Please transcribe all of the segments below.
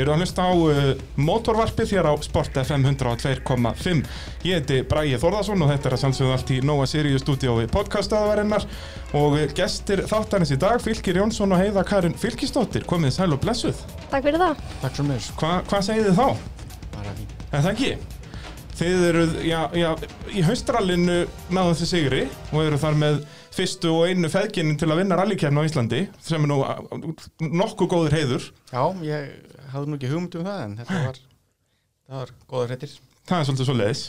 Þið eru að hlusta á uh, motorvarpið hér á Sport FM 102.5. Ég heiti Bræði Þórðarsson og þetta er að sannsögðu allt í Nóa Sirius stúdíói podcastaðarinnar og uh, gestir þáttanins í dag, Fylgir Jónsson og Heiða Karin Fylgisdóttir, komið sæl og blessuð. Takk fyrir það. Takk svo mjög, Hva, hvað segið þið þá? bara fín. Er það ekki? Þið eru, já, já, í haustrallinu náðu þið sigri og eru þar með fyrstu og einu feðginin til að vinna rallykefna á Íslandi sem er nú uh, nokkuð góður heiður. Já, ég hafði nú ekki hugmynd um það en þetta var, það var góða hrettir. Það er svolítið svo leiðis.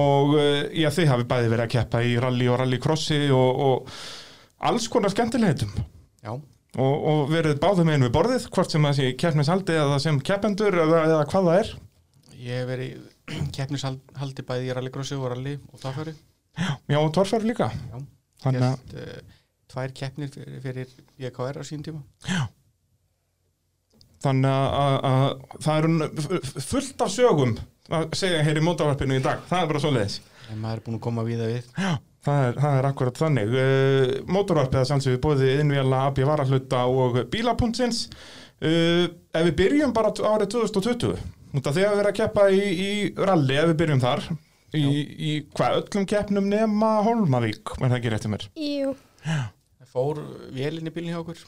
Og uh, já, þið hafi bæði verið að keppa í rally og rallycrossi og, og alls konar skemmtilegitum. Já, Og, og verið báðum einu við borðið, hvort sem það sé keppnishaldi eða sem keppendur eða, eða hvað það er. ég hef verið keppnishaldi bæði í rallycrossi og rally og þáfæri. Já, og torfær líka. Já, Þannig að, Gert, uh, tvær keppnir fyrir, fyrir BKR á sín tíma. Þannig að, að, að það eru fullt af sögum að segja hér í mótavarpinu í dag. Það er bara svo leiðis. En maður er búin að koma við það við. Já, það er, það er akkurat þannig. Uh, Mótorvarpið að sannsögðu bóði innvjala, AB varahluta og bílapuntsins. Uh, ef við byrjum bara árið 2020, út af því að við erum að keppa í, í rally, ef við byrjum þar, í, í hvað, öllum keppnum nema Holmavík, er það ekki réttið mér? Jú, Það fór vélinn í bílinn hjá okkur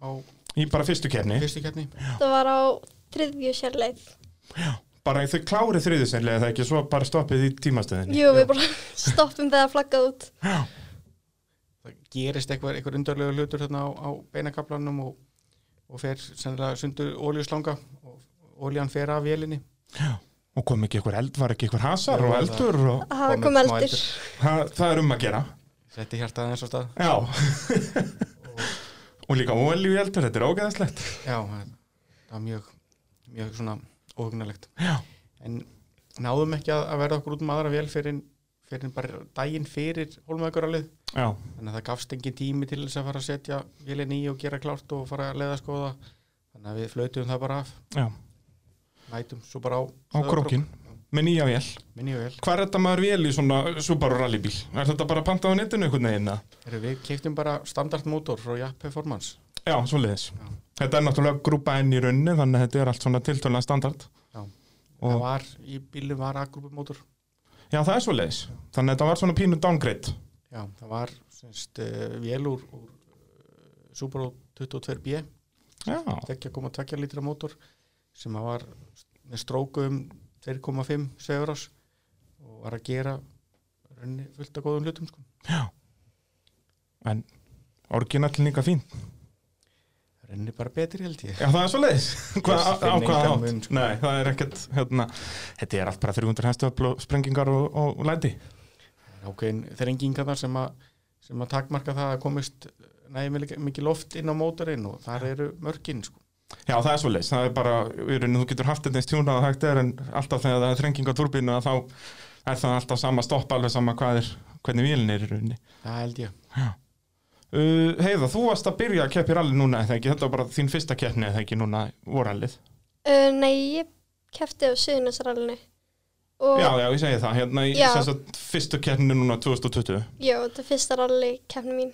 á Í bara fyrstu keppni, fyrstu keppni. það var á þriðju sérleið. bara þau klárið þriðisennlega það ekki, svo bara stoppið í tímastöðinni. Jú, við bara stoppum þegar flaggað út. Það gerist eitthvað, eitthvað undarlega hlutur þarna á, á beinakablanum og, og fer sennilega sundur óljuslanga og óljan fer af vélinni. Og kom ekki eitthvað eld, var ekki eitthvað hasar Jú, og eldur og Það Kom eldur. eldur. það, það er um að gera. Setti hjartað eins og stað. Já. og líka ólíu eldur, þetta er ógeðaslegt. Já, það var mjög, mjög svona óhugnalegt. En náðum ekki að, að verða okkur út um aðra vél fyrir, fyrir bara daginn fyrir hólmaðuguralið. Já, Þannig að það gafst engin tími til þess að fara að setja vélinn í og gera klárt og fara að leiða skoða. Þannig að við flautum það bara af, já, mætum svo bara á, á krókin, með nýja vél. Vel. Hvað er þetta maður vél í svona Subaru rallybíl? Er þetta bara pantað á netinu einhvern veginn? við keiptum bara standardmótor frá Japp Performance. Já. Já. Þetta er náttúrulega grúpa enn í runni, þannig að þetta er allt svona tiltölulega standard. Já. Og- Það var, í bílum var A-grúpumótor. Já, það er svoleiðis. Þannig að þetta var svona pínu downgrade. Já, það var semst uh, vél úr, úr uh, Subaru 22B, Já, 2,2 litra mótor sem var með stróku um 2,5 segurás og var að gera fullt af góðum hlutum sko. en orginall líka fín. Raunni bara betri held ég. Já, það er átt? mun, sko. Nei, það er ekkert, hérna, þetta er allt bara 300 hestöfl og sprengingar og, og læti. Ákveðin þrengingarnar sem að, sem að takmarka það að komist næði mikið loft inn á mótorinn og þar eru mörkin sko. Já, það er svoleiðis. Það er bara, þú getur haft þetta eins tjúnað að hægt er, en alltaf þegar það er þrenging á turbínu þá er það alltaf sama stopp, alveg sama hvað er, hvernig vélin er í rauninni. Það held ég. Uh, heiða, þú varst að byrja að keppi rally núna, eða ekki? Þetta var bara þín fyrsta keppni, eða ekki, núna vorallið. Uh, nei, ég kefti á Suðunarsrallinu. Og Já, já, ég segi það, hérna í Já. sem sagt, fyrstu keppni núna 2020. já, þetta er fyrsta rally keppni mín.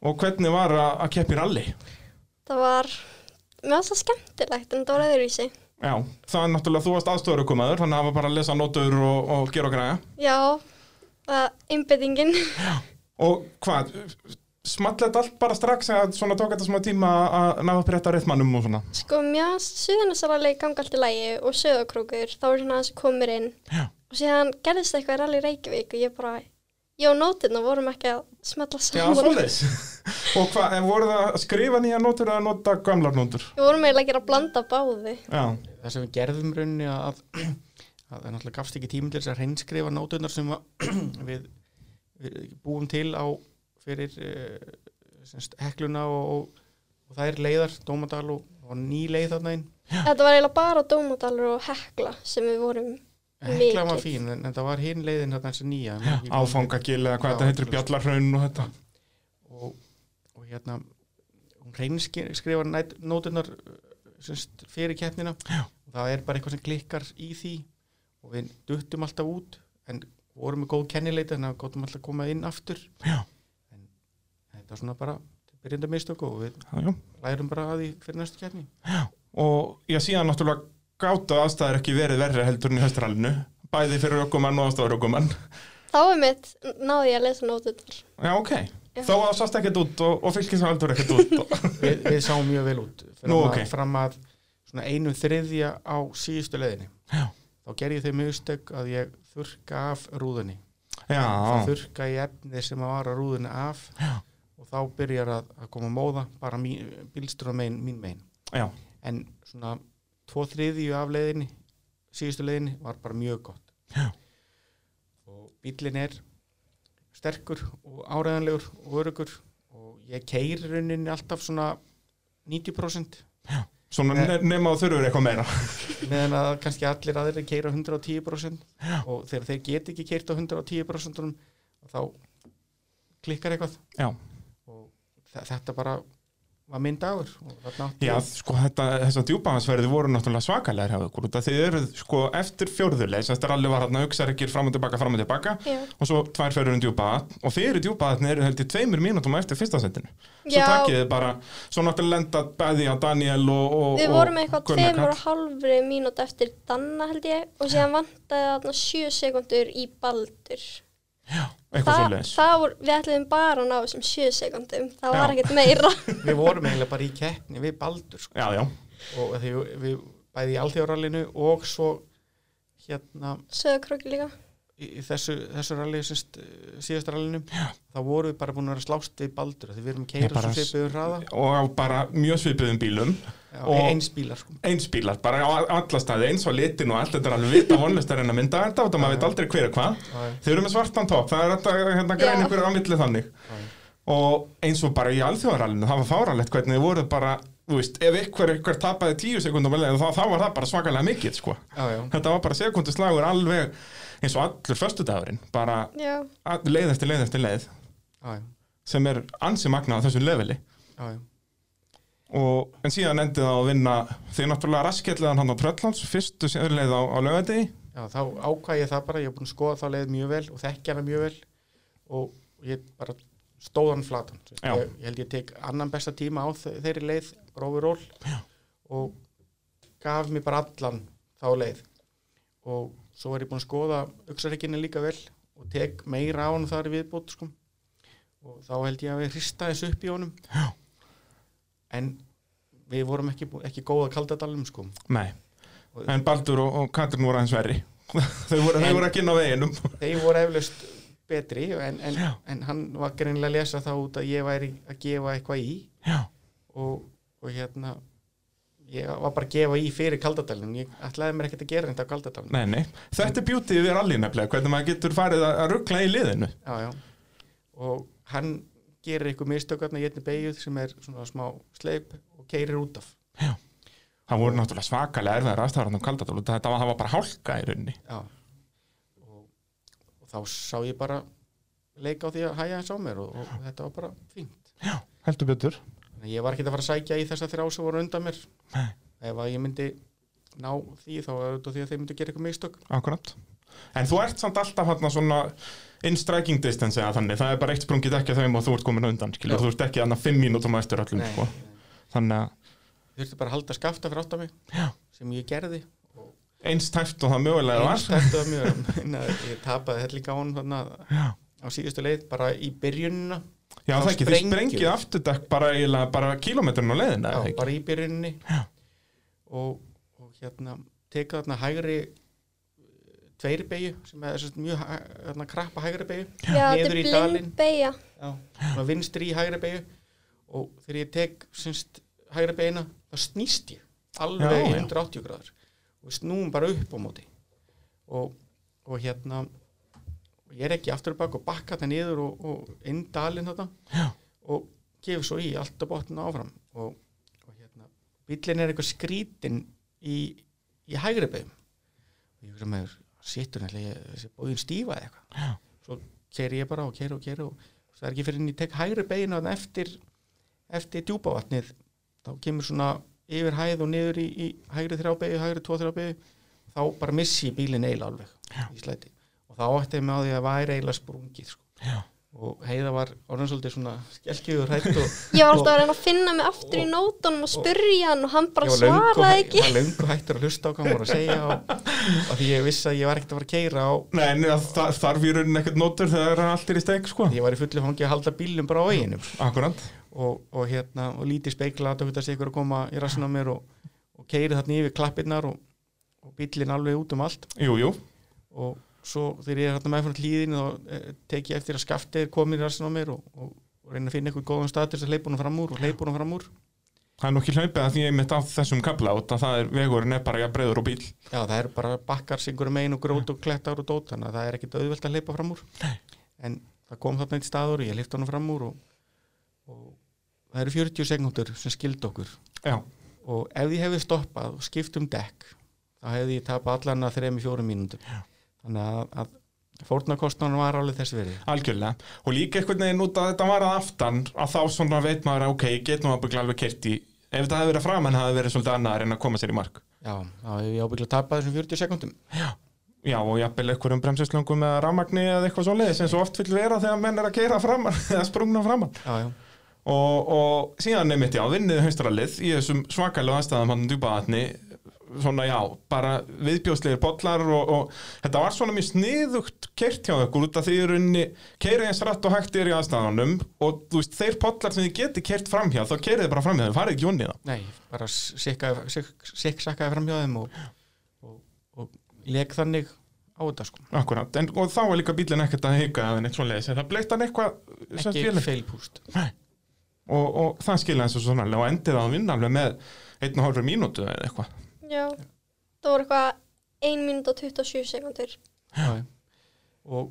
Og hvernig var að, að keppi rally? Það var, mér var það skemmtilegt en það var öðruvísi. Já, það er náttúrulega, þú varst aðstofarukumaður, þannig að það var bara að lesa nótur og, og gera og græja. Já, uh, einbyttingin. Og hvað, small þetta allt bara strax eða svona tók þetta smá tíma að ná upp rétt á réttmannum og svona? sko, mér var Suðunarsralli ganga allt í lægi og Söðakrókur, þá var svona þessi komur inn. Já. Og síðan gerðist eitthvað í rally í Reykjavík og ég bara, og nótirna vorum ekki að smetla Já, saman. svoleiðis. og hvað, en voru það að skrifa nýja nótur eða nota gamlar nótur? Við vorum eiginlega að gera að blanda báði. Já, Það sem við gerðum raunni að, að það náttúrulega gafst ekki tími til þess að hreinskrifa nótunar sem að við, við búum til á fyrir uh, semst, hekluna og, og, og það er leiðar, Dómadal og, og ný leið þarna inn. Þetta var eiginlega bara Dómadalur og Hekla sem við vorum Hekla var fín en, það var hinn leiðin nýja. man ekki hvað hún áfangagil eða hvað Já, þetta heitir, bjallarhraun og þetta. og, og hérna hún hreinskrifa nótunar semst, fyrir keppnina Já. og það er bara eitthvað sem klikkar í því og við duttum alltaf út en vorum með góð kennileita þannig að við góttum alltaf að koma inn aftur Já. en þetta var svona bara byrjandi mistök og við Já, já. lærum bara að því fyrir næstu keppni og ég síðan náttúrulega gátu aðstæður ekki verið verri heldur í höstralinu bæði fyrir ökumann og aðstæður ökumann Þá er mitt, náði ég að lesa nótunar. Já, ok, Já. þó að það sást ekkert út og, og fylgisvaldur ekkert út og... við, við sáum mjög vel út Nú, ok. fram að svona einu þriðja á síðustu leiðinni Já. þá ger ég þau mistök að ég þurrka af rúðunni Já, þá þurrka ég efnið sem að vara rúðunni af Já. og þá byrjar að, að koma móða bara mín, bílstur megin, mín megin já, en svona tvo þriðju af leiðinni síðustu leiðinni var bara mjög gott. Já. og bílinn er sterkur og áræðanlegur og örugur og ég keiri rauninni alltaf svona 90% svona Nei. ne nema að þurfur eitthvað meira. meðan að kannski allir aðrir keira 110% og þegar þeir get ekki keirt á 110% þá klikkar eitthvað. Já, og þe- þetta bara var minn dagur já sko þetta, þessar djúpahansverði voru náttúrulega út af Þið eru sko eftir fjórðuleis Þetta er alveg var hérna auksarekir fram og tilbaka, fram og tilbaka. Já, og svo tvær ferður um djúpahat og þeir eru djúpahatni eru held í tveimur mínútum eftir fyrsta setinu. Svo Já. takkið þið bara, svo náttúrulega lenda bæði á Daniel og, og við vorum eitthvað tveimur og halvri mínút eftir Danna held ég. Og síðan vantaði þarna sjö sekundur í Baldur. eitthvað Þa, svoleiðis það voru, við ætlum bara að ná þessum sjö sekundum, það var Já. ekkert meira. við vorum eiginlega bara í keppni við Baldur sko. Já, já, og því við, bæði í alþjóðarallinu og svo hérna Söðukrokki líka. Í, þessu, þessu ralli sérst, síðasta rallinu þá vorum við bara búin að vera að slást við Baldur því við erum Já, keira bara svo svipiður hraða og bara mjög svipuðum bílum Já, Og- eins bílar sko. eins bílar, bara á alla staði eins og litin og allt þetta er alveg vita vonlist að reyna að mynda þetta og maður veit aldrei hver er hvað þeir eru með svartan topp, það er þetta hérna Já. ykkur á milli þannig Já. og eins og bara í alþjóðarallinu það var fáralegt hvernig þið voruð bara þú veist, ef ykkur, ykkur tapaði tíu sekundum þá, þá var það bara svakalega mikið sko. Þetta var bara sekundu slagur alveg eins og allur föstudagurinn bara leið eftir leið eftir leið Já, já. sem er ansi magnað á þessu leveli Já, já. og, en síðan endið það að vinna því náttúrulega raskjallegan hann á Tröllands fyrstu leið á, á lögadegi Já, þá ákvað ég það bara, ég hef búin að skoða þá leið mjög vel og þekkja hana mjög vel og ég bara stóð hann flatan. Ég, ég held ég tek annan besta tíma á þe- þeirri leið, overall og gaf mér bara allan þá leið og svo er ég búin að skoða auksareikinni líka vel og tek meira á hann þar viðbútt sko. og þá held ég að við hrista þessu upp í honum. Já. en við vorum ekki, ekki góða kaldadalum sko. Nei, Og- en Baldur og, og Katrin voru aðeins verri. Þau voru, voru ekki inn á veginum. Þeir voru eflaust betri en, en, en hann var greinilega að lesa það út að ég væri að gefa eitthvað í. Og, og hérna ég var bara að gefa í fyrir kaldadalinn. Ég ætlaði mér ekkert að gera þetta á kaldadalinn nei, nei. Þetta er bjútið við nefnilega, hvernig maður getur farið að, ruggla í liðinu. Já, já. og hann gerir eitthvað mistökarna í einni beigjuð sem er svona smá sleip og keirir út af. Það voru náttúrulega svakalega erfiðar aðstæðar á Kaldadal og þetta var, var bara hálka í rauninni. Já. Og, og þá sá ég bara leika á því að hæja hans á mér og, og þetta var bara fínt. Heldur betur ég var ekki að fara að sækja í þessa þrjá sem voru undan mér. Nei. ef að ég myndi ná því þá er þetta því að þeir myndi gera eitthvað mistök. Akkurat. En þú ert samt alltaf hann svona in striking distance eða þannig, það er bara eitt sprungið ekki að þeim og þú ert komin undan, skilur, þú ert ekki hann að fimm mínútum á eftir öllum, sko. Þannig að þurfti bara að halda skafta fyrir átt af mig Já. sem ég gerði. Eins tæft og það mögulega var. einstættu af mjög Nei, ég tapaði hellinga á hann á síðustu leið bara í byrjunina Já, það ekki, þið sprengið afturdekk bara eiginlega bara kílómetrun á leiðina, já, bara í byrjunini Já. og, og hérna teka þarna hægri tveiri beigju sem er sagt mjög hæ- þarna krappa hægri beigju já þetta Niður er í beigja. svona vinstri í hægri beigju og þegar ég tek semst, hægri beigina þá snýst ég alveg Já, í já. 180 gráður. Og snúum bara upp á móti. Og, og hérna og ég er ekki aftur og bak og bakka þetta niður og, og inn dalinn þetta og gefur svo í allt á botninu áfram. Og, og hérna bíllinn er eitthvað skrítin í, í hægri beigum og ég hugsa með sittur nefnilega bóðin stífa eða eitthvað. Já. svo keri ég bara og keri og keri og það er ekki fyrir en ég tek hægri beina þarna eftir eftir djúpavatnið. Þá kemur svona yfir hæð og niður í, í hægri þrjábegi, hægri tvo þrjábegi þá bara missi bílinn eiginlega alveg Já. í slæti og þá ætti ég með á því að væri eiginlega sprungið sko. Já. og heiða var orðan svolítið svona skelkiður hrætt og Ég var alltaf að reyna að finna mig aftur í nótunum og spurja hann og hann bara svaraði ekki. ég var löngu hættur að hlusta á hvað hann voru að segja og, og því ég vissi að ég var ekkert að fara að keira á Nei, það þarf í rauninni ekkert nótur þegar allt er í steik, sko. ég var í fullu fangi að halda bílum bara á veginum Akkurant. og, og hérna og lítið speikla að sé ykkur að koma í rassin á mér og, og keiri þarna yfir klappirnar og, og bílinn alveg út um allt Jú, jú. og svo þegar ég er hérna með frá hlýðin þá eh, tek ég eftir að skaftið er komin í rassin á mér og, og, og reyna að finna eitthvað góðan stað til þess að hleypa honum fram úr og hleypa honum fram úr Það er nú ekki hlaupið að því ég mitt á þessum kabla að það er vegurinn er bara jafn breiður og bíl. Já, það er bara bakkar syngur megin og grót og klettar og dót þannig að það er ekkit auðvelt að hleypa fram úr Nei. en það kom þarna eitt staður og ég hleypti honum fram úr og, og það eru 40 sekundur sem skild okkur Já. og ef ég hefði stoppað og skipt um dekk þá hefði ég tapað allan að 3-4 mínútum Já. Þannig að, að fórnarkostnarnar var alveg þessi verið Algjörlega. Og líka einhvern veginn út að þetta var að aftan að þá svona veit maður að ok, ég get nú að byggla alveg kert í ef þetta hefði verið framann hefði verið svolítið annað en að koma sér í mark. Já, þá hefði ég ábyggla tapað þessum 40 sekundum Já. Já, og jafnvel einhverjum bremsislöngum eða ramagni eða eitthvað svo leiðis eins og oft vil vera þegar menn er að keira framann eða sprungna framann. Já, já, Og, og síðan nefnitt já, vinnið haustralið í þessum svakalega aðstæðum hann djúpaðatni svona já, bara viðbjóðslegir bollar og, og þetta var svona mjög sniðugt kert hjá ykkur út af því runni keiri eins rætt og hægt er í aðstæðanum og þú veist, þeir bollar sem þið geti kert framhjá þá kerið þið bara framhjá þeim, farið ekki unni það nei, bara sikk-sakkaði fram hjá þeim og, og, og leg þannig á þetta sko. Akkurat, en þá er líka bílinn ekkert að heika eða neitt svona leiðis, en það bleitt hann eitthvað ekki feilpúst og, og það skilja eins og svona og endið að vinna alveg með einn og hálfur mínútu eða eitthvað Já, það voru eitthvað 1 mínút og 27 sekundur. Já, og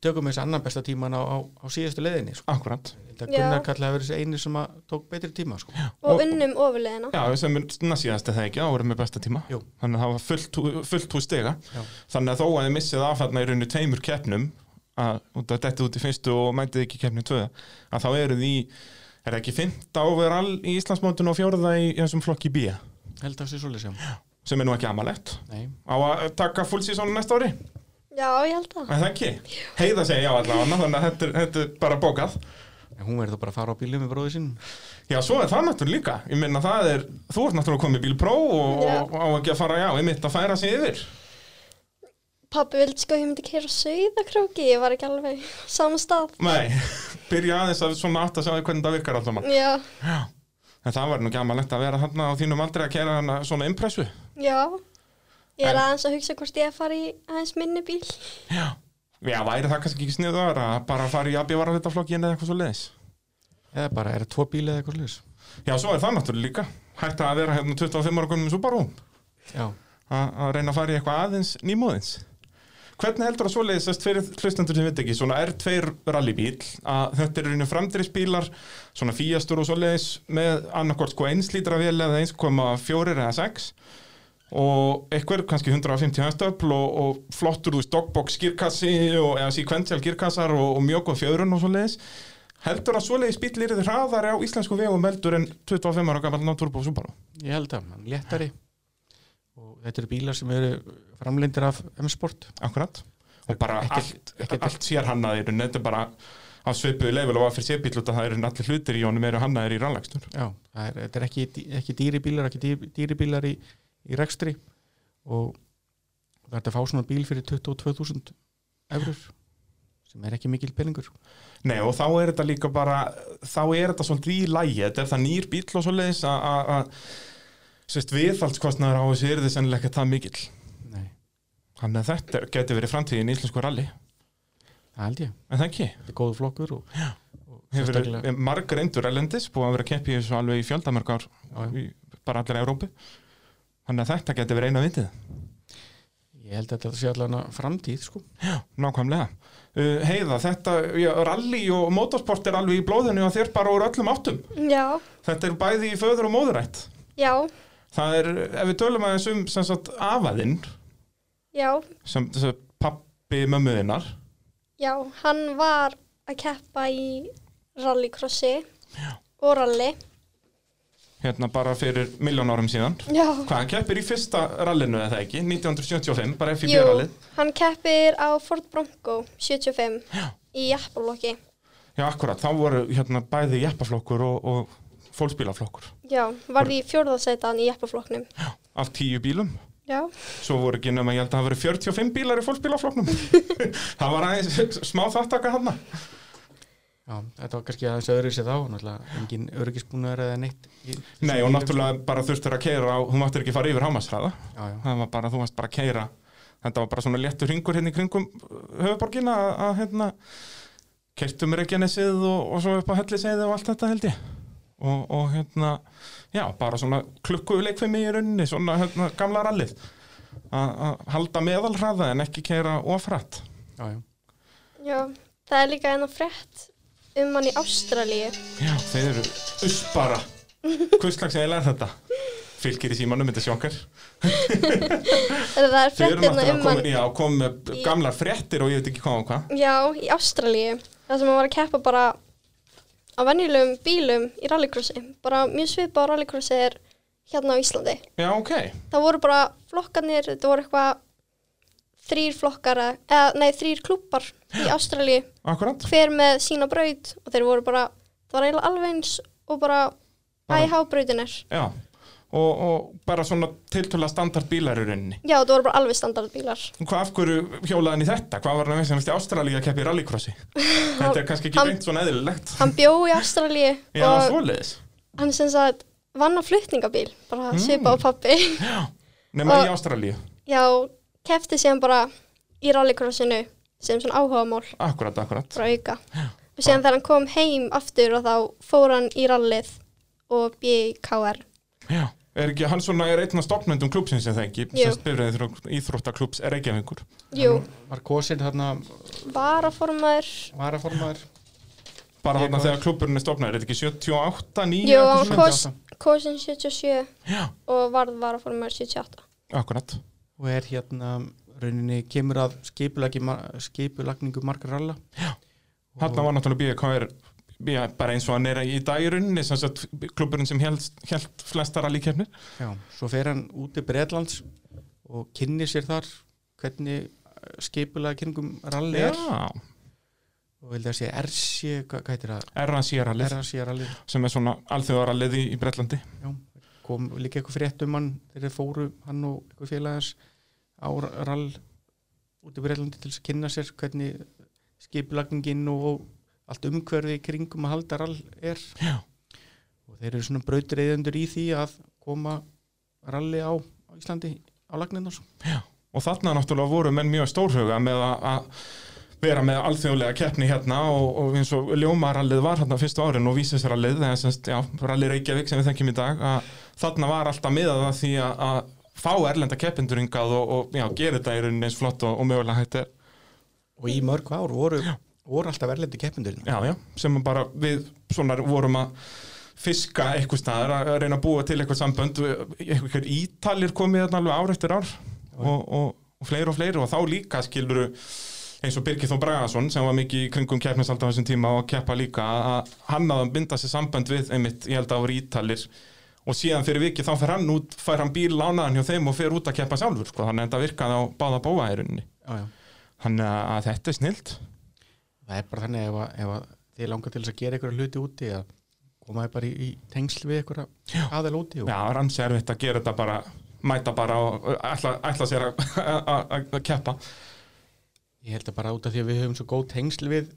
tökum þessi annan besta tíman á, á, á síðustu leiðinni sko. Akkurat, þetta Já. Gunnar kallaði að vera þessi eini sem að tók betri tíma sko. Og, Og- unnum ofurleðina. já, sem er næstíðast það ekki, þá vorum við besta tíma Jú. þannig að það var fullt, fullt hús stiga Já. þannig að þó að þið missið af þarna í rauninu tveimur keppnum að út að dettið út í fyrstu og mæntið ekki keppni tvö að þá eru því er ekki fymta overall í Íslandsmótinu og fjóruða í, í þessum flokki B held að það sé svolítið sem er nú ekki amalegt Nei, á að taka full season næsta ári Já, ég held það. Er það ekki? Heiða segja já allavega, þannig að þetta, er- þetta er bara bókað. en hún verður bara að fara á bílum með bróði sinn Já, svo er það náttúrulega líka. Ég minna það er, þú ert náttúrulega komið bíl pró og, Já. og á ekki að fara, já, ég mitt að færa sig yfir. Pappi vildi sko að ég myndi keira sauðakróki, ég var ekki alveg á sama stað. Nei, byrja aðeins að svona átt að sjá hvernig það virkar alltaf mann. Já, En það var nú ekki amalegt að vera þarna á þínum aldrei að kera hana svona impressu. já. Ég er En- aðeins að hugsa hvort ég að fara í aðeins minni bíl. Já. Já, væri það kannski ekki sniður að bara fara í AB varahlutaflokkin eða eitthvað svo leiðis. eða bara er það tvo bíli eða eitthvað slis Já, svo er það náttúrulega líka. Hægt að vera hérna 25 ára gömum Subaru. Já, að að reyna að fara í eitthvað aðeins nýmóðins hvernig heldur það svoleiðis sest fyrir hlustendur sem veit ekki, svona R2 rallybíl að þetta eru einu framdreispílar svona fíastur og svoleiðis með annarkort sko 1 lítra vél eða 1,4 eða 6 og eitthvað kannski 150 hæstöfl og, og flottur þú veist dogbox skýrkassi og eða sequential skýrkassar og, og mjög góð fjörun og svoleiðis. Heldur að svoleiðis bíl er þið hraðari á íslensku vegum heldur en 25 ára gammal náttúrubóð Subaru? Ég held að, léttari. og þetta eru bílar sem eru framlindir af M-Sport Akkurat og bara Ekkert- allt, ekkert- allt sér hannaðir þetta er bara á svipuðu level og að fyrir sérbíl út að það eru allir hlutir í honum eru hannaðir í rannlagstur Já, það er, þetta er ekki, ekki dýri bílar ekki dýri, dýri bílar í, í rekstri. Og þetta er að fá svona bíl fyrir 22.000 eurur sem er ekki mikil peningur. Nei og þá er þetta líka bara þá er þetta svolítið í lægi þetta er það nýr bíl og svoleiðis að- að að, sérst viðhaldskostnaður á þessu er þið sennilega ekki það mikill Nei, þannig að þetta geti verið framtíðin í íslensku ralli það held ég, en það ekki þetta er góðu flokkur og, og hefur sérstaklega- marg reyndur elendis búið að vera að keppi í þessu alveg í fjöldamörgar Já, já. í bara allir Európu þannig að þetta geti verið eina vitið ég held að þetta sé allan framtíð sko. Nákvæmlega. Uh, heiða, þetta, já, rally og motorsport er alveg í blóðinu og þér bara úr öllum áttum. Já, Þetta er bæði í föður og móðurætt. já, Það er, ef við tölum aðeins um sem sagt afaðinn, já, sem, sem pappi mömmuðinnar, já, hann var að keppa í rallycrossi og rally. hérna bara fyrir miljón árum síðan. Já, Hvað, hann keppir í fyrsta rallinu eða ekki, 1975, bara FIB jú, rallið. hann keppir á Ford Bronco 75. í jappalokki. Já, akkurat, þá voru hérna bæði jeppaflokkur og, og fólksbílaflokkur. Já, varði í fjórðasætan í jappaflokknum. Allt tíu bílum. Já, Svo voru ekki nema, ég held að það verið 45 bílar í fólksbílaflokknum. það var aðeins smá þáttaka hann. Já, þetta var kannski aðeins öðru sér þá, náttúrulega engin örgisbúnaður eða neitt. Nei, og bílum, náttúrulega bara þurftur að keira á, þú máttur ekki fara yfir hámasræða. Já, já, Það var bara, þú varst bara að keira. Þetta var bara svona léttur ringur hérna í kringum höfuborgina að, að hérna, keirtum Reykjanesið og, og svo upp á Helliseiði og allt þetta held ég. Og, og hérna, já, bara svona klukkuleikfimi í rauninni, svona hérna, gamla rallið. Að að halda meðalhraða en ekki keira ofrætt. já, já. já, það er líka enn frétt um hann í Ástralíu. Já, þeir eru usbara. Hvers slags eiginlega er þetta? Fylgir í símanum, myndi sjokkar. Það er náttúrulega um hann, já, komið með í- gamlar fréttir og ég veit ekki hvað og hvað. já, í Ástralíu. Það sem hann var að keppa bara á venjulegum bílum í rallycrossi. Bara mjög svipað á rallycrossi er hérna á Íslandi. Já, ok. Það voru bara flokkarnir, þetta voru eitthvað þrýr flokkar, eða nei, þrýr klúppar í Ástralíu. Akkurat. hver með sína braut og þeir voru bara, það var eiginlega alveg eins og bara IH-brautin er Já. Og, og bara svona tiltöla standard bílar í rauninni. já, það voru bara alveg standardbílar Hvað af hverju hjólaði hann í þetta? Hvað var hann að veist í Ástralíu að keppa í rallycrossi? þetta er kannski ekki beint svona eðlilegt. hann bjó í Ástralíu Já, svoleiðis. hann sem sagt vann á flutningabíl bara Mm. svipa á pappi Nema Og- í Ástralíu. já, kefti síðan bara í rallycrossinu sem svona áhugamál Akkurat, akkurat. frá auka og síðan þegar hann kom heim aftur og þá fór hann í rallið og bjöði í KR Já. Er ekki, hann svona er einn af stofnmyndum klúpsins en það ekki, Jú. sem spyrðið íþróttaklúps er Reykjavíkur. jú, Var kosin þarna varaformaður varaformaður. Bara þarna þegar klúburinn er stofnaður, er þetta ekki 78, 9? Jú, eitthvað hann svona? kos, kosin 77 Já, og varð varaformaður 78 akkurat. Og er hérna, rauninni, kemur að skipulagningu margar ralla. Þarna var náttúrulega BKR já, bara eins og hann er í dag í rauninni, sem held, flestar allíkefnir. Já, svo fer hann út í Breitlands og kynni sér þar hvernig skipulagi kringum ralli er. Já, Og vildi að sé RC, hvað, heitir það? RAC-rallið, RC ralli. sem er svona alþjóðarallið í, í Bretlandi. Já, kom líka eitthvað frétt um hann þegar fóru hann og eitthvað félagans á rall út í Breitlandi til að kynna sér hvernig skipulagningin og allt umhverfi í kringum að halda rall er Já. og þeir eru svona brautriðendur í því að koma ralli á, á Íslandi á lagninnar Og þarna náttúrulega voru menn mjög stórhuga með að, vera með alþjóðlega keppni hérna og, og eins og ljómarallið var hérna fyrstu árin og vísisrallið, eða semst, já, ralli Reykjavík sem við þekkjum í dag, að þarna var alltaf miðað að því að, að fá erlenda keppindur hingað og, og já, gera þetta í rauninni eins flott og, og mögulega hægt er. og í mörg ár voru, voru alltaf verlendi keppindurinn Já, já, sem bara við svona vorum að fiska eitthvað staðar, að reyna að búa til eitthvað sambönd, eitthvað ítalir komið þarna alveg ár eftir ár og, og, og fleiri og fleiri og þá líka skiluru eins og Birgir Þó Bragason sem var mikið í kringum keppnisald á þessum tíma og keppa líka að hann hafði að binda sér sambönd við einmitt, ég held að voru ítalir og síðan fyrir vikið þá fer hann út, fær hann bíl lánaðan hjá þeim og fer út að keppa sjálfur sko, þannig að þetta virkaði á báða bóa í rauninni. Já, já. þannig að þetta er snilt það er bara þannig ef, að, ef að þið langar til þess að gera einhverja hluti úti að koma þið bara í, í tengsl við einhverja aðeil úti og Já, er erfitt að gera þetta bara mæta bara og ætla, ætla sér að- keppa. Ég held að bara út af því að við höfum svo góð tengsl við,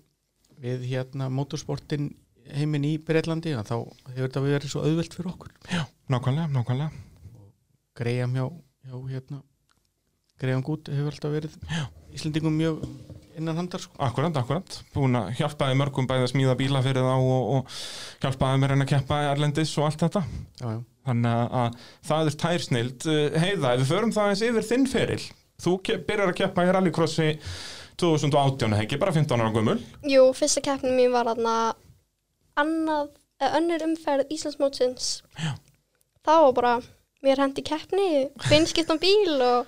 við hérna motorsportin heiminn í Breitlandi þá hefur þetta verið svo auðvelt fyrir okkur. Nákvæmlega, nákvæmlega. Greiðam hjá, hjá hérna, greiðam gút hefur alltaf verið Íslendingum mjög innan handar sko. Akkurat, akkurat, búin að hjálpaði mörgum bæði að smíða bíla fyrir þá og, og hjálpaði mér henni að keppa í Erlendis og allt þetta Já, já. Þannig að- að það er tærsnild Heiða, ef við förum það eins yfir þinn feril Þú byrjar að keppa í rallycrossi 2018, eða ekki, bara 15 ára gömul Jú, fyrsta keppnin mín var annað, eða önnur umferð Íslandsmótsins. Já. Það var bara, mér hendi keppni, beinskiptan bíl og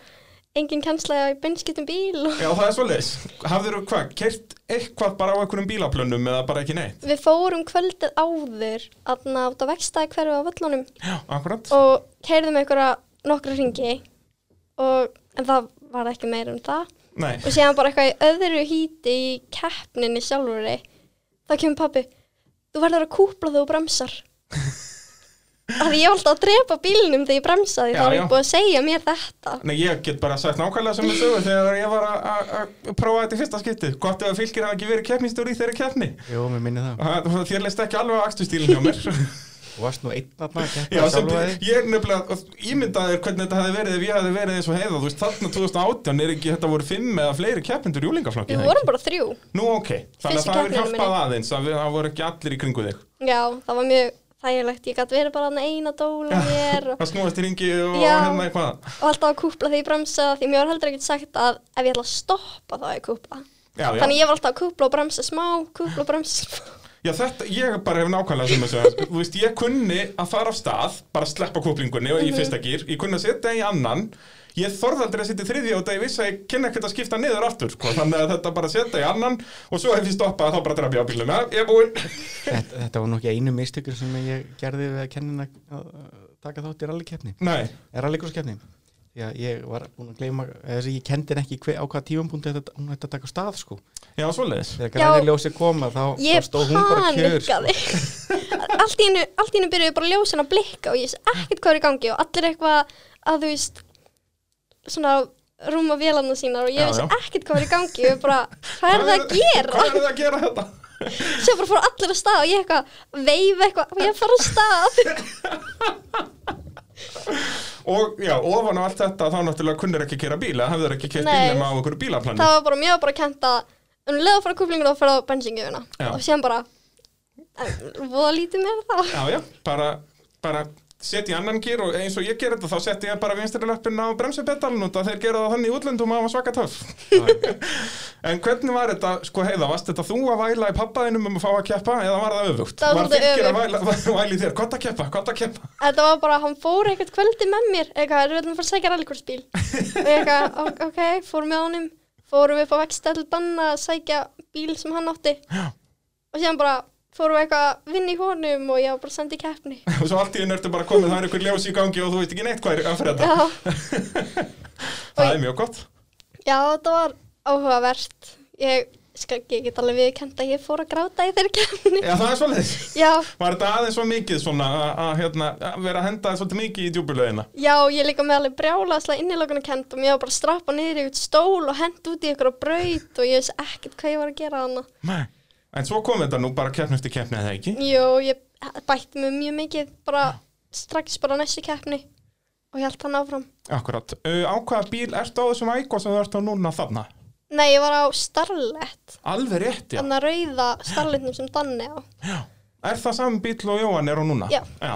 engin kennslega í beinskiptan bíl. Og Já, það er svolítið Hafður þú hvað, kert eitthvað bara á einhverjum bílaplönnum eða bara ekki neitt? við fórum kvöldið áður, þarna út á vekstæði hverju á völlunum Já, akkurat og keirðum einhverja nokkra ringi og, en það var ekki meira um það. Nei, og síðan bara eitthvað í öðru híti í keppninni sjálfur þá kemur pabbi þú verður að kúpla þú bremsar að ég var alltaf að drepa bílnum þegar ég bremsaði þá var já. ég búið að segja mér þetta. Nei, ég get bara sagt nákvæmlega sem við sögum þegar ég var að- að að prófa þetta í fyrsta skipti. Gott ef að fylgir hafa ekki verið keppnistjóri í þeirri keppni. Jú, mér minni það. Það- Þér leist ekki alveg á akstustílinn hjá mér. Þú varst nú einn Já, sem, ég er nefnilega ímyndaður hvernig þetta hefði verið ef ég hefði verið eins og heiða. Þú veist, þarna 2018 er ekki, þetta voru fimm eða fleiri keppindur júlingaflokki við vorum bara þrjú. Nú, ok, þannig að það hefur hjálpað aðeins að við, það voru ekki allir í kringu þig. Já, það var mjög þægilegt ég gæti verið bara eina dóla mér og, snúast í ringi og hérna eitthvað. Og alltaf að kúpla ég bremsaði því mér var heldur ekkert sagt að ef ég ætla að stoppa þá er ég kúpla. Já, já. þannig ég var alltaf að kúpla og bremsa smá kúpla og bremsa smá Já, þetta, ég bara hef nákvæmlega sem að segja, þú veist, ég kunni að fara af stað, bara sleppa kúplingunni og í Mhm. fyrsta gýr, ég kunni að setja í annan, ég þorði aldrei að setja í þriðja og það ég vissi að ég kynna ekkert að skipta niður aftur, sko, þannig að þetta bara setja í annan og svo ef ég stoppa þá bara draf ég á bílum, ja, ég er búinn. þetta, þetta var nú ekki einu mistökur sem ég gerði við að kennin að að taka þátt í rallikeppni Nei, er rallikurskeppni því að ég var búin að gleyma eða ég kendi henni ekki hver, á hvaða tífumpunkti þetta, hún ætti að taka stað sko já, svoleiðis. þegar græni ljósi koma þá, þá ég stóð hún bara kjör sko. panikaði allt í hennu allt í hennu byrjuði bara ljósin að blikka og ég veist ekkert hvað er í gangi og allir eitthvað að þú veist svona rúma vélarna sínar og ég veist ekkert hvað er í gangi og ég bara, hvað er það að gera Hvað er það að gera þetta? svo bara fór allir að stað og ég eitthvað veifa eitthvað og ég fara að stað Og já, ofan á allt þetta þá náttúrulega kunnir ekki kera bíla, hefur ekki kert Nei. bílum á einhverju bílaplani. það var bara mjög bara kent að um leið að fara kúplingur og fara á bensingjöfuna og síðan bara voða lítið mér þá Já, já, bara, bara setja í annan gýr og eins og ég ger þetta þá setja ég bara vinstri löppin á bremsupedalinn og þeir gera það þannig í útlöndum að hafa svaka töff. en hvernig var þetta, sko heiða, varst þetta þú að væla í pappaðinum um að fá að keppa eða var það öfugt? Það var var fylgir að væla, væla í þér, gott að keppa, gott að keppa. Þetta var bara, hann fór eitthvað kvöldi með mér eitthvað, við ætlum að fara að sækja rallikursbíl og ég eitthvað, "Ok, fórum með honum fórum við og fórum við eitthvað að vinna í honum og ég var bara að senda í keppni og svo allt í ertu bara komið, það er einhver ljós í gangi og þú veist ekki neitt hvað er að fyrir þetta. Það er mjög gott. já þetta var áhugavert ég skal ekki get alveg viðkenda að ég fór að gráta í þeirri keppni Já, það er svolítið. Já, Var þetta aðeins svo mikið svona að, hérna, vera að henda svolítið mikið í djúbulöðina? já, ég líka með alveg brjála slag innilokuna kent og mér var bara að strappa niður í eitthvað stól og henda út í eitthvað braut og ég veist ekkert hvað ég var að gera þannig. En svo kom þetta nú bara keppnust í keppni eða ekki? Jú, ég bætti mig mjög mikið bara strax bara næstu keppni og ég held hann áfram. Akkurat. Uh, á hvaða bíl ertu á þessum ægó sem þú ert á núna þarna? Nei, ég var á Starlet, Alveg rétt, já. þannig að rauða Starletnum sem Danni á. Er það saman bíl og Jóhann er á núna? Já. Já.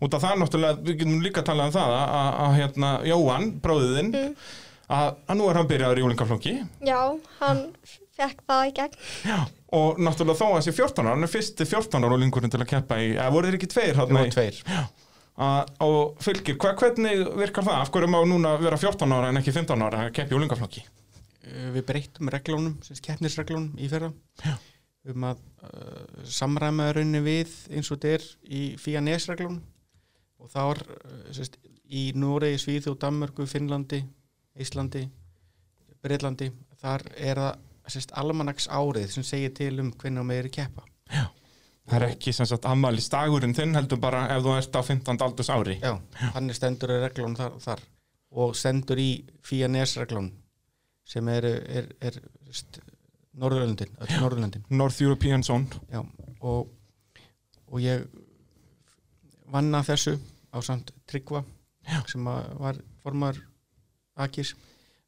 Út af það náttúrulega, við getum líka talað um það að, að, að hérna, Jóhann, bróðiðinn, Mm. að, að nú er hann byrjaður í jólingaflokki. Já, hann fekk það í gegn. Já. Og náttúrulega þó að þessi 14 ára, hann er fyrsti 14 ára jólingurinn til að keppa í, eða voru þeir ekki tveir var í? tveir Að, og fylgir, hva, hvernig virkar það? Af hverju má núna vera 14 ára en ekki 15 ára að keppa í jólingaflokki? Uh, við breyttum reglunum, sem sagt, keppnisreglunum í fyrra Já. um að uh, samræma raunni við eins og þetta er í FIANES-reglunum og þá er uh, sérst, í Noregi, Svíþjóð, Danmörku, Finnlandi, Íslandi, Breitlandi, þar er það sérst, almanaks árið sem segir til um hvernig maður er í keppa. Það er ekki sem sagt ammali stagurinn þinn heldur bara ef þú ert á 15. aldurs ári. Já, þannig stendur er reglunum þar, þar og stendur í FIANES-reglunum sem er, er, er Norðurlöndin, Norðurlöndin. North European Zone. Já, og, og ég vann að þessu á samt Tryggva Já. sem var formar Akis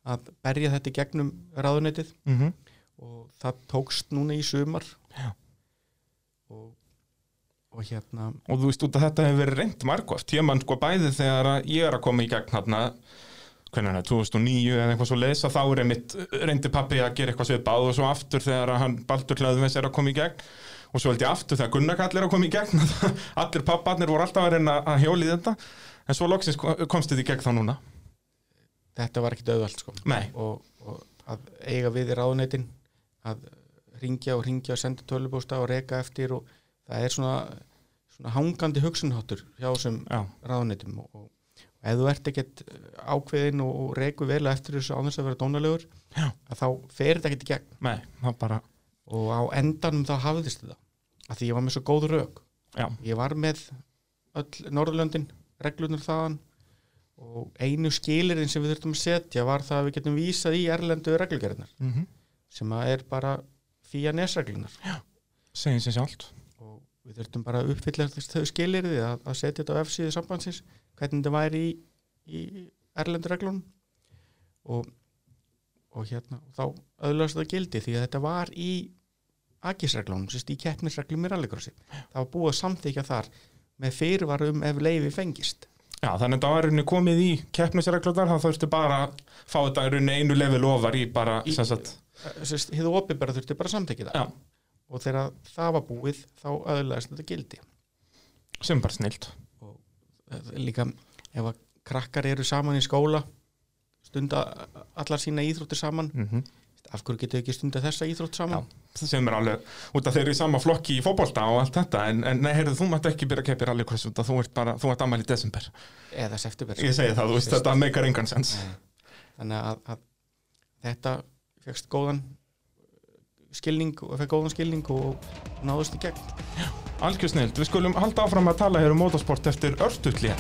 að berja þetta í gegnum ráðunetið Mm og það tókst núna í sumar. Og, og hérna Og þú veist út að þetta hefur verið reynd margóft. Ég mann sko bæði þegar ég er að koma í gegn hérna, hvernig er það, 2009 eða eitthvað svo leiðis að þá er einmitt reyndi pappi að gera eitthvað svipað og svo aftur þegar hann Baldur Hlaðveins er að koma í gegn. Og svo held ég aftur þegar Gunnar Kall er að koma í gegn allir papparnir voru alltaf að reyna að hjóli þetta. En svo loksins kom- komst þetta í gegn þá núna. Þetta var ekki döðvöld sko. Nei, og, og að eiga við í ráðunetin að ringja og ringja og senda tölubústa og reka eftir og það er svona, svona hangandi hugsunháttur hjá þessum ráðunitum og, og ef þú ert ekkert ákveðin og, og reiku vel eftir þessu án þess að vera dónalegur Já. að þá fer þetta ekkert í gegn. Nei, bara, og á endanum þá hafðist þetta að því ég var með svo góð rauk já, ég var með öll Norðurlöndin, reglunar þaðan og einu skilirinn sem við þurftum að setja var það að við getum vísað í erlendu reglugerðinar mm sem að er bara fíja nesreglunar segir sér sjálft. og við þurftum bara að uppfylla þau skilirði að, að setja þetta á F-síðu sambandsins hvernig þetta væri í, í erlendu reglunum. Og, og hérna og þá öðlast það gildi því að þetta var í agisreglunum, sérst í keppnisreglum í rallycrossi það var búið að samþykja þar með fyrirvarum ef leifi fengist. Já, þannig að það var rauninni komið í keppnisreglurnar, það þurfti bara að fá þetta rauninni einu level ofar í bara, Í- sem sagt, sérst, hið opinbera þurfti bara samþykja það. Já, og þegar það var búið þá öðlaðist þetta gildi. Sem bara snilt. og eh, líka ef að krakkar eru saman í skóla stunda allar sína íþróttir saman Mm af hverju getur ekki stunda þessa íþrótt saman? Sem er alveg, út af þeir eru í sama flokki í fótbolta og allt þetta, en, en nei, heyrðu, þú mátt ekki byrja að keppi rallycross út af þú ert bara, þú ert ammæli í desember. eða september Ég segi það, þú veist, þetta meikar engan sens. þannig að, að þetta fegst góðan skilning og fekk góðan skilning og náðust í gegn Algjör snilt, við skulum halda áfram að tala hér um motorsport eftir örstutlið.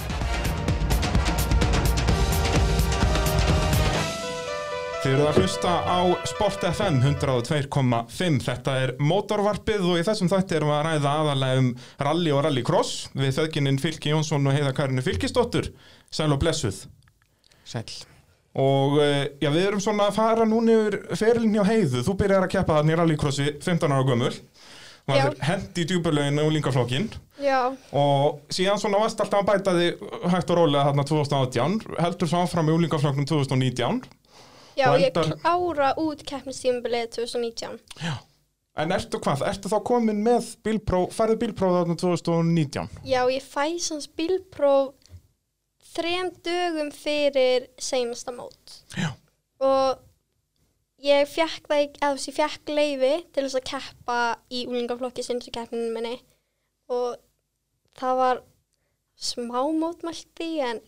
Þið eruð að hlusta á Sport FM 102.5. Þetta er mótorvarpið og í þessum þætti erum við að ræða aðalega um rally og rallycross við þauðkinin Fylki Jónsson og Heiða Karinu Fylkisdóttur. Sæl og blessuð. sæl Og eh, já, við erum svona að fara núna yfir ferilin hjá Heiðu. Þú byrjar að keppa þarna í rallycrossi 15 ára gömul. Var Já. hendi í djúbulögin og língaflokkin. Já, Og síðan svona varst alltaf að bæta þig hægt og rólega þarna 2018. Heldur svo áfram í úlingaflokknum 2019. já Og ég endar- klára út keppnistímabilið 2019. En ertu hvað? Ertu þá komin með bílpróf, færðu bílpróf þarna 2019? Já, ég fæ sans bílpróf þrem dögum fyrir seinasta mót. Já. Og ég fekk það, eða þú veist, ég fekk leifi til þess að keppa í úlingaflokki sinns og keppninu minni. Og það var smá mótmælti, en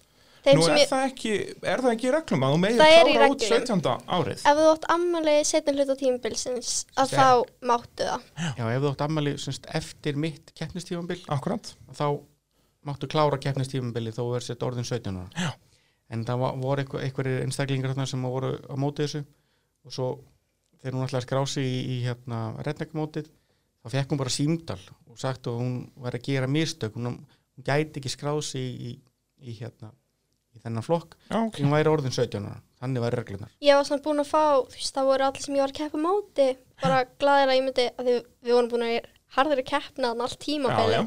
Nú er ég, það ekki, er það ekki í reglum að þú í klára út reglum. 17. árið? ef þú átt ammali setna hluta tímabilsins, að þá máttu það. já, ef þú átt ammali semst, eftir mitt keppnistífambil Akkurat. þá máttu klára keppnistífambili þó er sett orðin 17 ára. Já. en það var- voru einhverjir einstaklingar þarna sem voru á móti þessu. Og svo þegar hún ætlaði að skrási í, í hérna redneckmótið. Þá fekk hún bara símdal og sagt að hún var að gera mistök. Hún, hún gæti ekki skrási í, í, í hérna í þennan flokk. Já, ok. því hún væri orðin 17 ára. Þannig væri reglunar Ég var samt búin að fá, þú veist, það voru allir sem ég var að keppa móti, bara glaðir að ég myndi, að við, við vorum búin að vera harður að keppna þannig allt já.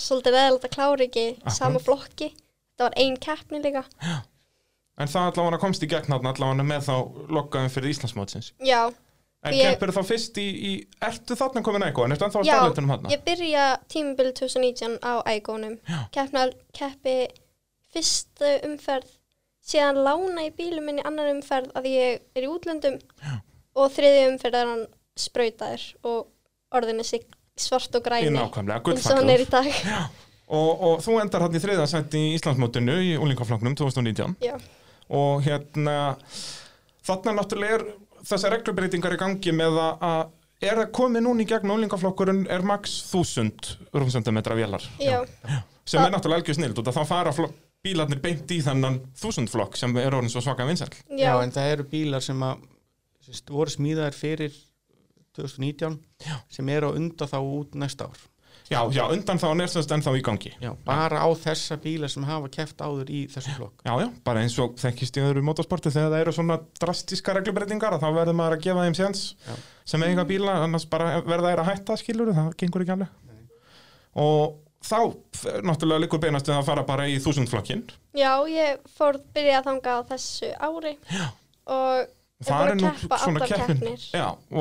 Svolítið veðilegt að klára ekki Akkurat. sama flokki. Það var ein keppni líka. En það allavega komst í gegn allavega með þá lokkaðum fyrir Íslandsmótsins. Já, En Ég- keppir þá fyrst í, í ertu þarna komin eitthvað, en ertu ennþá að Já, stærleitunum þarna? ég byrja tímabili 2019 á ægónum. Keppi fyrstu umferð, síðan lána í bílum minn í annar umferð að ég er í útlöndum Já. og þriði umferð er hann sprautaður og orðinni sig svart og græni. nákvæmlega, eins og hann er í dag. Og, og þú endar hann í þriðarsætt í Íslandsmótinu í úlingaflokknum 2019. Já. Og hérna, þarna náttúrulega er þessar reglubreitingar í gangi með að, að er að komið núna í gegn úlingaflokkurinn er max 1000 rúmsendametra vélar. Já. Sem Það- er náttúrulega algjör snild og þá fara bílarnir beint í þennan 1000 flokk sem er orðin svo svaka vinsæl. Já, en það eru bílar sem að voru smíðaðir fyrir 2019 Já. sem eru á undan þá út næsta ár Já, já, undan þá er semst ennþá í gangi. Já, bara á þessa bíla sem hafa keft áður í þessu flokk. Já, já, bara eins og þekkist í öðru motorsporti þegar það eru svona drastíska reglubreitingar þá verður maður að gefa þeim séns sem eiga bíla, annars bara verða þeir að hætta skilur, það gengur ekki alveg og þá náttúrulega likur beinast að fara bara í þúsundflokkin já, ég fór byrja að þanga á þessu ári Já. og og Ég nú keppa svona keppnin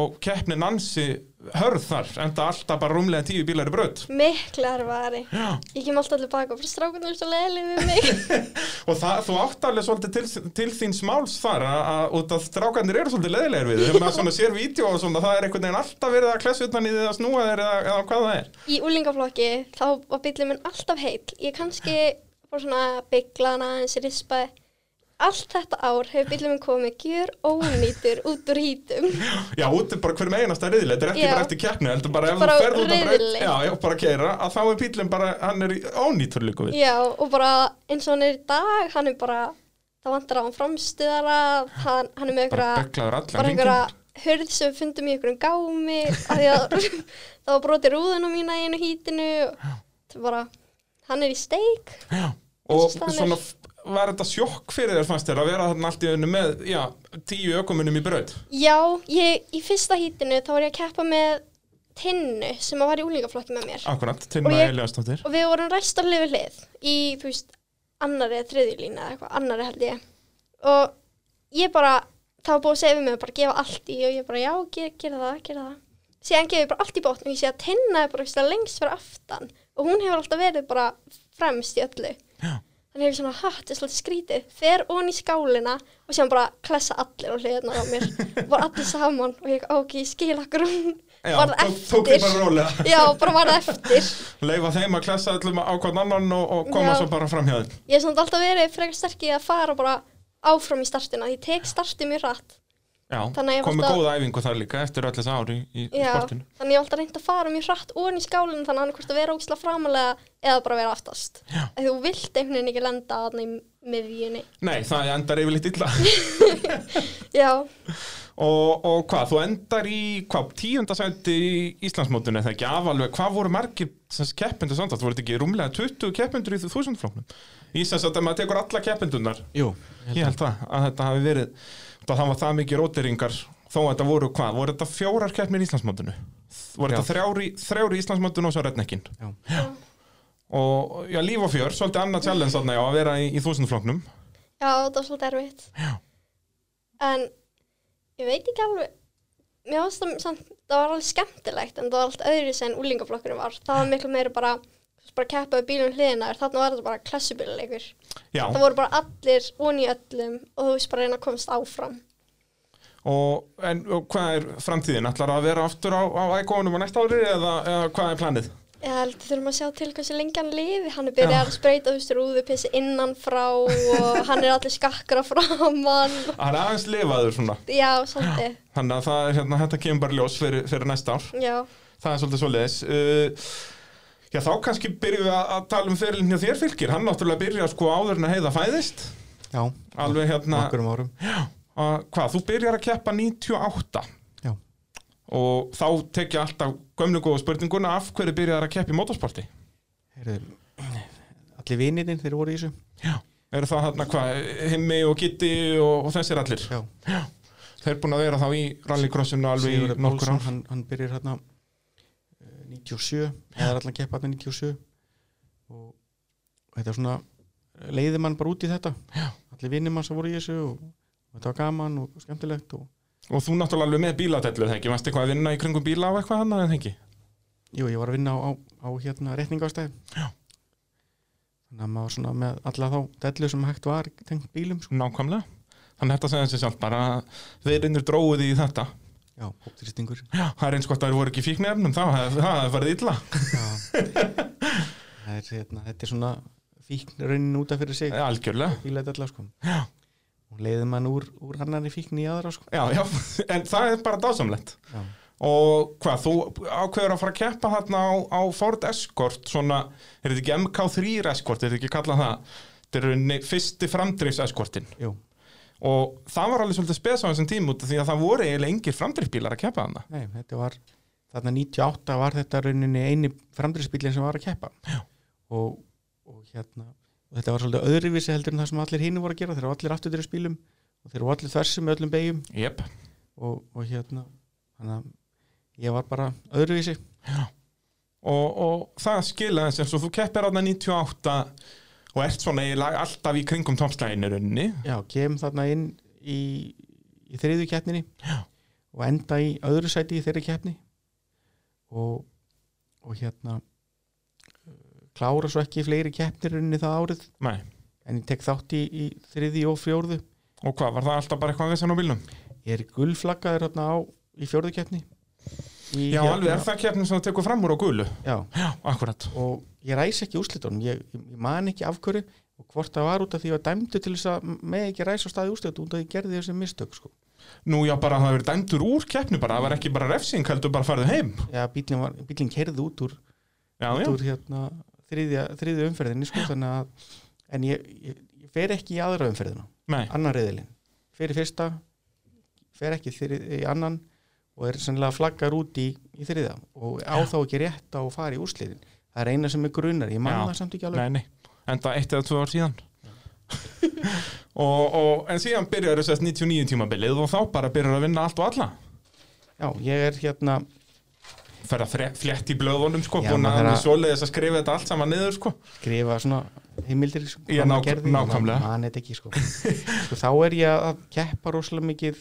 og keppnin ansi hörð þar, enda alltaf bara rúmlega tíu bílar í braut. Miklu erfari. Já, Ég kem alltaf tilbaka og fyrir strákunum er svo leiðileg við mig. og það, þú átt alveg svolítið til, til þín smáls þar að, að, út að strákandir eru svolítið leðilegir við þegar maður svona sér vídeo og svona það er einhvern veginn alltaf verið að klessu utan í því að snúa þeir eða, eða hvað það er. Í úlingaflokki þá var bílið minn alltaf heill. Ég kannski fór svona bygglaðan aðeins rispaði allt þetta ár hefur bílum komið gjör ónýtur út úr hítum. Já, út er bara hverjum einasta riðli, þetta er ekki Já. bara eftir keppni, heldur bara ef Bara þú ferð út að riðli. já, já, bara keira, að þá er bílinn bara, hann er ónýtur líka við. Já, og bara eins og hann er í dag, hann er bara, það vantar á hann framstuðara, hann, hann er með Bara beklaður allan bara einhverja hörð sem fundum í einhverjum gámi, var brotið rúðuna mína í einu er bara, hann er í steik. Og er. svona, var þetta sjokk fyrir þér fannst þér að vera þarna allt í önnu með, já, tíu ökumunum í braut? Já, ég, í fyrsta hítinu þá var ég að keppa með tinnu sem að var í úlingaflokki með mér. Akkurat, Tinna ég- Eliastóttir. og við vorum ræstar hlið við hlið í, þú veist, annari eða þriðju lína eða eitthvað, annari held ég og ég bara, það var búið að segja við mig að bara gefa allt í og ég bara, já, ger, gera það, gera það síðan gefið ég bara allt í bótt og ég sé að Tinna er bara lengst fyrir aftan og hún hefur alltaf verið bara fremst í öllu Já. Þannig hefur svona, hætt, þetta er svolítið skrítið fer onni í skálina og síðan bara klessa allir á hliðina á mér bara allir saman og ég, ok, ég skil okkur hún Já, varð tók, þið bara rólega. já, bara var það eftir Leifa þeim að klessa öllum á hvern annan og, og koma Já. svo bara fram hjá þeim. Ég hef samt alltaf verið frekar sterk í að fara bara áfram í startina. Ég tek startið mjög rætt. Komið góða æfingu þar líka eftir öll þessi ári í, í Já, sportinu. þannig ég hef alltaf reynd að fara mjög hrætt og í skálinu þannig að hann er hvort að vera ógislega framalega eða bara vera aftast. Já. Að þú vilt einhvern veginn ekki lenda að í miðjunni. Nei, það endar yfirleitt illa. Já, og, og hvað, þú endar í hvað, tíundasæti í Íslandsmótinu eða ekki afalveg, hvað voru margir keppindur samt að þú voru ekki rúmlega 20 keppindur í þúsundflóknum í þess að maður tekur alla keppindunar Jú, ég held það, að þetta hafi verið það var það mikið róteringar þó að þetta voru hvað, voru þetta fjórar keppnir í Íslandsmótinu voru Já. þetta þrjári, þrjári í Íslandsmótinu og svo rednekkin já, og já, líf og fjör, svolítið annað challenge þarna já, að vera í, í þúsundflóknum já, það var svolítið erfitt. Já. En ég veit ekki alveg, mér varst það samt, það var alveg skemmtilegt en það var allt öðru sem úlingaflokkurinn var. Það var miklu meira bara, bara keppaði bílum hliðina, þarna var þetta bara klassubíluleikur. já, það voru bara allir onni í öllum og þú veist bara að reyna að komast áfram. Og, en, og hvað er framtíðin, ætlar að vera aftur á, á ægónum á næsta ári eða, eða hvað er planið? ég held við þurfum að sjá til hversu lengi hann lifi. Hann er byrjað að spreita þú veist rúðupissi innan frá og hann er allir skakkar á framann Það er aðeins lifaður svona. Já, svolítið, Þannig að það er hérna, þetta kemur bara ljós fyrir, fyrir næsta ár. Já. Það er svolítið svoleiðis. Uh, Já, þá kannski byrjum við að, tala um fyrirlin hjá þér fylgir Hann náttúrulega byrja sko áður en að heiða fæðist. Já, Alveg hérna nokkurum árum. Að, Hvað, þú byrjar að keppa 98 Já, Og þá tek ég alltaf gömlu góða spurninguna Af hverju byrjar að keppa í motorsporti? heyrðu, allir vinirinn þeir voru í þessu. Já. Eru það hérna hvað, Himmi og Gitti og, og þessir allir? Já, Þeir búin að vera þá í rallycrossinu alveg Sigurður nokkur Pálsson, ár. hann, hann byrjar hérna 97, eða allan keppa hérna 97 og, og þetta er svona leiði mann bara út í þetta Já. allir vinnir mann sem voru í þessu og, og þetta var gaman og skemmtilegt og Og þú náttúrulega alveg með bílatellu, þegar ekki? Varst eitthvað að vinna í kringum bíla á eitthvað hann, eða ekki? jú, ég var að vinna á, á, á hérna rétningástæð Já. þannig að maður svona með alla þá dellu sem hægt var tengt bílum sko. Nákvæmlega. Þannig að þetta segja sér sjálf bara þeir innur dróðið í þetta. Já, hóptrýstingur Já, það er eins gott að þeir voru ekki fíknefnum, þá það það hefði farið illa. það er, hérna, þetta er svona fíkn raunin út af fyrir sig algjörlega. bílætalla sko. Já. og leiði mann úr, úr annari fíkn í aðra sko. Já, já, en það er bara dásamlegt. já. Og hvað, þú ákveður að fara að keppa þarna á, á Ford Escort, svona, er þetta ekki MK3 Escort, er þetta ekki kallað það? Þetta er rauninni fyrsti framdrifs Escortin. Jú, Og það var alveg svolítið spes á þessum af því að það voru eiginlega engir framdrifsbílar að keppa þarna. nei, þetta var þarna 98 var þetta rauninni eini framdrifsbílinn sem var að keppa. Og, og hérna og þetta var svolítið öðruvísi heldur en það sem allir hinu voru að gera. Þeir eru allir aftur bílum og þeir eru allir þversum öllum beigjum Jep. og, og hérna ég var bara öðruvísi. Og, og það skilaði sem svo þú keppir átna 98 og ert svona eiginlega alltaf í kringum toppslæginu rauninni já, kem þarna inn í, í þriðu keppninni Já. og enda í öðru sæti í þeirri keppni og, og hérna uh, klára svo ekki fleiri keppnir rauninni það árið Nei. en ég tek þátt í, í þriði og fjórðu og hvað, var það alltaf bara eitthvað vissan á bílnum? ég er gullflaggaður hérna á í fjórðu keppni í, Já, hérna- alveg, er það keppnin sem þú tekur fram úr á gulu? já, Já, akkurat og ég ræs ekki úrslitunum ég, ég, man ekki af hverju og hvort það var út af því að dæmdu til þess að með ekki ræsa á staði úrslit út af því gerði þessi mistök sko. Nú já, bara það verið dæmdur úr keppni bara, það var ekki bara refsing, heldur bara farið heim. Já, bílinn, kerði út úr, Já, út úr hérna, þriðja, þriðja umferðinni sko, þannig að en ég, ég, ég fer ekki í aðra umferðina. Nei, annar reyðilinn, fer í fyrsta fer ekki þrið, í annan og er sannlega flaggar út í, í þriða og á þá ekki rétt á að fara í úrslitin það er eina sem er grunar, ég man Já. það samt ekki alveg nei, nei, enda eitt eða tvö ár síðan. og, og, en síðan byrjar þess að 99 tímabilið og þá bara byrjar að vinna allt og alla. Já, ég er hérna Fer að flétt í blöðunum, sko, búin að hann er svoleiðis að skrifa þetta allt saman niður, sko. skrifa svona heimildir sko, Já, gerði, nákvæmlega. þetta ekki sko. sko, þá er ég að keppa rosalega mikið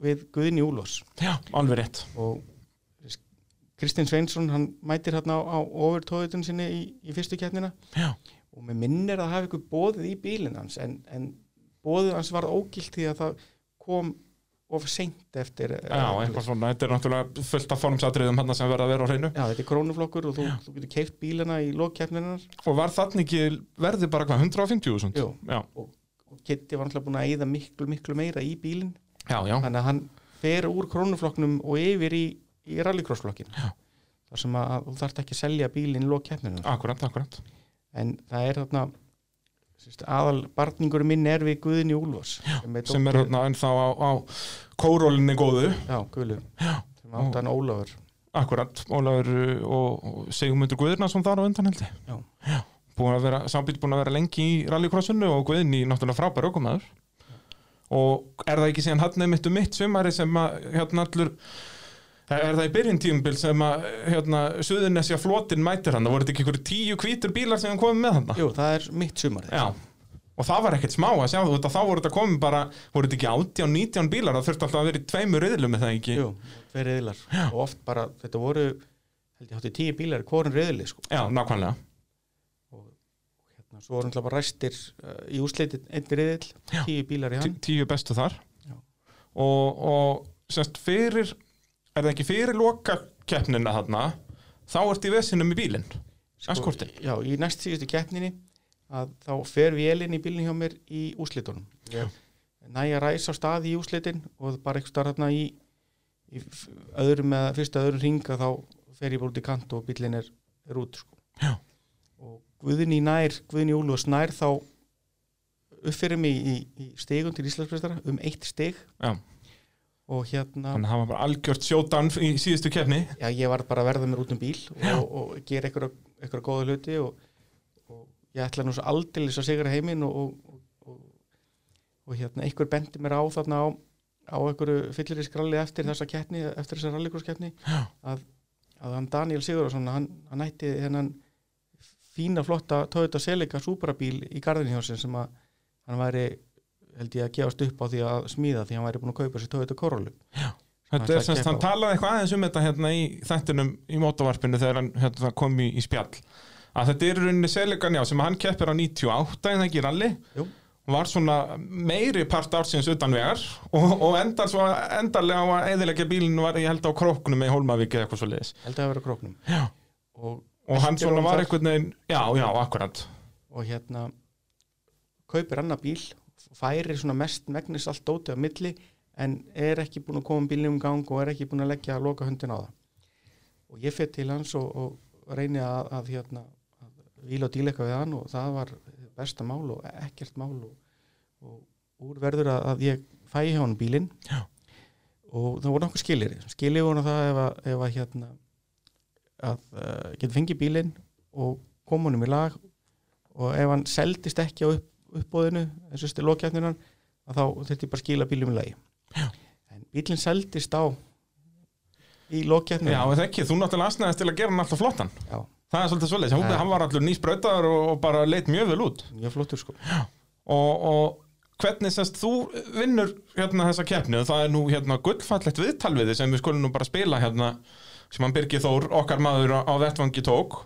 við Guðni Úlós Já, alveg rétt. og Kristinn Sveinsson hann mætir hérna á, á overtóðutun sinni í, í fyrstu keppnina. Já, og mér minnir að hafa ykkur bóðið í bílinn hans en, en bóðið hans var ógilt því að það kom of seint eftir já, eitthvað svona, þetta er náttúrulega fullt af formsatriðum hann sem verða að vera á hreinu. Já, þetta er krónuflokkur og þú, þú getur keift bílina í lókkeppninar Og var þannig ekki verði bara hvað, 150.000? Jú. Já, og Kitty var alltaf búin að eyða miklu, miklu meira í bílinn. Já, já, þannig að hann fer úr krónuflokknum og yfir í, í rallycrossflokkin Já. þar sem að þú þarft ekki að selja bílinn í lókkeppninu akkurat, akkurat. en það er þarna aðal barningur minn er við Guðni Úlfos sem er, Sem er hérna ennþá á, á kórólinni góðu. já, Guðlu sem átt hann Ólafur Akkurat, Ólafur uh, og, og Sigmundur Guðurnason þar á undan held ég. Já. Vera, sambíl búin að vera lengi í rallycrossinu og Guðni náttúrulega frábær aukumæður. Og er það ekki síðan hann nefnitt um mitt sumari sem að hérna allur Er það í byrjun tímabil sem að hérna, Suðurnesja flotin mætir hann? Það voru ekki einhverju tíu hvítur bílar sem hann komið með hann? Jú, það er mitt sumar Já, og það var ekkert smá að sjá þú þá voru þetta komið bara, voru þetta ekki 18, 19 bílar, það þurfti alltaf að vera í tveimur riðlum með það ekki? Jú, tveir reyðilar og oft bara, þetta voru held ég hátti tíu bílar, hvorin reyðili sko. Já, nákvæmlega. og hérna, svo voru hann bara ræstir uh, í úrslitin einn Já. tíu bílar í hann tíu er það ekki fyrir loka keppnina þarna, þá ert í vesinum í bílinn. Askorti. Sko, Já, í næst síðustu keppninni að þá fer vélinn í bílinn hjá mér í úrslitunum ég næja ræs á staði í úrslitin og bara eitthvað starf hérna í, í öðrum eða fyrsta öðrum ringa þá fer ég bara út í kant og bílinn er, er út sko. Og Guðni nær, Guðni Úlfs nær þá uppfyrir mig í, í stegum til Íslandsprestara um eitt steg Já. Og hérna Þannig að það var bara algjört sjódan í síðustu keppni. já, ég var bara að verða mér út um bíl og, og gera einhverja góða hluti og, og ég ætla nú svo aldeilis að sigra heiminn og, og, og, og hérna einhver bendi mér á þarna á, á einhverju fyllir í skralli eftir þessa keppni, eftir þessa rallycross-keppni að, að hann Daniel Sigurðarsson hann, hann ætti þennan fína flotta Toyota Celica Supra-bíl í sér sem að hann væri held ég að gefast upp á því að smíða því hann væri búin að kaupa sér Toyota Corolla. Þetta ætla er að semst, hann talaði eitthvað aðeins um þetta hérna í þættinum í mótavarpinu þegar hann hérna, kom í, í spjall. Að þetta er í rauninni seligan já sem hann keppir á 98 en það ekki ralli? Jú. var svona meiri part ársins utan vegar og, og endar svo endarlega á að eðilegja bílinn var ég held á króknum með Hólmavík eða eitthvað svo leiðis held að vera króknum. Og, og hann svona var einhvern veginn já, já, akkurat. Og hérna kaupir annar bíl færir svona mest megnis allt dótið á milli en er ekki búin að koma bílnum í gang og er ekki búin að leggja að loka höndin á það. Og ég fyrir til hans og, og reyni að, að hérna að víla og díleika við hann og það var besta mál og ekkert mál og, og úr verður að, að ég fæ hjá hann bílinn. Já. og það voru nokkuð skilir skilir voru það ef að, ef að hérna að uh, geta fengið bílinn og koma honum í lag og ef hann seldist ekki á upp, uppbóðinu eins og stu lokjafninan að þá þurfti ég bara að skila bílum í lagi. Já. en bílinn seldist á í já, lokjafninan en ekki, þú náttúrulega asnaðist til að gera hann alltaf flottan. Já. það er svolítið svolítið, Já. hann var allur nýsbrautaður og, og bara leit mjög vel út. Mjög flottur sko. Og, og hvernig semst þú vinnur hérna þessa og það er nú hérna gullfallegt viðtal við þið sem við skulum nú bara spila hérna sem hann Birgir Þór, okkar maður á vettvangi tók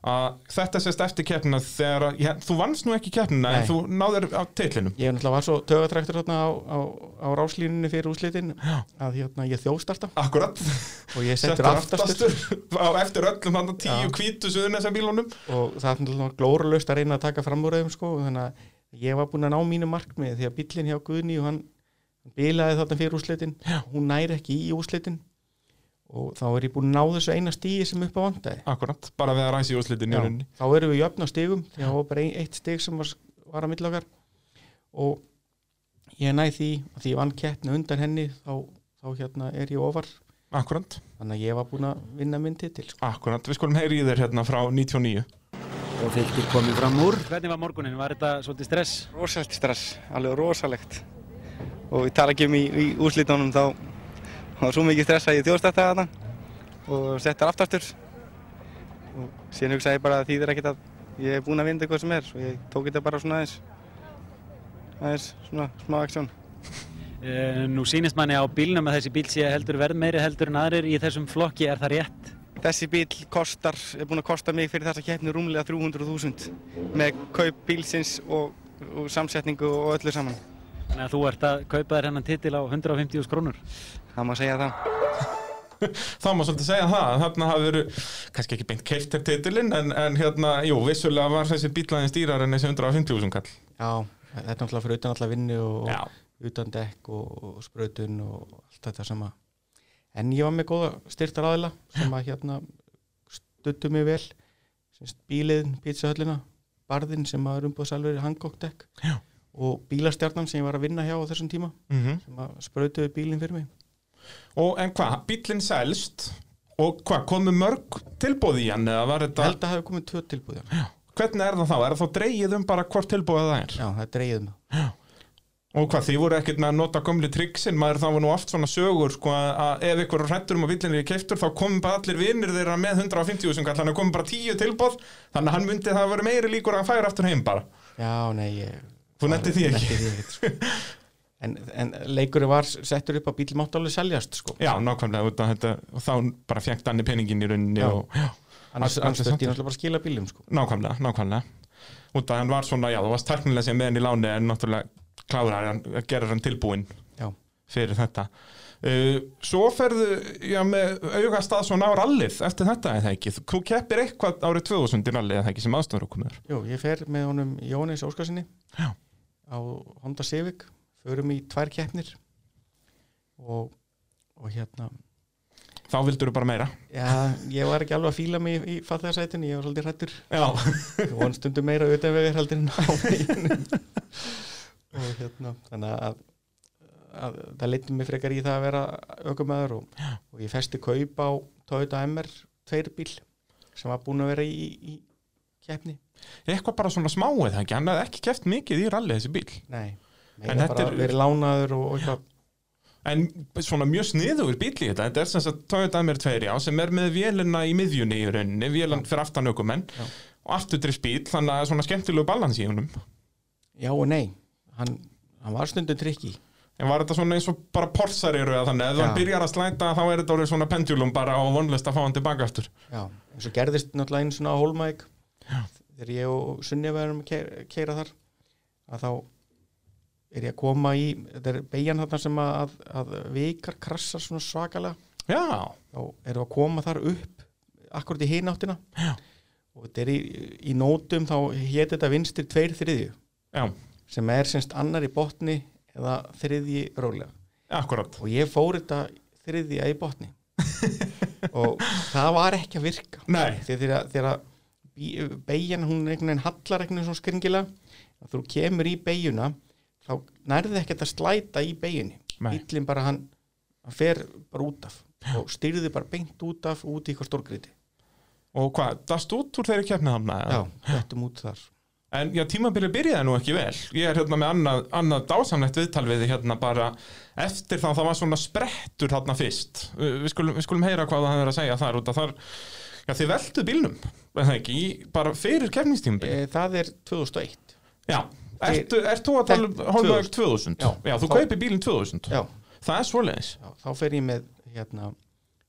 að þetta sést eftir keppnina þegar, að- já, þú vannst nú ekki keppnina en þú náður á titlinum. Ég náttúrulega var svo tögatræktur á, á, á ráslínunni fyrir úslitin að hérna, ég þjóstarta Akkurat, og ég settur aftastur. aftastur á eftir öllum þannig tíu Já. hvítu suðunessa bílunum og það er glóralaust að reyna að taka fram úr þeim sko, þannig að ég var búin að ná mínu markmið því að bíllinn hjá Guðni og hann hann bilaði þarna fyrir úslitin hún næri ekki í úslitin og þá er ég búin að ná þessu eina stígi sem upp á vandaði Akkurat, bara við að ræsi úrslitin í Já, rauninni. þá erum við jöfn á stigum því að það var bara ein, eitt stig sem var, var að milla okkar. Og ég næ því að því ég vann keppni undan henni þá, þá hérna er ég ofar. Akkurat, þannig að ég var búin að vinna minn titil sko. akkurat, við skulum heyri í þér hérna frá 99 og fylgir komið fram úr. Hvernig var morgunin? Var þetta svolítið stress? rosalegt stress, alveg rosalegt. Og ég tala ekki um í, í úrslitunum þá það var svo mikið stress að ég þjóðstætti þarna og settar aftastur og síðan hugsaði ég bara að þýðir ekkert að ég er búinn að vinna eitthvað sem er og ég tók þetta bara svona aðeins aðeins svona smá aksjón Uh, nú sýnist manni á bílnum að þessi bíl sé heldur verð meiri heldur en aðrir í þessum flokki, er það rétt? Þessi bíl kostar, er búinn að kosta mig fyrir þessa keppni rúmlega 300.000 með kaup bílsins og, og samsetningu og öllu saman. Þannig að þú ert að kaupa þér hennan titil á 150.000 krónur. Það má segja það. þá má svolítið segja það, að þarna hafi verið kannski ekki beint keiftir titilinn en, en hérna, jú, vissulega var þessi bílaðin stýrar en þessi 150.000 kall Já, þetta er náttúrulega fyrir utan alla vinnu og, Já, utan dekk og, og sprautun og allt þetta sem að en ég var með góða styrtar aðila sem að hérna stuttu mig vel semst bíliðin, pizzahöllina barðin sem að er umbúðsalveri Hancock dekk Já. Og bílastjarnan sem ég var að vinna hjá á þessum tíma mm sem að sprautuði bílinn fyrir mig. Og en hvað, bílinn selst? Og hvað, komu mörg tilbúð í hann eða var þetta, held að hafi komið tvö tilbúð já. hvernig er það þá, er það þá dreigið um bara hvort tilbúið það er? Já, það er dreigið með og hvað, þið voru ekkert með að nota gömlu triksin maður þá var nú oft svona sögur sko, að ef ykkur hrættur um að bílinn er keiftur þá komum bara allir vinnir þeirra með 150 sem kall, hann komum bara 10 tilbúð þannig að hann myndi það að vera meiri líkur að hann færa aftur heim bara. Já, nei, ég Þú nenntir því ekki? Því ekkert, sko. en, en leikurinn var settur upp að bíl mátt alveg seljast sko. Já, nákvæmlega, þetta, og þá bara fjengt hann í peningin í rauninni annars, Allt- annars allt þurfti ég náttúrulega bara að skila bílum sko. nákvæmlega, nákvæmlega út af hann var svona, já, þú varst tæknilega sem með hann í láni en náttúrulega kláður hann gerir hann tilbúinn Já. fyrir þetta uh, Svo ferðu, já, með augastað svona á rallið eftir þetta eða ekki, þú keppir eitthvað árið 2000 í rallið eða ekki sem aðstofur okkur með Jú, ég fer með honum Jónis Óskarsinni Já. Á Honda Civic. Förum í tvær keppnir. Og, og hérna. Þá vildur þú bara meira. Já, ég var ekki alveg að fíla mig í, í fallegarsætun, ég var svolítið hrættur Já, ég von stundum meira auðvitað við heldur en á og hérna þannig að, að það leyndi mig frekar í það að vera aukumæður og, og ég festi kaup á Toyota MR 2 bíl sem var búin að vera í, í keppni eitthvað bara svona smá eða ekki, hann hefði ekki keppt mikið í rallið þessi bíl Nei, En þetta er- verið lánaður og, eitthvað. En svona mjög sniðugur bíl í þetta. Þetta er sem sagt Toyota MR2 já, sem er með vélina í miðjunni í rauninni Vélan fyrir aftan aukumenn og afturdrifts bíl, þannig að það er svona skemmtilegu balans í honum. Já og nei, hann, hann var stundum trikki En var þetta svona eins og bara porsar eru eða þannig, ef hann byrjar að slæta þá er þetta orðið svona pendulum bara og vonlist að fá hann tilbaka aftur. Já, eins og gerðist náttúrulega einu svona á Hólmæk þegar ég og Sunni verðum að keira, þar að þá er ég að koma í þetta er beigjan þarna sem að, að vikar krassar svona svakalega. Já, þá erum við að koma þar upp akkurat í hináttina Já. og þetta er í, í nótum þá hétt þetta vinstir tveir þriðju já, sem er semst annar í botni eða þriðji rólega. Akkurat og ég fór þetta þriðja í botni. Og það var ekki að virka. Nei. þegar, þegar, beygjan hún er einhvern veginn hallar einhvern veginn svona skringilega. Að þú kemur í beigjuna þá nærði ekki að slæta í beigjunni bíllinn bara hann, hann fer bara út af og styrði bara beint út af út í eitthvað stórgriti Og hvað, dast út úr þeirri keppnið hann já, hættum út þar. En já, tímabilið byrjaði nú ekki vel. Ég er hérna með annað, annað dásamlegt viðtal við hérna bara eftir þá það var svona sprettur hérna fyrst. Við skulum, við skulum heyra hvað það er að segja þar út að þar, já þið veldu bílnum, er það ekki, bara fyrir kefningstímabilið. e, það er 2001 Já, ertu, ert þú að tala um Holmberg 2000? Já. já þú Þá- kaupir bílinn 2000. já, Það er svoleiðis. já, þá fer ég með hérna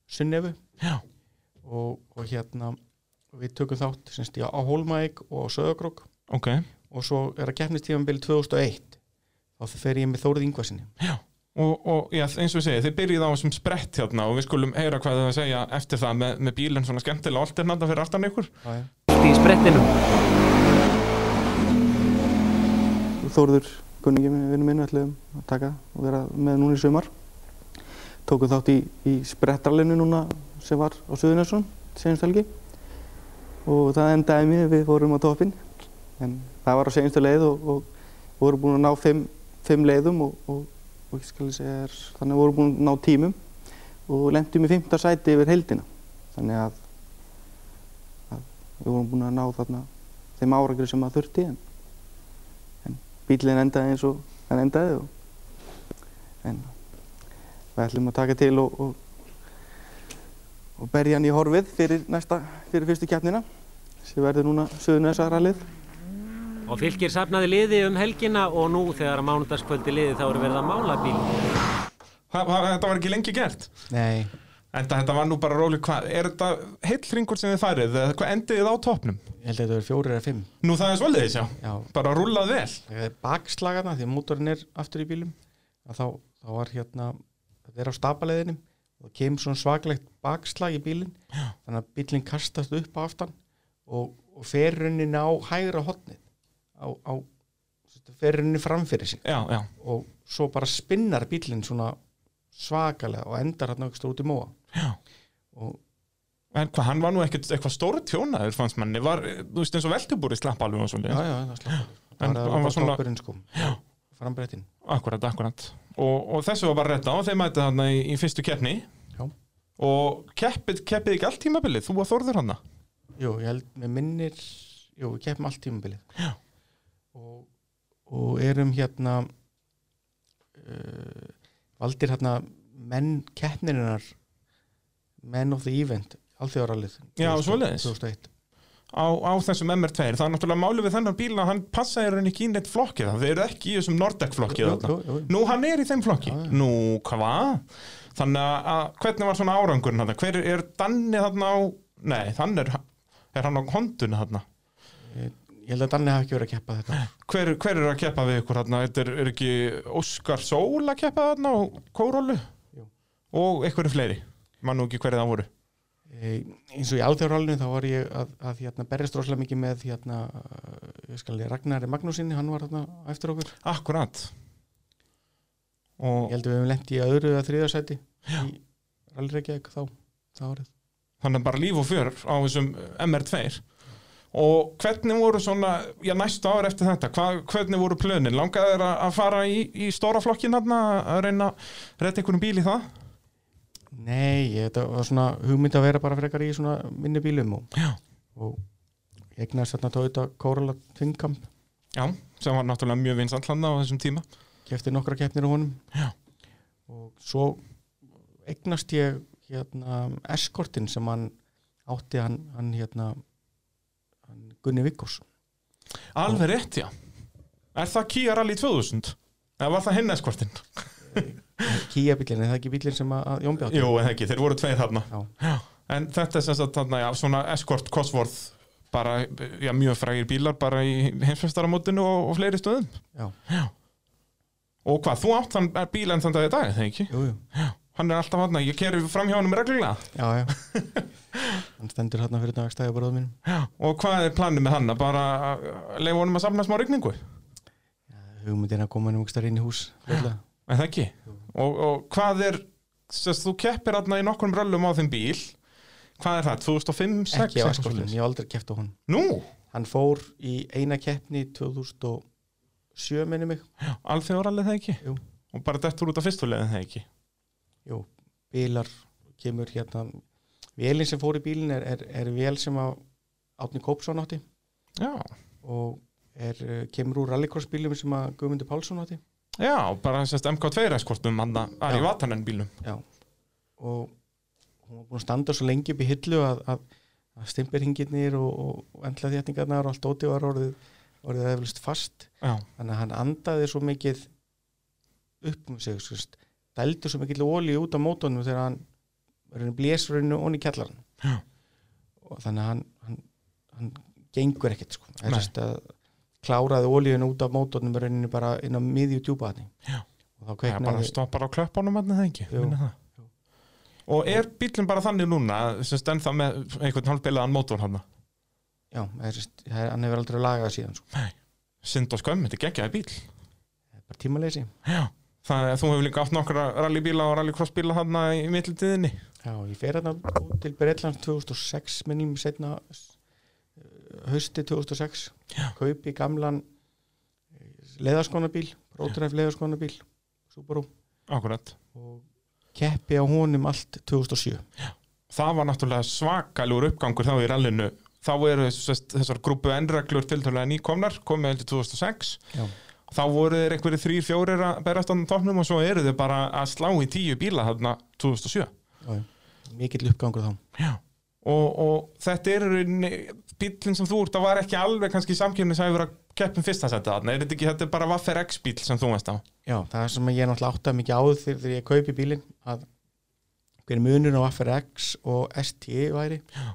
Sunnefu Já. og, og hérna við tökum þátt semst, á Hólmæk og Söðagrók ok, og svo er að keppnistífambili 2001 þá fer ég með Þórið Ingvarsinni og, og já, eins og við segja, þið byrjið á þessum sprett hérna og við skulum heyra hvað þið að segja eftir það með, með bílinn svona skemmtilega alternanda fyrir aftan ykkur. Í sprettinum. Þórður kunningi með vinnu minn ætlum að taka og vera með núna í sumar. Tókum þátt í, í sprettralinu núna sem var á Suðunessum senjumst helgi. Og það endaði mér við fórum á toppin en það var á senjumstu leið og, og vorum búin að ná fimm, fimm leiðum og, og, og ég skal segja þér þannig vorum búin að ná tímum og lendum í fymta sæti yfir heldina þannig að, að við vorum búin að ná þarna þeim árangri sem að þurfti en bílinn endaði eins og hann endaði og, en við ætlum að taka til og, og, og berja hann í horfið fyrir næsta, fyrir fyrstu keppnina sem verður núna Suðunessarallið Og fylgir safnaði liði um helgina og nú þegar að mánudagskvöldi liði þá eru verið að mála bíl. Það, það, þetta var ekki lengi gert? Nei, en þetta var nú bara róli, hvað, er þetta heill ringur sem þið farið, hvað endið þið á toppnum? ég held að þetta verður fjórir eða fimm. Nú það er svolítið, já, Já, bara rúlað vel. Það er bakslagana því að mótorinn er aftur í bílum. Að þá, þá var hérna þetta er á stapaleðinum og það kemur svona svaklegt bakslag í bílinn. Þannig að bílinn kastast upp á aftan og, og fer rauninni á hægra hotnið á, á fer rauninni framfyrir sig. Já, já, og svo bara spinnar bílinn svona svakalega og endar hérna ekki út í móa. Já. Og En hvað, hann var nú ekkert eitthvað stóri tjónaður fannst manni, var, þú veist eins og veltubúri slapp alveg og já, svolítið. já, það slapp En það hann var svona- toppurinn sko. Frambrettin Akkurat, akkurat. Og, og þessu var bara rétt á, þeir mætið hann í, í fyrstu keppni. Já. Og keppið, keppið ekki allt tímabilið, þú og Þórður hann Jú, ég held með minnir Jú, við keppum allt tímabilið. Já. Og, og erum hérna uh, valdir hérna menn keppnirinnar menn of the event alþjóðarallið Já, svoleiðis. 2001 á, á þessum MR2. Það er náttúrulega málið við þennan bíl að hann passaði henni ekki í neitt flokkið, það eru ekki í þessum Nordec flokkið. Nú, hann er í þeim flokki. Já, já. Nú, hvað? Þannig að- hvernig var svona árangurinn þarna? Hver er, er Danni þarna á, nei, þann er, er hann á hondunni þarna? Ég held að Danni hafi ekki verið að keppa þetta Hver, hver er að keppa við ykkur þarna? Er, er ekki Óskar Sól að keppa þarna og Kórólu? Og einhverju fleiri? Man nú ekki hverju það voru. e, eins og í alþjóðarallinu þá var ég að, að hérna, berjast rosalega mikið með hérna, ég skal ég Ragnari Magnúsinni hann var hérna eftir okkur Akkurat. Og ég held að við hefum lent í öðru eða þriða sæti í rallreikjaðik þá árið þannig bara líf og fjör á þessum MR2 og hvernig voru svona já næstu ár eftir þetta, Hva, hvernig voru plönin? Langaði þeir að fara í, í stóra flokkin að reyna að reyta einhvern bíl í það? Nei, þetta var svona hugmynd að vera bara frekar í svona minni bílum og, og eignast þarna Toyota Corolla Twin Cam já, sem var náttúrulega mjög vinsall hann á þessum tíma. Kefti nokkra keppnir á honum. Já. og svo eignast ég hérna eskortin sem hann átti hann, hann hérna Gunni Vikkors alveg rétt já er það Kia Rally 2000? eða var það hinn eskortinn? Kia bílinn, er það ekki bílinn sem að, Jónbi átti? Jú, eða ekki, þeir voru tveir þarna Já. en þetta er sem sagt þarna, já, svona eskort Cosworth bara, já, mjög frægir bílar bara í heimsfestaramótinu og, og fleiri stöðum Já. Og hvað, þú átt þann bíl enn þann dag í dag, þegar ekki? Jú, jú, Hann er alltaf hann, ég keri fram hjá hann reglulega. já, já hann stendur hérna fyrir dagstæði bara mínum Og hvað er planið með hann? Að bara leifa honum að safna smá regningu? hugmyndin að koma hann um inn í hús. En það ekki? Og, og hvað er, sérst, þú keppir hann í nokkrum röllum á þeim bíl. Hvað er það, 2005, 2006? ekki á eskortin, ég hef aldrei keft á hann Nú, hann fór í eina keppni 2007 minni mig alþjóðarallið það ekki? Jú. Og bara dettur út af fyrstulegin það ekki? Jú, bílar kemur hérna vélinn sem fór í bílinn er, er, er vél sem að Átni Kópsson átti Já, og er, eh, kemur úr rallycross bílum sem að Guðmundur Pálsson átti já, bara sérst MK2 eskortum hann að Ari Já. Vatanen bílum. Já. og hún var búin að standa svo lengi upp í hillu að, að, að stimpirhingirnir og, og, og endla þétningarnar og allt óti var orðið, orðið eflust fast Já, þannig að hann andaði svo mikið upp um sig dældi svo mikið ólí út af mótónum þegar hann raunin blésur rauninu onni kjallaran Já. og þannig að hann, hann hann gengur ekkert sko. Að kláraði ólíun út af mótornum rauninni bara inn á miðju djúpaðni Já. og þá er bara kveiknaði stoppar á klöppunum en það ekki? Jú. Og er bílinn bara þannig núna sem stend það með einhvern hálfbilaðan mótor hann já, þess, það er- hann hefur aldrei lagað síðan sko. Sind og skömm, þetta er geggjaði bíl það er bara tímaleysi. Já, það er, þú hefur líka átt nokkra rallybíla og rallycrossbíla hann í mittildiðinni já, ég fer hérna til Breitlands 2006 minnum setna hausti 2006 Já. kaupi gamlan leðaskónabíl, prótræf leðaskónabíl Subaru. Akkurat. Og keppi á honum allt 2007 Það var náttúrulega svakalur uppgangur þá í rallinu. Þá eru þessar grúpu N-reglur tiltölulega nýkomnar komið heldur 2006 Já. Þá voru þeir einhverju þrýr, fjórir að berast á topnum og svo eru þeir bara að slá í tíu bíla þarna 2007 já, já. mikill uppgangur þá. Já. Og, og þetta er rauninni bílinn sem þú ert, það var ekki alveg kannski hefur að keppum fyrsta setta þarna, er þetta ekki, þetta er bara Vaffer X bíl sem þú veist á. Já, það er sem ég náttúrulega áttaði mikið áður þegar þegar ég kaupi bílinn að hver er munur á FRX og ST væri. Já.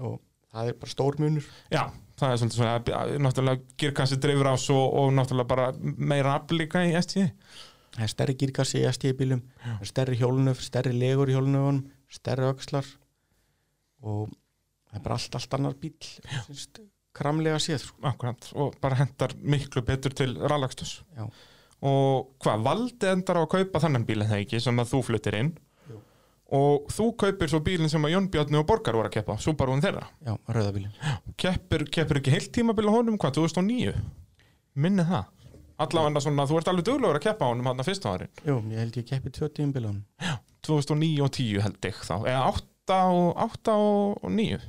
og það er bara stór munur. Já, það er svolítið svona, að- náttúrulega girkassi dreifur ás og, og náttúrulega bara meira aflíka í ST það er stærri gírkassi í ST bílum stærri hjólunöf, stærri legur í hjólunöfunum stærri öxlar og það er bara allt, allt annar bíl finnst, kramlega séð sko. Akkurat, og bara hendar miklu betur til rallakstus Já. Og hvað, valdi endar á að kaupa þannig bíl en það ekki sem að þú fluttir inn. Og þú kaupir svo bílinn sem að Jón Bjarni og Borgar voru að keppa, Subaruun þeirra? Já, rauðabílin keppir, keppir ekki heilt tímabil á honum, hvað, 2009 minni það. Allavega svona, þú ert alveg duglegur að keppa á honum hann að fyrsta árin Jú, ég held ég keppi tvö tíum bílunum 2009 og 10 held ég þá. Eða 8 og, 8 og 9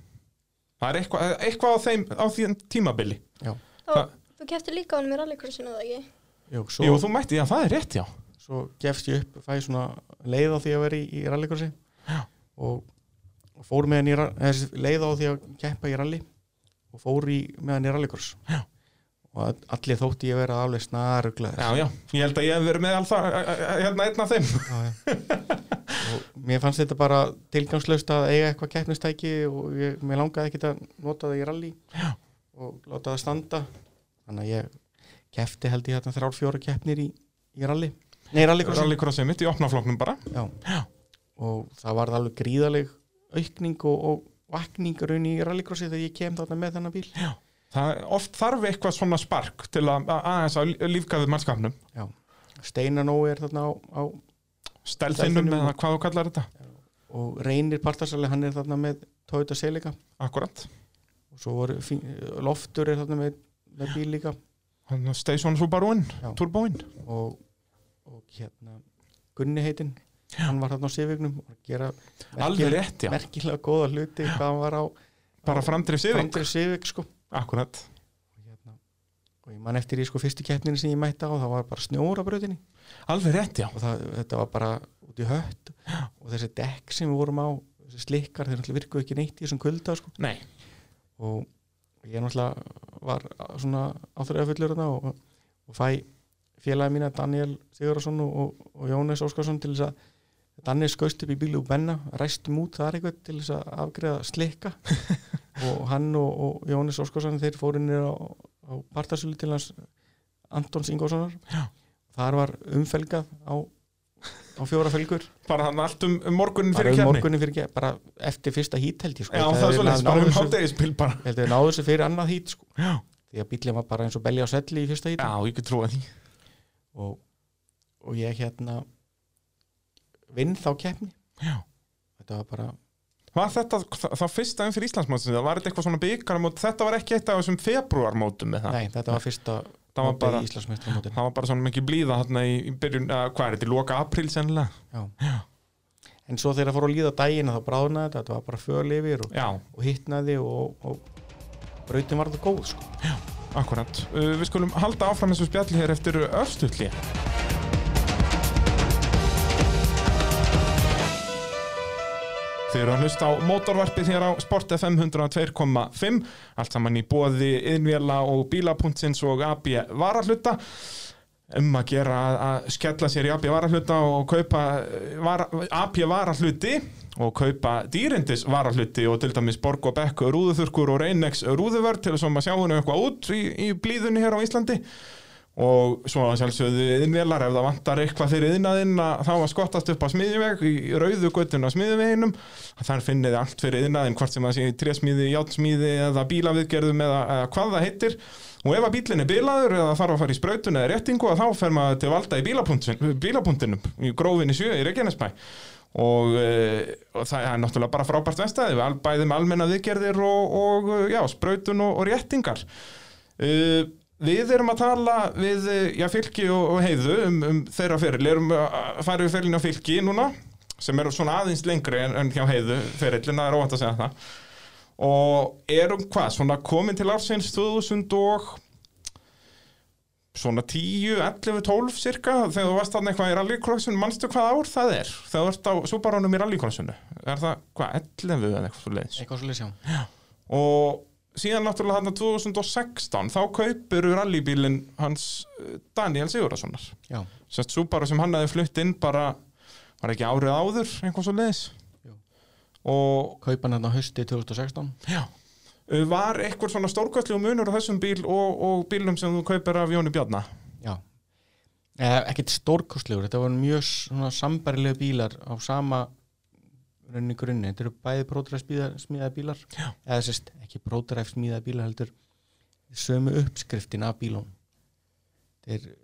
það er eitthvað, eitthvað á þeim á því tímabili. Þá, Það- þú keftir líka á hann með rallycrossinu eða ekki? Jú, svo, Jú, þú mætti, já, það er rétt, já svo gefst ég upp fæ svona leið á því að vera í, í rallycrossi. Og, og fór með hann í leið á því að keppa í rally og fór í, með hann í rallycross. Já. og að- allir þótti ég vera alveg snaruglaður. Já, já, ég held að ég hef verið með alltaf hérna einn af þeim. Já, já. og mér fannst þetta bara tilgangslaust að eiga eitthvað keppnistæki og ég, mér langaði ekkert að nota það í rally já. og láta það standa. Þannig að ég kefti held ég hérna þrjár fjóra keppnir í, í rally nei rallycross Rallycrossið mitt í opnafloknum bara. Já. og það var alveg gríðaleg aukning og, og vakning raun í rallycrossi þegar ég kem þarna með þennan bíl. Já, Það oft þarf eitthvað svona spark til að að- aðeins að lífgafið mannskapnum. Steinar Nói er þarna á, á Stelþinnum. eða hvað þú kallar þetta. Og Reynir Partarsali hann er þarna með Toyota Celica. Akkurat. Og svo fín, Loftur er þarna með, með bíl líka. Station Subaruinn, Já. Turboinn. Og, og hérna Gunni heitinn hann var þarna á Sivignum og gera já. merkilega góða hluti hvað hann var á Bara framdrif Civic sko. Akkurat og ég man eftir í sko fyrstu keppninu sem ég mætti á það var bara snjór á brautinni. Alveg rétt, já. Og það, þetta var bara út í hött. Og þessi dekk sem við vorum á slikkar, þeir náttúrulega virkuðu ekki neitt í þessum kulda sko. Nei. og ég náttúrulega var svona áþræða fullur þarna og, og fæ félagi mína Daniel Sigurðarsson og, og, Jónas Óskarsson til þess að Daniel skaust upp í bílu og benna ræstum út þar eitthvað til þess að afgreða slikka. Og hann og, og Jónas Óskarsson þeir fórinir á, á partasölu til hans Antons Ingórssonar Já. þar var umfelgað á, á fjóra felgur. Bara hann allt um, um morgunin bara fyrir um kefni morgunin fyrir kefni bara eftir fyrsta hít held ég sko. Já, Ég það er náð- bara um hádegisbil bara. Ég held við náðu þessu fyrir annað hít sko. Því að bílinn var bara eins og belja á selli í fyrsta hít Já, ég get trúa því og, og ég hérna vinn þá keppni Já. þetta var bara Var þetta það, það fyrsta um fyrir Íslandsmótsins var þetta eitthvað svona byggarmót þetta var ekki eitt af þessum februarmótum með það nei, þetta var fyrsta það var bara, í Íslandsmeistaramótinu. það var bara svona mikið blíða þarna í, í byrjun, að, hvað er þetta, í loka apríl sennilega Já. en svo þegar það fór að líða daginn þá bráðnaði þetta, þetta var bara föl yfir og, Já. og hittnaði og, og brautin var þetta góð sko. Já, akkurat. Uh, Við skulum halda áfram þessu spjalli hér eftir örstutli. Þið eru að hlusta á mótorvarpið hér á Sport FM 102.5 allt saman í bóði innvjala og bíla.sins og AB varahluta. Um að gera að- skella sér í AB varahluta og kaupa eh, vara, AB varahluti og kaupa dýrindis varahluti og til dæmis Borg og Bekk rúðuþurkur og Reynex rúðuvörð til þess að maður sjá henni eitthvað út í, í blíðunni hér á Íslandi. Og svo að sjálfsögðu innvélar ef það vantar eitthvað fyrir innæðinn þá var skottast upp á smiðjuveg í rauðu göttun á smiðjuveginum. Þar finnið þið allt fyrir innæðinn hvort sem það sé í trésmíði, játsmíði eða bílaviðgerðum eða, eða hvað það heitir. Og ef að bílinn er bilaður eða þarf að fara í sprautun eða réttingu að þá fer maður til valda í bílapunktinum í grófinni sjö í Reykjanesbæ og, e, og það er náttúrulega bara frábært vestæði við með almenna viðgerðir og, og eh, já, sprautun og, og réttingar. Uh, Við erum að tala við eh, já, fylki og, heiðu um, um þeirra feril, erum að fara við ferilin á fylki núna, sem eru svona aðeins lengri en, en hjá heiðu ferilin, það er óvænt að segja það. Og erum hvað, svona komin til ársins 2000 og svona 10, 11, 12 cirka, þegar þú varst þarna eitthvað í rallycrossun, manstu hvað ár það er? Þegar þú ert á Subaru-num í rallycrossunu er það, hvað, 11 eða eitthvað svo leiðis eitthvað svo leysjá og síðan náttúrulega þarna 2016 þá kaupir rallybílinn hans eh, Daniel Sigurðarssonar já, sérst Subaru sem hann hefði flutt inn bara var ekki árið áður einhvern svo leiðis og kaupan hérna hausti 2016 já var eitthvað svona stórkvæstlegu munur á þessum bíl og, og bílum sem þú kaupir af Jóni Bjarna? Já. Eh, ekkert stórkostlegur, þetta voru mjög svona sambærilegu bílar á sama rauninni grunni, þetta eru bæði prótræf smíðaði bílar Já. eða sérst, ekki prótræf smíðaði bílar heldur sömu uppskriftin af bílum þetta er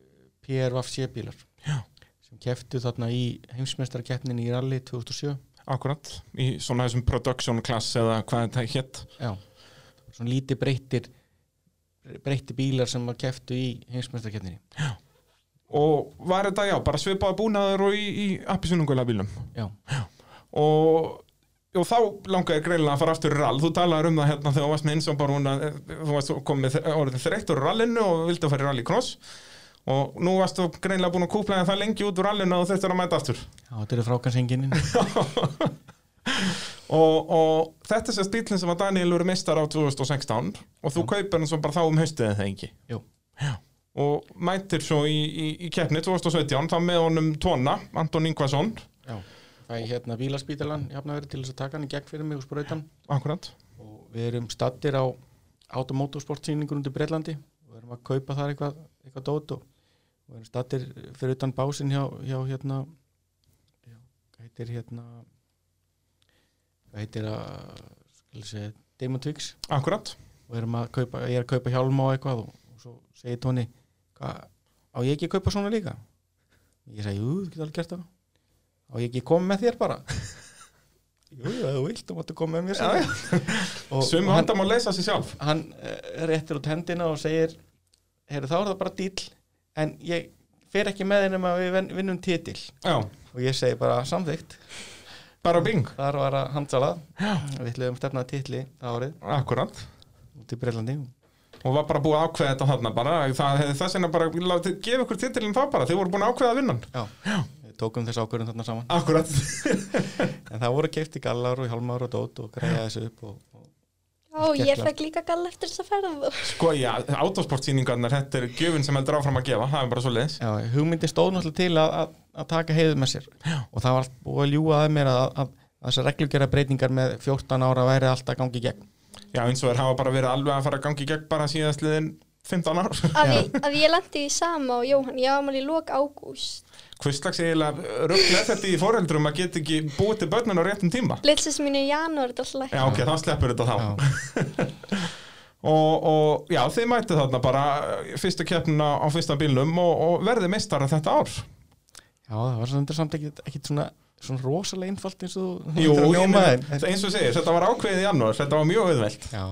PRVC bílar Já. sem keftu þarna í heimsmeistarkeppnin í rally 2007 akkurat, í svona þessum production class eða hvað þetta hétt Já, svona lítið breyttir breytti bílar sem að keftu í heimsmeistarkeppninni. Og var þetta já, bara svipaða búnaður og í, í appisunungulega bílum Já, og, og þá langaði greinilega að fara aftur rall. Þú talaði um það hérna þegar þú varst með eins og bara hún að þú varst komið orðið þreyttur úr rallinu og vildi að fara í rallycross og nú varst þú greinilega búin að kúpla það lengi út úr rallinu og þú þurftir að mæta aftur. Já þetta eru frákansenginin og, og þetta er sérst bílinn sem að Daniel verið mistar á 2016 og þú kaupir hann svo bara þá um haustið eða ekki. Já. og mætir svo í, í, í keppni 2017 þá með honum tóna, Anton Ingvason Já, fæ hérna bílaspítalan jafnaverið til þess að taka hann í gegn fyrir mig úr sprautan. Akkurat. Og við erum stattir á automotorsportsýningur undir Breitlandi og við erum að kaupa þar eitthvað, eitthvað dót og, og við erum stattir fyrir utan básinn hjá, hjá hérna já, hvað heitir hérna heitir að ég segja, Damon Twix. Akkurat. Og erum að kaupa, ég er að kaupa hjálma og eitthvað og, og svo segir Tóni á ég ekki að kaupa svona líka? Ég segi, jú, þú getur alveg gert það. Á ég ekki að koma með þér bara? Jú, þú vilt, þú máttu koma með mér Sumi og hann, vandam að leysa sér sjálf. hann eh, réttir út hendina og segir heyrðu, þá er það bara dýl en ég fer ekki með þennum að við vin- vinnum titil. Já, og ég segi bara samþygt bara bing. Þar var að handsalað við ætlum stefnaði titli það árið. Akkurat. Út í Breitlandi og var bara búið að ákveða þetta þarna bara. Það hefði þess vegna bara látið gefa ykkur titilin þá bara. Þið voru búin að ákveða að vinna hann. Já, við tókum þess ákvörðun þarna saman. Akkurat. En það voru keifti gallar og hjálmar og dót og greiða þessu upp og, Já, ég fekk líka galla eftir þess að ferð. Sko já, autosportsýningarnar þetta er gjöfin sem heldur áfram að gefa það er bara svo leiðis já, hugmyndi stóð náttúrulega til að, að, að taka heiðu með sér. Já. og það var allt búið að ljúga að mér að, að, að þessar reglugjara breytingar með 14 ára væri alltaf gangi í gegn. Já, eins og þeir hafa bara verið alveg að fara gangi í gegn bara síðastliðin 15 ár. Að, ég, að ég lendi í sama og Jóhann, ég var máli í lok ágúst Hvers slags eiginlega rugglega þetta í foreldrum að geta ekki búið til börnin á réttum tíma. Litsis mínu í janúar, Já, ok, þá sleppur þetta þá. Já. og, og já, þið mætið þarna bara fyrstu keppnina á fyrsta bílnum og, og verðið meistara þetta ár. Já, það var samt samt ekkit, ekkit svona, svona rosalega einfalt eins og þú Jú, að en- eins og segir, þetta var ákveðið í janúar, þetta var mjög auðvelt. Já,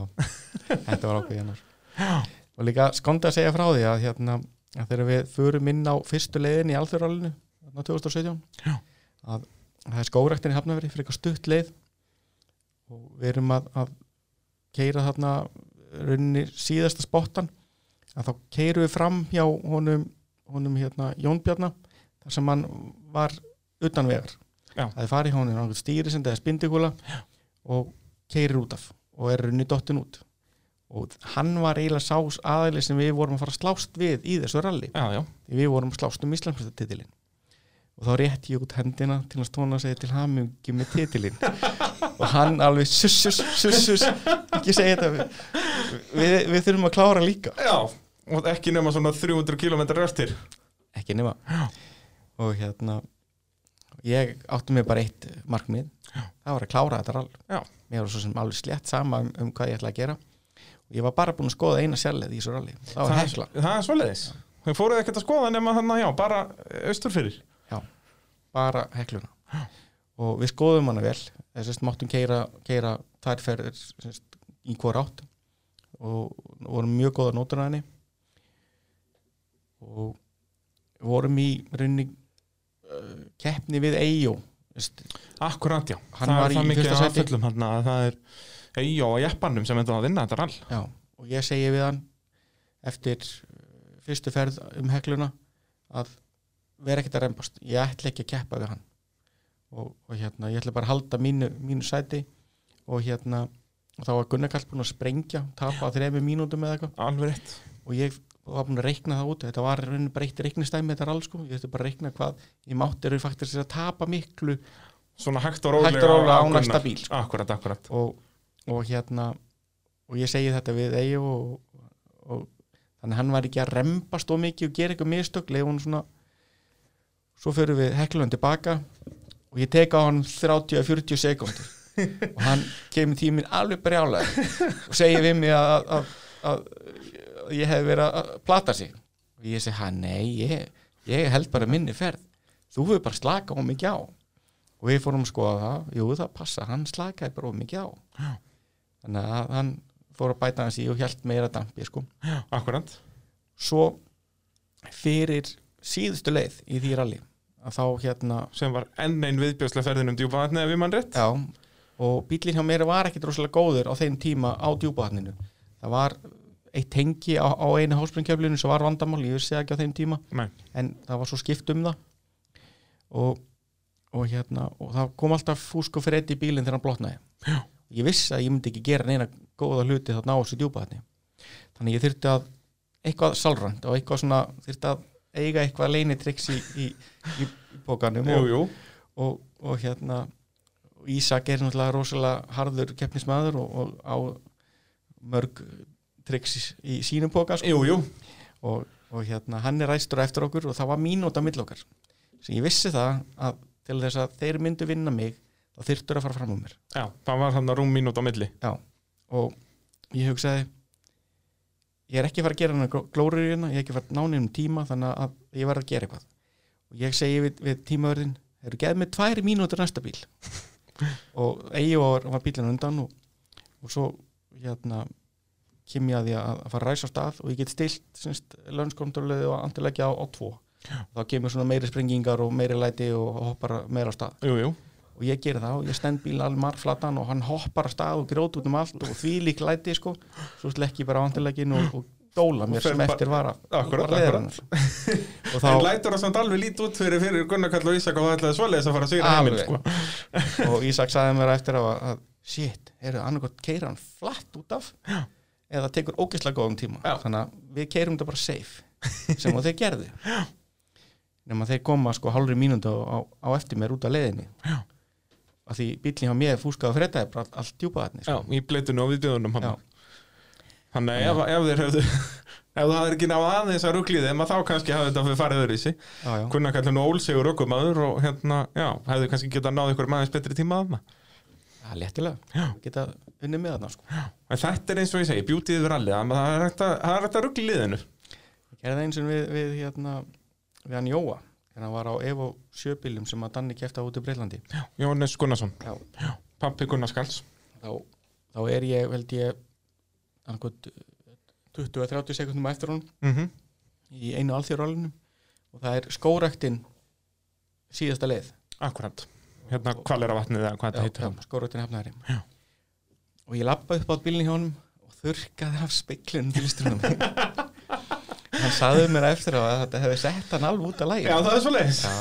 þetta var ákveð janúar. Og líka skondi að segja frá því að, hérna, að þegar við förum inn á fyrstu leiðin í alþjóðrálinu 2017 Já. að, að það er skórektin í Hafnaveri fyrir eitthvað stutt leið og við erum að, að keira þarna rauninni síðasta spottan að þá keirum við fram hjá honum, honum hérna, Jón Bjarna þar sem hann var utan vegar Já. það er farið hjá honum stýri sem þetta er spindikúla og keirir út af og er runni dottin út og hann var eiginlega sás aðeili sem við vorum að fara að slást við í þessu ralli. Já, já, við vorum að slást um Íslandsmyndsatitilin og þá rétt ég út hendina til að stóna sig til hamingi með titilinn. Og hann alveg sussus, sussus ekki segja þetta. Við, við, þurfum að klára líka. Já, og ekki nema svona 300 km restir ekki nema. Og hérna ég átti mig bara eitt markmið. Það var að klára þetta rall. Já. mér var svo sem alveg slétt sama um, um hvað ég ætla að gera. og ég var bara búin að skoða eina sjálfið í þessu ralli. Það var hekla, Það er svoleiðis. Þau fóruð ekkert að skoða nema þannig, já, bara austur fyrir. Bara hekluna. Og við skoðum hana vel. Þess að máttum keira, keira þær ferðir sérst, í hvora átt. Og vorum mjög góða nótur að henni. Og vorum í rauninni uh, keppni við Eyjó. Veist, Akkurat, já. Hann Það var er það mikið aðfullum hann að það er Eyjó og Jeppanum sem endur að vinna þetta rall. Já, og ég segi við hann eftir uh, fyrstu ferð um hekluna að vera ekkert að reymbast, ég ætla ekki að keppa við hann. Og, og hérna ég ætla bara að halda mínu, mínu sæti og hérna og þá var Gunnar Kall búin að sprengja tapa á þrejum mínútum eða eitthvað. Og ég var búin að reikna það út. Þetta var raunin bara eitt reiknistæmi þetta rall sko. Ég ætti bara að reikna hvað ég mátti eru faktir að tapa miklu Svona hægt og rólega Hægt og rólega á næsta bíl, sko. Akkurat, akkurat. Og, og hérna og ég segi þetta við Eyju og, og þannig að hann var ekki að rembast of mikið og gera eitthvað mistök leif hún svona svo fyrir við heklunum tilbaka og ég teka á hann 30-40 sekundur og hann kemur tíminn alveg brjálega og segir við mig að, að, að, að ég hef verið að plata sig. Og ég segi hann nei ég, ég held bara minni ferð. Þú hefur bara slakað á mikið á. Og við fórum að skoða það, jú það passa hann slakaði bara of mikið á. Þannig að hann fór að bæta hans í og hjælt meira dampi sko. Akkurat svo fyrir síðustu leið í því rally að þá hérna Sem var enn einn viðbjóðslega ferðin um djúpavatni ef við mann rétt já, og bílinn hjá mér var ekkit rosalega góður á þeim tíma á djúpaðninu það var eitt tengi á, á einu hálspringkjöflinu sem var vandamál, ég vissi ekki á þeim tíma Nei. en það var svo skipt um það og, og hérna og það kom alltaf fúsk og fyrir í bílinn þegar hann blotnaði Já. Ég vissi að ég myndi ekki gera neina góða hluti þarna á þessu djúpaðni þannig ég þurfti að eitthvað salrand og eitthvað svona þurfti að eiga eitthvað leinitryggs í, í, í, bókanum Jú, og, jú og, og hérna og Ísak er náttúrulega rosalega harður keppnismæður og, og á mörg tryggs í, sínum póka sko. Jú, jú. Og, og hérna hann er ræstur eftir okkur og það var mínúta mill okkar. Sem ég vissi það að til þess að þeir myndu vinna mig þá þyrftur að fara fram um mér. Já, það var hann að rúm mínút á milli. Og ég hugsaði ég er ekki fara að gera hana hérna ég er ekki fara að náni um tíma þannig að ég var að gera eitthvað. Og ég segi við, við tímaverðin eru geð með tvær mínútur næsta bíl. Og eigi var, var bílinn undan og, og svo hérna kem ég að því að að fara að ræsa á stað og ég get stilt lönnskontrolið og andilegja á, á tvo. Þá kemur svona meiri sprengingar og meiri læti og hoppar meira á stað. Jú, jú og ég geri það og ég stend bíl alveg marflatan og hann hoppar að stað og grót út um allt og því lík læti sko svo slekki ég bara á andilegin og, og dóla mér sem eftir var að Akkurat, akkurat. hennar. og þá lætur það samt alveg lítið út fyrir fyrir Gunnar Kall og Ísak og það ætlaði svoleiðis að fara að sigra heiminn sko. og Ísak sagði mér eftir á að, að shit, eru annarkot keira hann flatt út af Já. eða tekur ógeðslega góðum tíma Já. þannig að við keirum þetta bara safe sem þeir gerðu nema þeir koma sko hálfri mínútu á, á eftir mér út af leiðinni Já. Að því bílinn hjá mér fúskaði að freddaði bara allt djúpa þarna Já, í bleitinu og viðbjöðunum að ef, ef þeir hefðu ef það hefði ekki náða aðeins að rugliði en þá kannski hafði þetta fyrir farið öðru í sig. Gunnar Kall nú ólsegur ökumaður og hérna, já, hefði kannski getað náð ykkur maður betri tíma að það Það er léttilega, geta unnið með þarna sko. Þetta er eins og ég segi, bjútið yfir allir það er hægt að, það er hægt að ruggli liðinu. Ég gerði það eins og við, við, hérna, við hann Jóa þegar hann var á Evo sjöbílum sem að Danni kefti á út í Breitlandi. Jóhannes Gunnarsson, Já. pappi Gunnars Kalls þá, þá er ég, held ég annarkot 20-30 sekundum eftir honum mm í einu alþjóðrálinu og það er skóraktinn síðasta leið. Akkurat, hérna kvalir á vatnið eða hvað þetta heitir hann skóraktinn hefnaðari Já. og ég lappaði upp á bílinn hjá honum og þurrkaði af speiklunum til strunum hann saði mér eftir að þetta hefði sett hann alveg út af lægi Já, það er svo leiðis Já,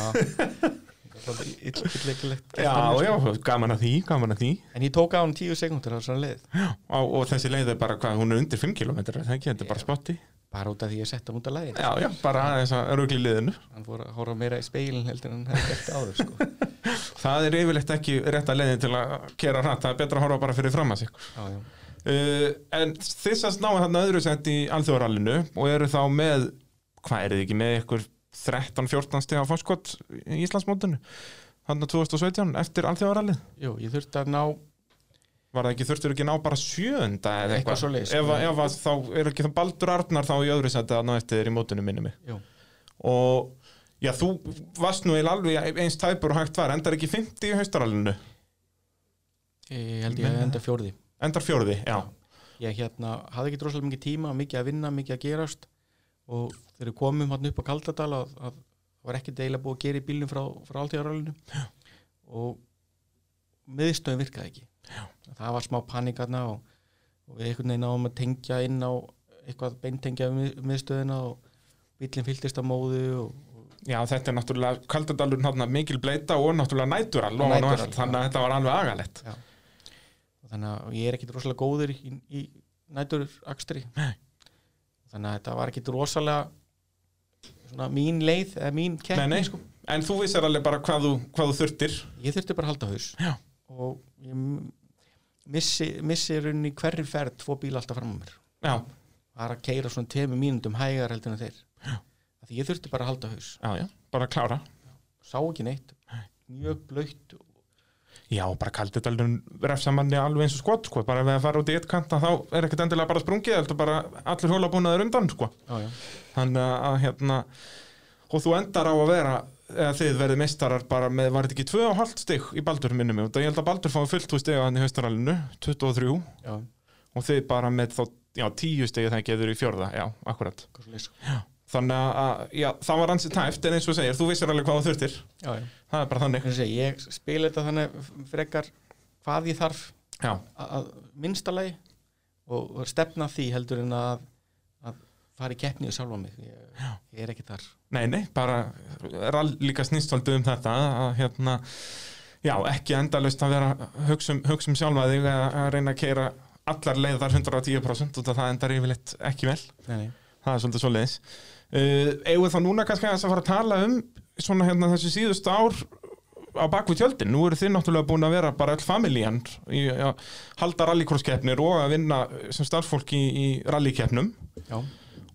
illekilegt Já, já, gaman að því, gaman að því. En ég tók á hann tíu sekundur á svona leið. Og, og þessi leið er bara hvað, hún er undir 5 km, er það ekki, þetta er bara spotti. Bara út af því að setja hann út af lægin Já, já, bara aðeins að rugli liðinu. Hann fór að hóra meira í speilin heldur en hann hefði gert áður sko. Það er yfirleitt ekki rétt að leiðin til að það uh, En þess að náðu þarna öðru sett í alþjóðarallinu og eru þá með, hvað er þið ekki, með ykkur 13-14 stiga fórskot í Íslandsmótinu? Þannig 2017 eftir alþjóðarallið? Jú, ég þurfti að ná Var það ekki, þurftur ekki ná bara sjöunda eða Eitthvað? Eitthvað svoleiðis, ef, sko. ef að þá er ekki þá Baldur Arnar þá í öðru seti að ná eftir þér í mig. Jú. og já, þú varst nú alveg eins tæpur og hægt var, endar ekki 50 í haustarallinu, ég held ég að enda fjórði endar fjórði, já, ég hérna hafði ekki droslega mikið tíma mikið að vinna, mikið að gerast. Og þegar við komum hann upp á Kaldadal að, að það var ekki deila búið að gera í bílnum frá, frá alltíðarálinu og miðstöðum virkaði ekki. Já. það var smá panikarna og, og við einhvern veginn náðum að tengja inn á eitthvað beintengja við miðstöðina og bílinn fylltist af móðu og, já, þetta er náttúrulega Kaldadalur náttúrulega mikil bleita og náttúrulega næturall, næturall, þannig að þetta var alveg agalett og þannig að ég er ekkit rosalega góður í, í nætur akstri Nei. þannig að þetta var ekkit rosalega svona mín leið eða mín keppni sko. en þú vissir alveg bara hvað þú, hvað þú þurftir. Ég þurfti bara að halda haus. Já. og ég missi, missi runni hverri ferð tvo bíla alltaf fram á mér. Já, er að keira svona temi mínundum hægar heldur en þeir. Því ég þurfti bara að halda haus. Já, já, bara að klára. Sá ekki neitt. Mjög blöytt já, bara Kaldadalur refsa manni alveg eins og skot, sko, bara við að fara út í eitt kanta þá er ekkert endilega bara sprungið, heldur bara allir hjólabúnaður undan, sko. Já, já. þannig að, hérna og þú endar á að vera eða þið verið meistarar bara með, var þetta ekki 2,5 stig í Baldur minnum mig, og ég held að Baldur fái fullt úr stiga hann í haustaralinu, 23 Já, og þið bara með þá, já, 10 stigi það getur í fjórða, já, akkurat. Hvað svo leys þannig að, já, það var ansið tæft en eins og segir, þú vissir alveg hvað þú þurftir. Já, já. Það er bara þannig, segi, ég spila þetta þannig frekar hvað ég þarf já, að, að minnstalagi og, og stefna að því heldur en að, að fara í keppni og sjálfa mig. Ég, ég er ekki þar. Nei, nei, bara er líka snýst svolítið um þetta að, hérna, já, ekki endalaust að vera hugsum, hugsum sjálfa þig að, að reyna að keira allar leiðar 110% út af það endar yfirleitt ekki vel. Nei, nei. það er svolítið svoleiðis. Uh, eigum við þá núna kannski aðeins að fara að tala um svona hérna þessi síðustu ár á bakvið tjöldin, nú eru þið náttúrulega búin að vera bara öll familían í að halda rallycross-keppnir og að vinna sem starffólk í, í rallykeppnum.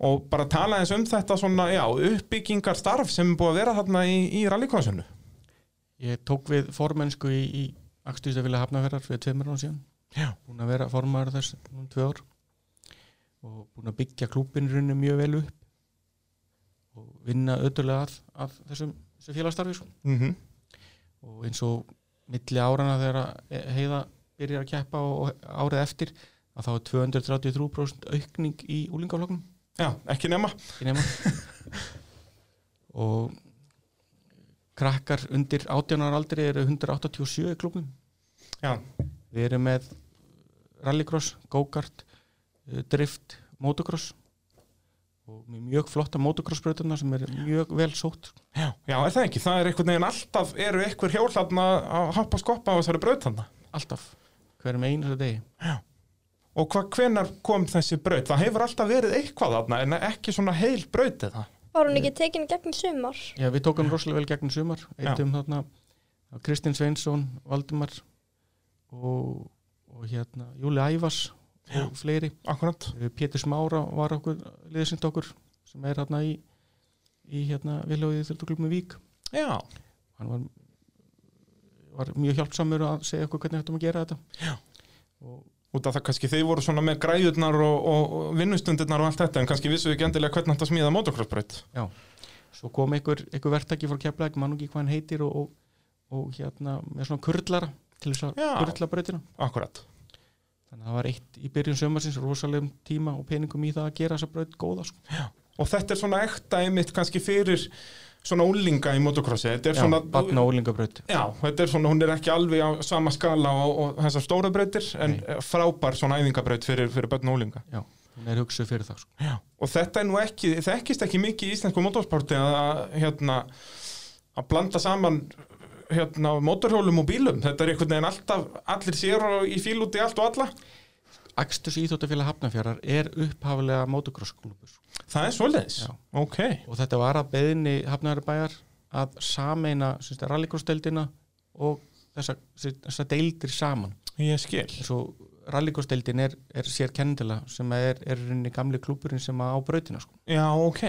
Og bara tala eins um þetta svona, já, uppbyggingar starf sem er búið að vera þarna í, í rallycrossinu. Ég tók við formennsku í, í Akstúðstafélag Hafnaferðar fyrir tveimur án síðan. Já. búin að vera formaður þess um tvö ár og búin að byggja klúbinrunni mjög vel upp og vinna öðrulega að, að þessum, þessum félagsstarfi sko. mm og eins og milli árana þegar heiða byrjar að keppa og árið eftir að þá er 233% aukning í úlingafloknum Já, ekki nema. Ekki nema. Og krakkar undir 18 ára aldri eru 187 í klubnum Já, við erum með rallycross, go-kart eh, drift, motocross og mjög flotta motocrossbröðuna sem er mjög vel sótt. Já, já, er það ekki, það er einhvern veginn alltaf eru einhver hjól þarna að hoppa og skoppa á þessari braut þarna? Alltaf, hverjum einu degi. Og hvað, hvenar kom þessi braut? Það hefur alltaf verið eitthvað þarna en ekki svona heil braut eða? Var hún ekki tekin í gegn sumar? Já, við tókum rosalega vel gegn sumar. Eittum þarna Kristinn Sveinsson, Valdimar og, og hérna Júli Ævas og fleiri Akkurat. Eh, Pétur Smára var okkur liðsind okkur sem er hérna í, í hérna viljóðið þurftuklubum Vík Já, hann var, var mjög hjálpsamur að segja okkur hvernig hættum að gera þetta Já. og út af það kannski þið voru svona með græjurnar og, og, og vinnustundirnar og allt þetta en kannski vissu ekki endilega hvernig þetta smíða motocrossbraut. svo kom einhver, einhver verktaki frá Keflæk, mann ekki hvað hann heitir og, og, og hérna með svona kurlara til þess að Já. kurla brautina Akkurat. Þannig að það var eitt í byrjun sömarsins rosalegum tíma og peningum í það að gera þessa braut góða sko. Og þetta er svona ekta einmitt kannski fyrir svona úlinga í motocrossi. Þetta er Já, svona... Já, þetta er svona, hún er ekki alveg á sama skala og, og þessar stóra brautir en Nei. frábær svona æfingabraut fyrir, fyrir börn og úlinga. Já, hún er hugsuð fyrir það sko. Já. Og þetta er nú ekki, það ekkist ekki mikið í íslensku motorsporti að, hérna, að blanda saman hérna, motorhjólum og bílum. Þetta er einhvern veginn alltaf, allir sér í fíl út í allt og alla. Akstus Íþóttafélag Hafnafjörðar er upphafilega motocross-klúbur Það er? Já. Ok. og þetta var að beðinni Hafnafjörðarbæjar að sameina rallycross-deildina og þessa, þessa deildir saman Ég skil. svo rallycross-deildin er, er sér kennendila sem er, er gamli klúburinn sem að á brautina sko. Já, ok.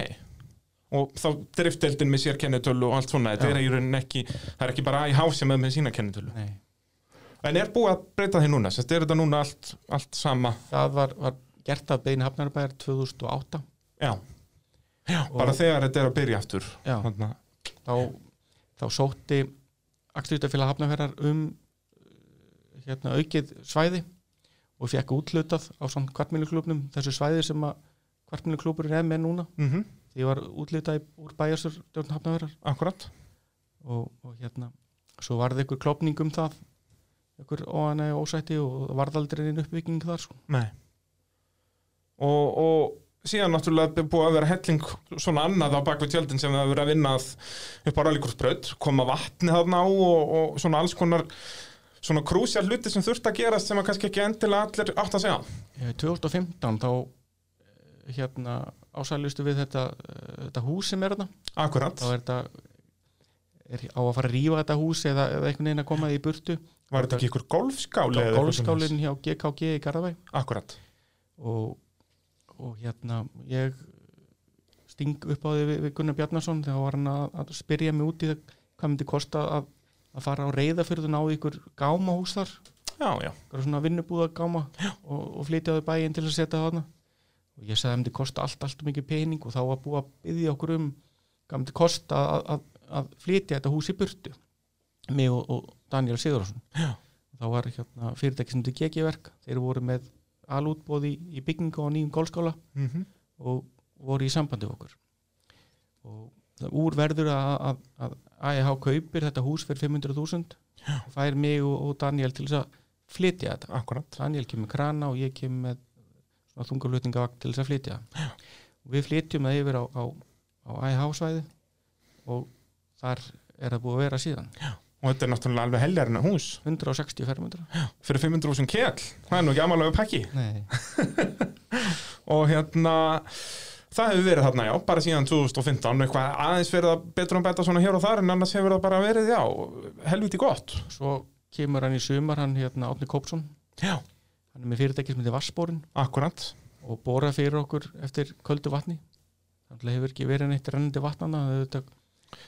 Og þá driftdeildin með sér kennitölu og allt svona, þetta er í rauninni ekki, það er ekki bara IH sem er með sína kennitölu. Nei. En er búið að breyta því núna? Sest, er þetta núna allt, allt sama? það var, var gert að beðinni Hafnafjörðarbæjar 2008 Já. Já, bara þegar þetta er að byrja aftur. Þá, þá sótti Akstýrstafélag Hafnafjörðar um hérna, aukið svæði og fekk útlutað á svona kvartmíluklubnum þessu svæði sem að kvartmíluklubur er með núna Mm því var útlutað í- úr bæjarsur djórn Hafnafjörðar Akkurat. og, og hérna svo varði ykkur klopning um það ykkur óanæg ósætti og varðaldri einn uppbygging þar sko. Og, og síðan náttúrulega búið að vera helling svona annað á bakvið tjöldin sem það hefur verið að vinna upp á rallikursbraut, koma vatni þarna á og, og svona alls konar svona krúsjál hluti sem þurft að gerast sem að kannski ekki endilega allir átt að segja. Eh, 2015 þá hérna ásælustu við þetta, eh, þetta hús sem er þarna Akkurat. þá er þetta er á að fara að rífa þetta hús eða, eða einhvern veginn að koma því í burtu Var þetta ekki ykkur golfskáli? golfskálinn hjá GKG í Garðabæ Akkurat. og, og hérna ég sting upp á því við, við Gunnar Bjarnason þegar var hann að, að spyrja mig út í það hvað myndi kosta að, að fara á reyðafyrðu og ná í ykkur gámahús þar Já, já. svona vinnubúða gáma og, og flytja þau bæinn til að setja það þarna og ég sagði að það myndi kosta allt, allt mikið pening og þá var búið að byggja okkur um hvað myndi kosta að, að, að flytja þetta hús í burtu mig og, og Daniel Sigurðarsson þá var hérna fyrirtæki sem þetta GG-verk þeir voru með alútbóð í, í byggingu á nýjum gólskála Mm og voru í sambandi okkur. Og það úr verður að, að, að AEH kaupir þetta hús fyrir 500.000 og fær mig og, og Daniel til þess að flytja þetta. Akkurat. Daniel kemur krana og ég kemur með svona þungarflutningavakt til þess að flytja. Og við flytjum það yfir á, á, á AEH svæði og þar er það búið að vera síðan. Og þetta er náttúrulega alveg heljarinn hús. 160 fermundra fyrir 500.000 kell. Það er nú ekki amalega pakki. Nei, og hérna það hefur verið þarna já, bara síðan 2015 eitthvað aðeins verið að betur um betta svona hér og þar en annars hefur það bara verið, já, helviti gott. Svo kemur hann í sumar hann hérna Átni Kópsson já, hann er með fyrirtæki sem heitir Vassbórin akkurat. Og bóra fyrir okkur eftir köldu vatni. Þannig hefur ekki verið neitt rennandi vatnana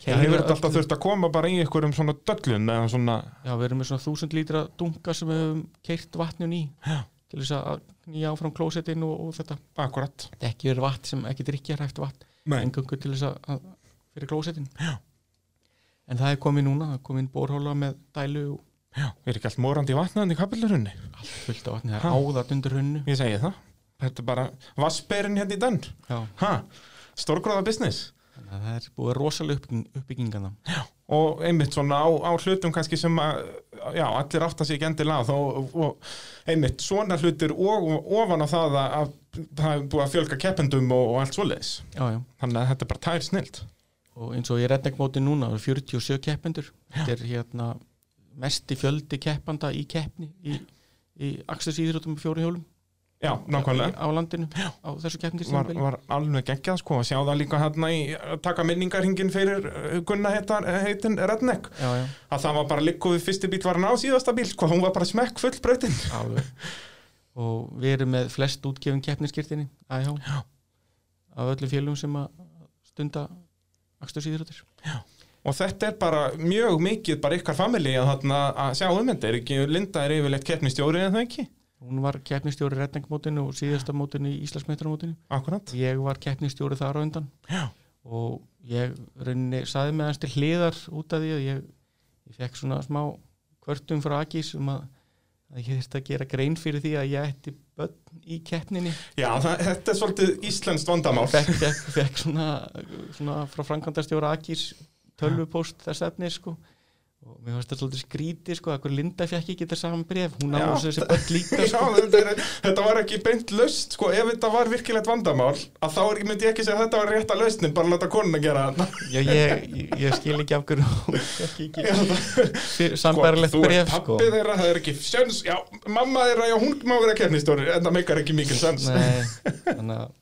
það hefur alltaf þurft að koma bara í einhverjum svona döllun svona, Já, við erum með svona þúsund lítra dunga sem við höfum keirt vatnun í Já. til þess að nýja áfram klósettinn og, og þetta. Akkurat. Þetta ekki er vatn sem ekki drikkja hægt vatn engöngu til þess að, fyrir klósettin Já. en það er komið núna, það er komið bórhóla með dælu og já, er ekki allt morandi í vatnaðan í kapillurunni allt fullt af vatni, það er áðat undir hunnu ég segi það, þetta er bara vassberinn hérna í den, Já, ha stórgráða business. Að það er búið rosalega uppbygging, uppbyggingana og einmitt svona á, á hlutum kannski sem að, já, allir átta sig ekki endilega á þá, og, og einmitt svona hlutir og, og ofan á það að, að það er búið að fjölga keppendum og, og allt svoleiðis. Já, já, þannig að þetta er bara tær snilt og eins og ég redneck móti núna það eru 47 keppendur. Þetta er hérna mesti fjöldi keppanda í keppni í, í Axels íþróttum fjóri hjólum. Já, nákvæmlega. á landinu á þessu keppni var, var alveg geggjað sko. Að sjá það líka hérna í taka minningarhingin fyrir uh, Gunna heitar, heitin Redneck. Já, já, að það var bara likkuð fyrsti bíl var hann á síðasta bíl sko, hún var bara smekk full alveg. Og við erum með flest útgefin keppniskirtinni Já. af öllum félugum sem að stunda Axels íþróttir og þetta er bara mjög mikið bara ykkar familji að, að sjá um þetta er ekki Linda er yfirleitt keppnistjóri en það ekki? Hún var keppnistjóri redneck mótinu og síðasta mótinu í Íslandsmeistaramótinu akkurat. Ég var keppnistjóri þar á undan. Já. og ég rauninni saði með hans til hliðar út af því að ég, ég fekk svona smá kvörtum frá Akis um að, að ég þurfti að gera grein fyrir því að ég ætti börn í keppninni. Já, það, þetta er svolítið íslenskt vandamál. Fekk, fekk, fekk svona, svona frá framkvæmdastjóra Akis tölvupóst þess efni sko. Og mér finnst þetta svolítið skrítið sko, að hver Linda fekk ekki þetta saman bref hún Já, á þessi börn líka Já, sko. þetta, er, þetta var ekki beint löst sko, ef þetta var virkilegt vandamál að þá myndi ég ekki segja að þetta var rétta lausnin bara að láta konun að gera þetta. Já, ég, ég, ég skil ekki af hverju ekki fyr- sambærilegt þú er bref sko. pappi þeirra, það er ekki sjöns já, mamma þeirra, já, hún má vera kefnistóri en það meikar ekki mikil sens Nei, þannig að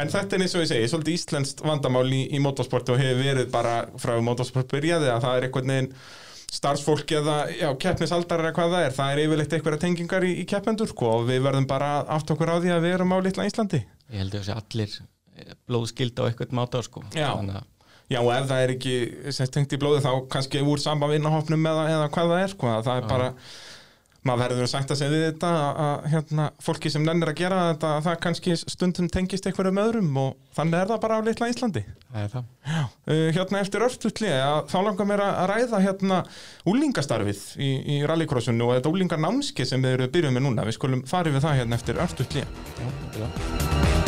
en þetta er eins og ég segi, svolítið íslenskt vandamál í, í motorsporti og hefur verið bara frá motorsport byrjaði að það er einhvern veginn starfsfólk eða já, keppnisaldar eða hvað það er, það er yfirleitt einhverja tengingar í, í keppendur sko, og við verðum bara átt okkur á því að við erum á litla Íslandi ég held að allir eh, blóðskilda á eitthvað máta sko. Já. Já, og ef það er ekki sem tengt í blóði þá kannski úr samba vinnahopnum eða, eða hvað það er, sko, það er bara maður verður að sætta sig við þetta að, hérna, fólki sem nennir að gera þetta að það kannski stundum tengist einhverjum öðrum og þannig er það bara á litla Íslandi. Það uh, hérna eftir örstutli að þá langar mér að ræða hérna úlingastarfið í, í rallycrossinu og þetta úlingarnámski sem við erum byrjuð með núna. Við skulum farið við það hérna eftir örstutli Já, já.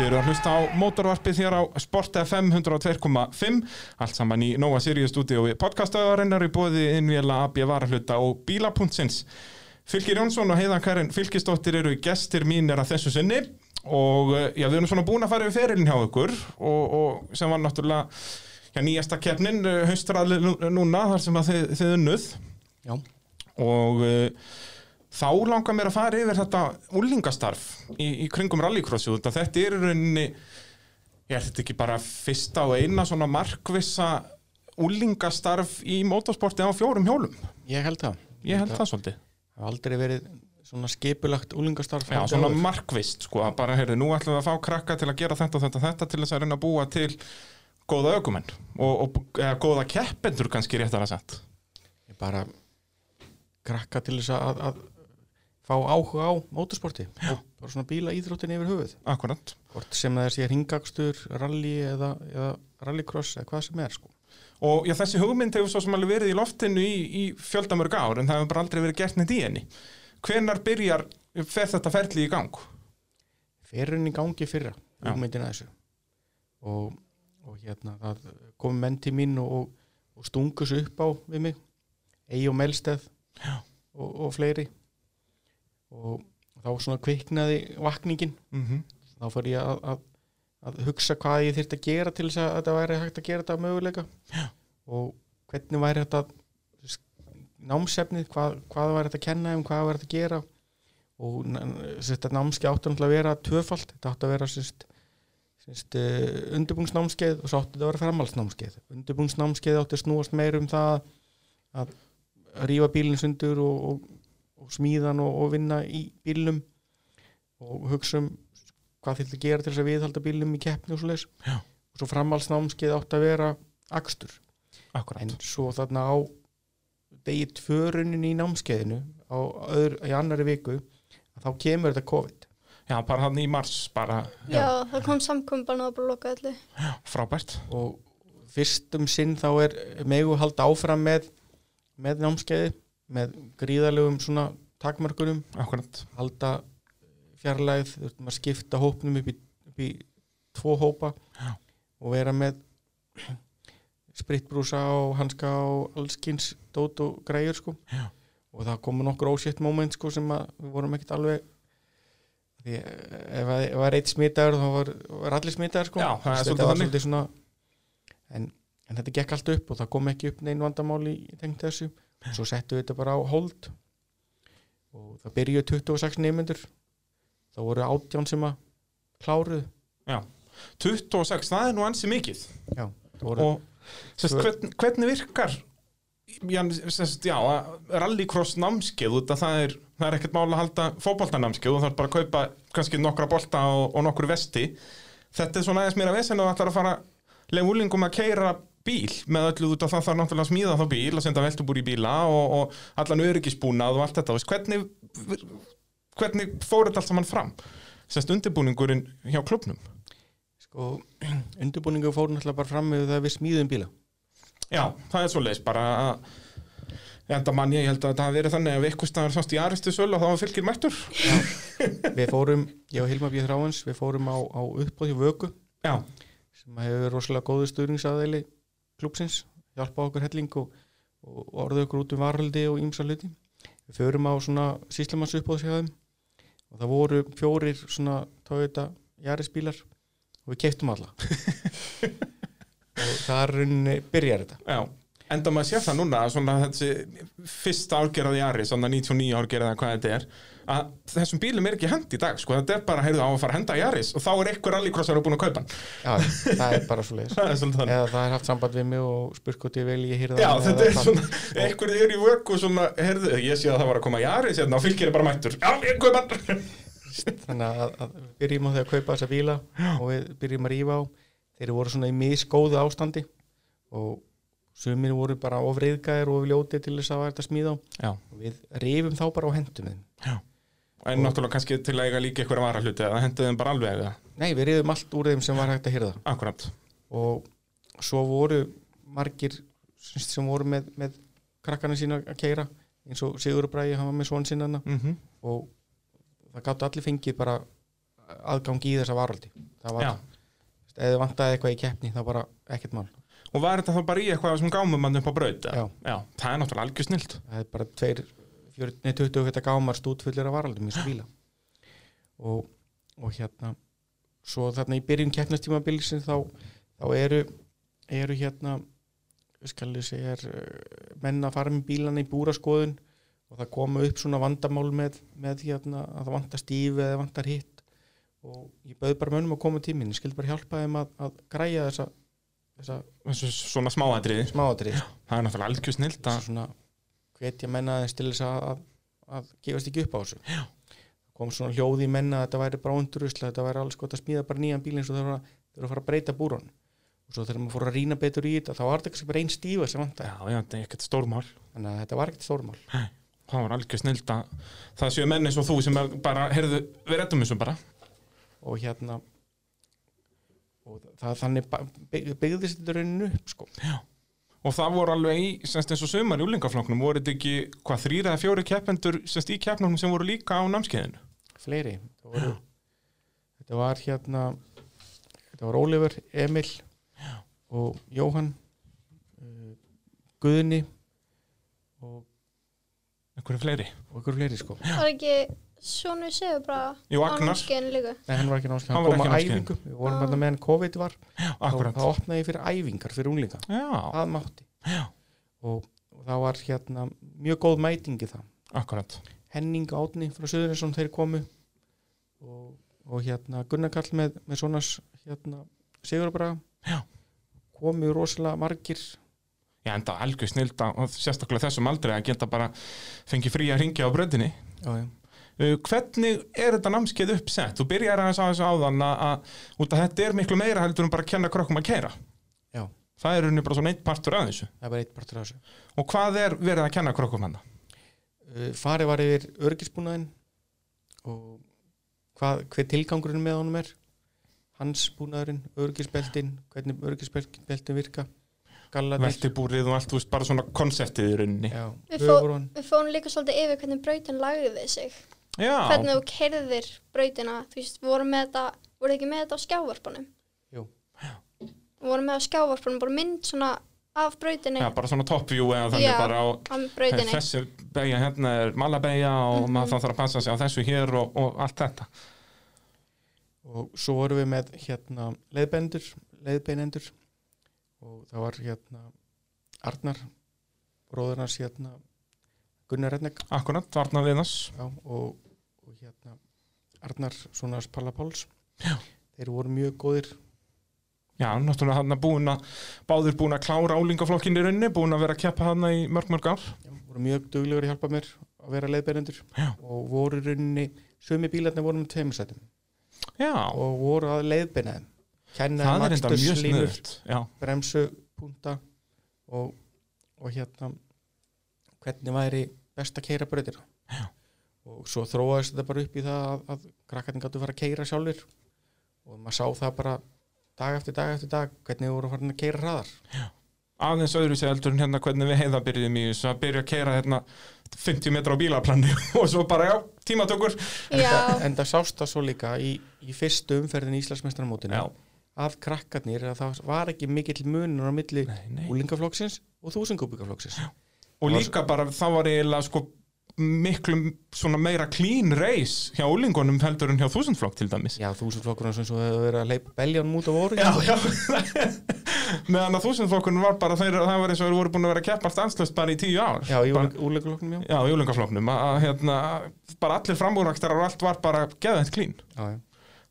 Þið eru að hlusta á mótorvarpið hér á Sport FM 102.5 allt saman í Nóa Sirius stúdíu podcastöðarinnar í bóði innvila AB Varahluta og Bíla.sins Fylgir Jónsson og Heiðan Karin Fylgisdóttir eru gestir mínir að þessu sinni og eh, já, við erum svona búin að fara yfir ferilin hjá ykkur og, og sem var náttúrulega já, nýjasta keppnin haustraðli núna þar sem að þið, þið unnuð Já. og uh, þá langar mér að fara yfir þetta úlingastarf í, í kringum rallycrossu þetta þetta er rauninni ég er þetta ekki bara fyrsta og eina svona markvissa úlingastarf í motorsporti á fjórum hjólum? Ég held það. Ég held það svolítið. Það hafa aldrei verið svona skipulagt úlingastarf Já, svona markvist, sko, bara, heyrðu, nú ætlum við að fá krakka til að gera þetta og þetta, þetta til þess að reyna að búa til góða ökumenn og, og eða, góða keppendur kannski réttar að sett. ég bara krakka til þess að, að fá áhuga á mótorsporti og bara svona bíla íþróttin yfir höfuð Akkurat. hvort sem það sé ringakstur, rally eða, eða rallycross eða hvað sem er sko. Og já, þessi hugmynd hefur svo sem alveg verið í loftinu í, í fjöldamörg ár en það hefur bara aldrei verið gert neitt í henni. Hvenar byrjar, fer þetta ferli í gang? ferinn í gangi fyrra Já. hugmyndina þessu og, og hérna komi menn til mín og, og, og stungu sig upp á við mig Egi og Melsteð og, og fleiri og þá svona kviknaði vakningin. Mm -hmm. þá fór ég að, að, að hugsa hvað ég þyrfti að gera til þess að þetta væri hægt að gera þetta möguleika. Já. og hvernig væri þetta námsefnið, hvað, hvað væri þetta að kenna um, hvað væri þetta að gera. Og þetta átti náttúrulega að vera tvöfalt, þetta átti að vera sérst, uh, undirbúngsnámskeið og svo átti þetta að vera framhaldsnámskeið. Undirbúngsnámskeið átti að snúast meir um það að rífa bílinn sundur og, og, og smíðan og, og vinna í bílnum og hugsa um hvað þýtti að gera til þess að viðhalda bílnum í keppni og svo leis og svo framhaldsnámskeið átti að vera akstur. Akkurat. en svo þarna á degi tvörunin í námskeiðinu á öðru, í annari viku að þá kemur þetta COVID. Já, bara hann í mars, bara. Já, það kom samkom bara að bara loka öllu. frábært. og fyrst um sinn þá er megu halda áfram með með námskeiði með gríðalegum svona takmörkunum Akkurat. halda fjarlægð, þurftum að skipta hópnum upp í, upp í tvo hópa Já. og vera með spritbrúsa og hanska og allskins dót og græjur sko Já. og það komu nokkur ósétt moment sko sem við vorum ekkert alveg því ef það ef það er eitt smitaður þá var, var allir smitaður sko Já, Þetta var svolítið svona en, en þetta gekk allt upp og það kom ekki upp neinn vandamál í, tengt þessu svo settum við þetta bara á hold. Og það byrjuði 26 nefnendur þá voru átján sem að kláruðu. 26, það er nú ansi mikið. já, það voru, Og sest, Tvö- hvern, hvernig virkar já, já, rallycross námskeið það er, það er ekkert mál að halda fótboltanámskeið og það er bara að kaupa kannski nokkra bolta og, og nokkur vesti. Þetta er svona aðeins mér að vesen og ætlar að fara leið úlingum að keira bíl með öllu út að það þarf náttúrulega að smíða þá bíl og senda veltubúr í bíla og, og allan öryggisbúnað og allt þetta. Veist, hvernig, hvernig fór þetta allt saman fram? Sérst undirbúningurinn hjá klubnum sko undirbúningu fór náttúrulega bara fram með það við smíðum bíla. Já, það er svo leiðis bara að enda mann ég held að það verið þannig að við eitthvað staðar sást í aristu sölu og þá var fylgir mættur. Við fórum, ég og Hilma Bíð Þráins við fórum á, á uppbóð hjá Vöku Já, sem hefur rosalega góðu stuðningsaðeili klúpsins hjálpa okkur helling og, og, orðu okkur út um varhaldi og ýmsa hluti. Við förum á svona síslumanns uppbóðsjáðum og það voru fjórir svona Toyota Yaris bílar og við keiptum alla. Og það er rauninni byrjar þetta. Já, enda maður sér það núna svona þessi fyrsta árgerðað í Ari, svona 99 árgerðað hvað þetta er, að þessum bílum er ekki hend í dag, sko, þetta er bara, heyrðu á að fara að henda í Aris og þá er einhver rallycrossar búin að kaupa hann. Já, það er bara svo leiðis eða það er haft samband við mig og spurt hvort ég vel ég hýrða Já, þetta er svona, einhver er í vöku svona, heyrðu, ég sé að það var að koma í Aris hérna og fylgir er bara mættur, já, ég kaupa hann. Þannig að, að við byrjum á því að kaupa þessa bíla og við byrjum að rífa á. Þeir voru svona í misgóðu ástandi og sumir voru bara ofriðgæðir og ljóti til þess að það var þetta smíða á. Já, og við rifum þá bara á hendum þeim en náttúrulega kannski til að eiga líka einhverja varahluti eða hendu þeim bara alveg eða, nei, við rifum allt úr þeim sem var hægt að hýrða akkurat. Og svo voru margir sem sem voru með, með krakkana sína að keira eins og Sigur Bræði, hann var með svon sinna mm og það gáttu allir fengið bara aðgang í þessa varaldi. Það var, eða vantaði eitthvað í keppni það var bara ekkert mál. Og var þetta þá bara í eitthvað sem gámum mann upp á braut eða? Já. Já, það er náttúrulega algjör snilt. Það er bara tveir, nei, 20 þetta gámar stútfullir af varaldum í bíla. Og, og hérna svo þarna í byrjun keppnastímabilsin þá, þá eru eru hérna er, eh, menn að fara með bílana í búraskoðun og það koma upp svona vandamál með, með hérna að það vantar stífi eða vantar hitt. Og ég bauð bara mönnum að koma tíminn, ég skildi bara hjálpa þeim að, að græja þessa, þessa svona smáatrið það er náttúrulega algjör snilt að svona hvetja menna til þess að, að, að gefast ekki upp á þessu. Já. kom svona hljóði í menna að þetta væri bara undurusla, þetta væri alls gott að smíða bara nýjan bíl eins og það var að, að fara að breyta búrun og svo þegar maður fór að rýna betur í þetta þá var þetta kannski bara einn stífa sem vantæði Já, já, þetta er ekkert stórmál. Þannig að þetta var ekkert stórmál. Það var algjör snilt að það séu menn eins og þú sem bara, heyrðu, við rettum þessu bara. Og hérna og það þannig byggðist þetta rauninu upp sko. Og það voru alveg í, semst eins og sumar í úlingaflokknum, voru þetta ekki, hvað, þrýra eða fjóri keppendur, semst í keppnum sem voru líka á námskeiðinu? fleiri þetta, voru, þetta var hérna þetta var Oliver, Emil og Jóhann uh, Guðni og, Einhverju fleiri? og ykkur fleiri sko Var ekki Sónu Sigur bara Jú, Agnar. námskeiðinu líka? Nei, hann var ekki náttúrulega, Hann var kom ekki á námskeiðinu. æfingu við vorum þarna meðan COVID var Akkurat. og það opnaði fyrir æfingar fyrir unglinga Já, það mátti Já. og, og það var hérna mjög góð mætingi það akkurat. Henning Átni frá Suðurinsson þeir komu og, og hérna Gunnar Kall með, með svona hérna Sigurbraga Já. komu rosalega margir Já, enda algjör snilt að, og sérstaklega þessum aldrei að geta bara fengið frí að ringja á bröndinni. já, já. Uh, hvernig er þetta námskeið uppsett? Þú byrjar aðeins á þessu áðan að, að, þetta er miklu meira heldur en bara að kenna krökkum að keira. Já. Það er unni bara svona eitt partur af þessu. það er bara eitt partur af þessu Og hvað er verið að kenna krökkum hann? uh, farið var yfir örgisbúnaðin og hvað, hver tilgangurinn með honum er hans búnaðurinn, örgisbeltin hvernig örgisbeltin virka Veltibúrið og allt, þú veist, bara svona konseptið í rauninni. já, Við fó- Við fórum líka svolítið yfir hvernig brautin lagði sig. Já, Hvernig þú kerðir brautina. Þú veist, við vorum með þetta, voru ekki með þetta á skjávarpunum? Jú. Við vorum með á skjávarpunum, bara mynd svona af brautinni já, bara svona top view eða þannig Já. bara á á brautinni. þessi beigja hérna er malabeigja og Mhm. maður þá þarf að passa sig á þessu hér og, og allt þetta. og svo vorum við með hérna leiðbendur, leiðbeinendur og það var hérna Arnar bróður hans hérna Gunnar Redneck Akkurat, varna við þess. já, og hérna Arnar svona Palla Páls Já. þeir voru mjög góðir Já, náttúrulega hann búin að, báðir búin að klára álingaflokkin í rauninni, búin að vera að keppa hann í mörg mörg ár. já, voru mjög duglegur að hjálpa mér að vera leiðbeinendur Já. og voru í rauninni sömi bílarnir voru með tveimsætum Já, og voru að leiðbeina þeim kenna það þeim enda mjög aksturslínur, sniðut. Já, bremsupunta og, og hérna hvernig væri best að keira brautina Já. Og svo þróaðist þetta bara upp í það að, að krakkarnir gáttu fara að keira sjálfur og maður sá það bara dag eftir dag eftir dag hvernig við vorum farin að keira hraðar. Aðeins öðru sér heldur en hérna hvernig við heiða byrjum í þessu að byrja að keira hérna 50 metra á bílaplanni og svo bara, já, tímatökur. Já, en það sást það svo líka í, í fyrstu umferðin í Íslandsmeistaramótinu Já. að krakkarnir að það var ekki mikill munur á milli úlingaflokksins og þúsingubikaflokksins og líka bara það var eiginlega sko miklu svona meira clean race hjá úlingunum heldur en hjá þúsundflokk til dæmis. Já, þúsundflokkurinn sem hefur verið að leipa beljan út á voru já, já. Meðan að þúsundflokkunum var bara þeir, það var eins og þeir voru búin að vera að keppa stanslöst bara í tíu ár. Já, í bara, úlingaflokknum, já. já, í að hérna, bara allir frambúraktar og allt var bara geðvægt clean. Já, já.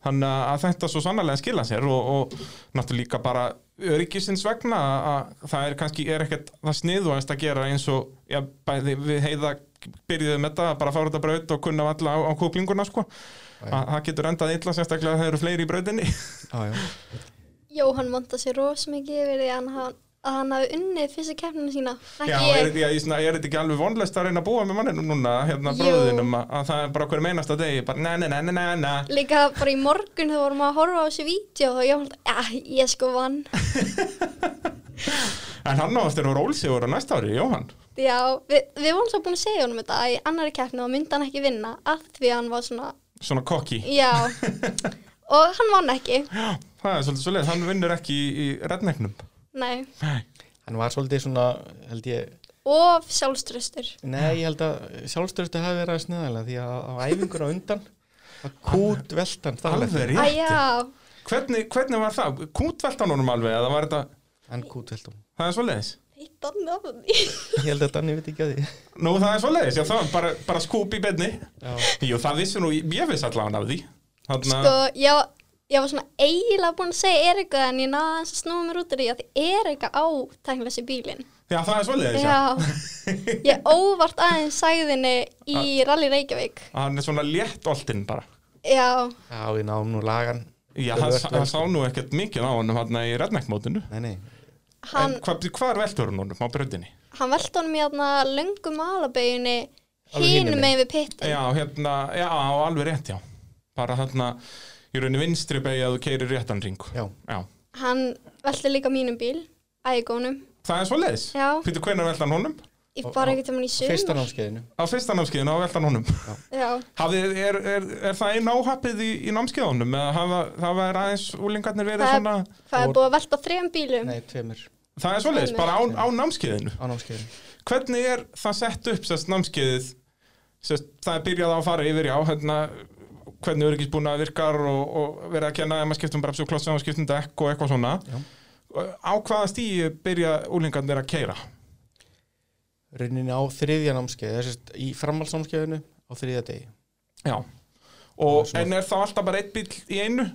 þannig að þetta svo sannarlega skila sér og, og náttúrulega líka bara öryggisins vegna að, að það er kannski er ekkert það sniðuðast að gera eins og já, bæði við heiða byrjuðum þetta að bara fara út að braut og kunna alla á, á kúplinguna sko. Að það getur endað illa sérstaklega að það eru fleiri í brautinni. Jóhann monta sér ros mikið yfir því að hann, að hann hafi unnið fyrstu keppninu sína. Ekki Já, er, ég, já, ég, svona, er þetta ekki alveg vonlist að reyna að búa með manninu núna, hérna bróðinum að, að það er bara hverjum einasta degi, bara na na na na líka bara í morgun þegar vorum að horfa á þessi vídeo og ég var að ég sko vann. En hann á eftir að rólsigur á næsta ári, Jóhann. Já, við, við vorum svo búin að segja honum þetta að í annari keppni myndi hann ekki vinna að því að hann var svona, Svona kokki já. Og hann vann ekki. Já, það er svolítið svolítið, hann vinnur ekki í, í rednegnum nei, Hann var svolítið svona, held ég, og sjálfströstur nei, ég held að sjálfstörstu hafi verið að sneðalega því að á æfingur á undan að kút veltan Alveg að rétt. Já, hvernig, hvernig var það? Kútveltan honum alveg, eða var þetta Hann kút veltan Það er svolítið heitt annað af því. Ég held að Danni veit ekki að því. Nú, það er svolítið, já, það var bara, bara skúp í benni Já, Jú, það vissi nú, ég vissi allavega af því. Þannig sko, ég, ég var svona eiginlega búin að segja Erika en ég náði hans að snúa mér út af því að Erika á tæknilesi bílinn. Já, það er svolítið, Já, ég óvart aðeins sagðinni í Rally Reykjavík. Hann er svona létt oltinn bara. Já, já við náum nú lagan. Já, hann, er hann sá nú ekkert mikið á honum hann í redneckmótinu. Nei, nei, hann, En hvað, hvað veltur hann honum á bröndinni? hann í þarna löngum malabeginni Alveg hinum hinum megin við pittin Já, hérna, já, alveg rétt, já. Bara þarna, í rauninni vinstri beigja að þú keirir réttan ring já. Já, Hann velti líka mínum bíl, ægónum það er svoleiðis? Já, Fyrir hvernig velta hann honum? ég bara ekkert um hann í Fyrsta sumar námskeiðinu. Á fyrsta námskeiðinu á velta hann honum. Já, Hafið, er, er, er það einn áhappið í, í námskeiðunum? Eða hafa, það var aðeins úlingarnir verið Það er- svona hvað er búið að velta þrejum bílum? Nei, tveimur. Það er svoleiðis, bara á, á námskeiðinu. Á námskeiðinu. Hvernig er það sett upp sérst námskeiðið sérst, það er byrjað á að fara yfir já, hérna, hvernig öryggisbúna virkar og, og verið að kenna ef maður skiptum og klossi og skiptum dekk og eitthvað svona. Já. á hvaða stíi byrja úlingarnir að keira Rauninni á þriðja námskeið Þessist í framhaldsnámskeiðinu á þriðja degi. Já. Og en er þá alltaf bara einn bíl í einu?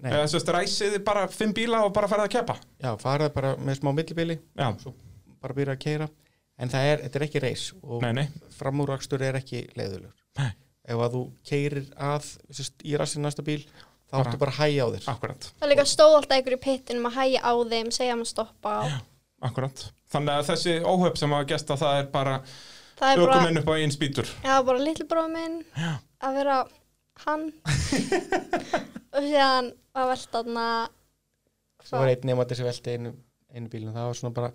Nei, eða sérst ræsið þið bara fimm bíla og bara farið að keppa? Já, farið bara með smá millibili já, bara byrja að keira en það er, þetta er ekki reis og framúrakstur er ekki leiðulegur Nei. Ef að þú keirir að sérst, í rassin næsta bíl þá Bara- áttu bara að hæja á þér. Akkurat. Það er líka stóð alltaf einhver í pittinum að hæja á þeim, segja hann að stoppa á. akkurat, þannig að þessi óhöf sem að gesta það er bara Það er bara, ökumenn upp á einn spýtur. Já, bara litli bróð minn að vera hann. Og síðan að velta þarna svo var einn nefandi sem velti einu, einu bílinu það var svona bara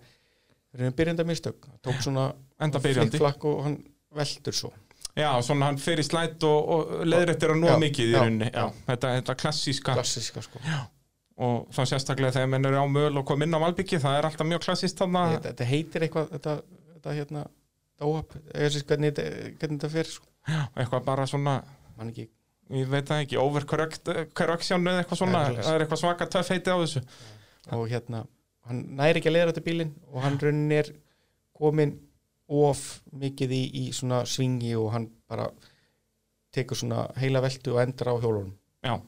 raunin byrjanda mistök. Það tók svona enda byrjandi. flikkflakk og hann veltur svo Já, svona hann fer í slætt og, og leiðrættir að nóg mikið í rauninni. Þetta, þetta klassíska klassiska sko og þá sérstaklega þegar menn eru á möl og kom inn á Malbyggi, það er alltaf mjög klassíst þarna. þetta, þetta heitir eitthvað þetta, þetta hérna óhap, hvernig, þetta- hvernig þetta fer sko. Já, eitthvað bara svona, mann ekki ég veit það ekki, overcorrection eða eitthvað svona, það er eitthvað svaka töff heiti á þessu. og hérna, hann næri ekki að leiða þetta bílinn og hann raunin er komin of mikið í, í svona svingi og hann bara tekur svona heila veltu og endar á hjólunum Já,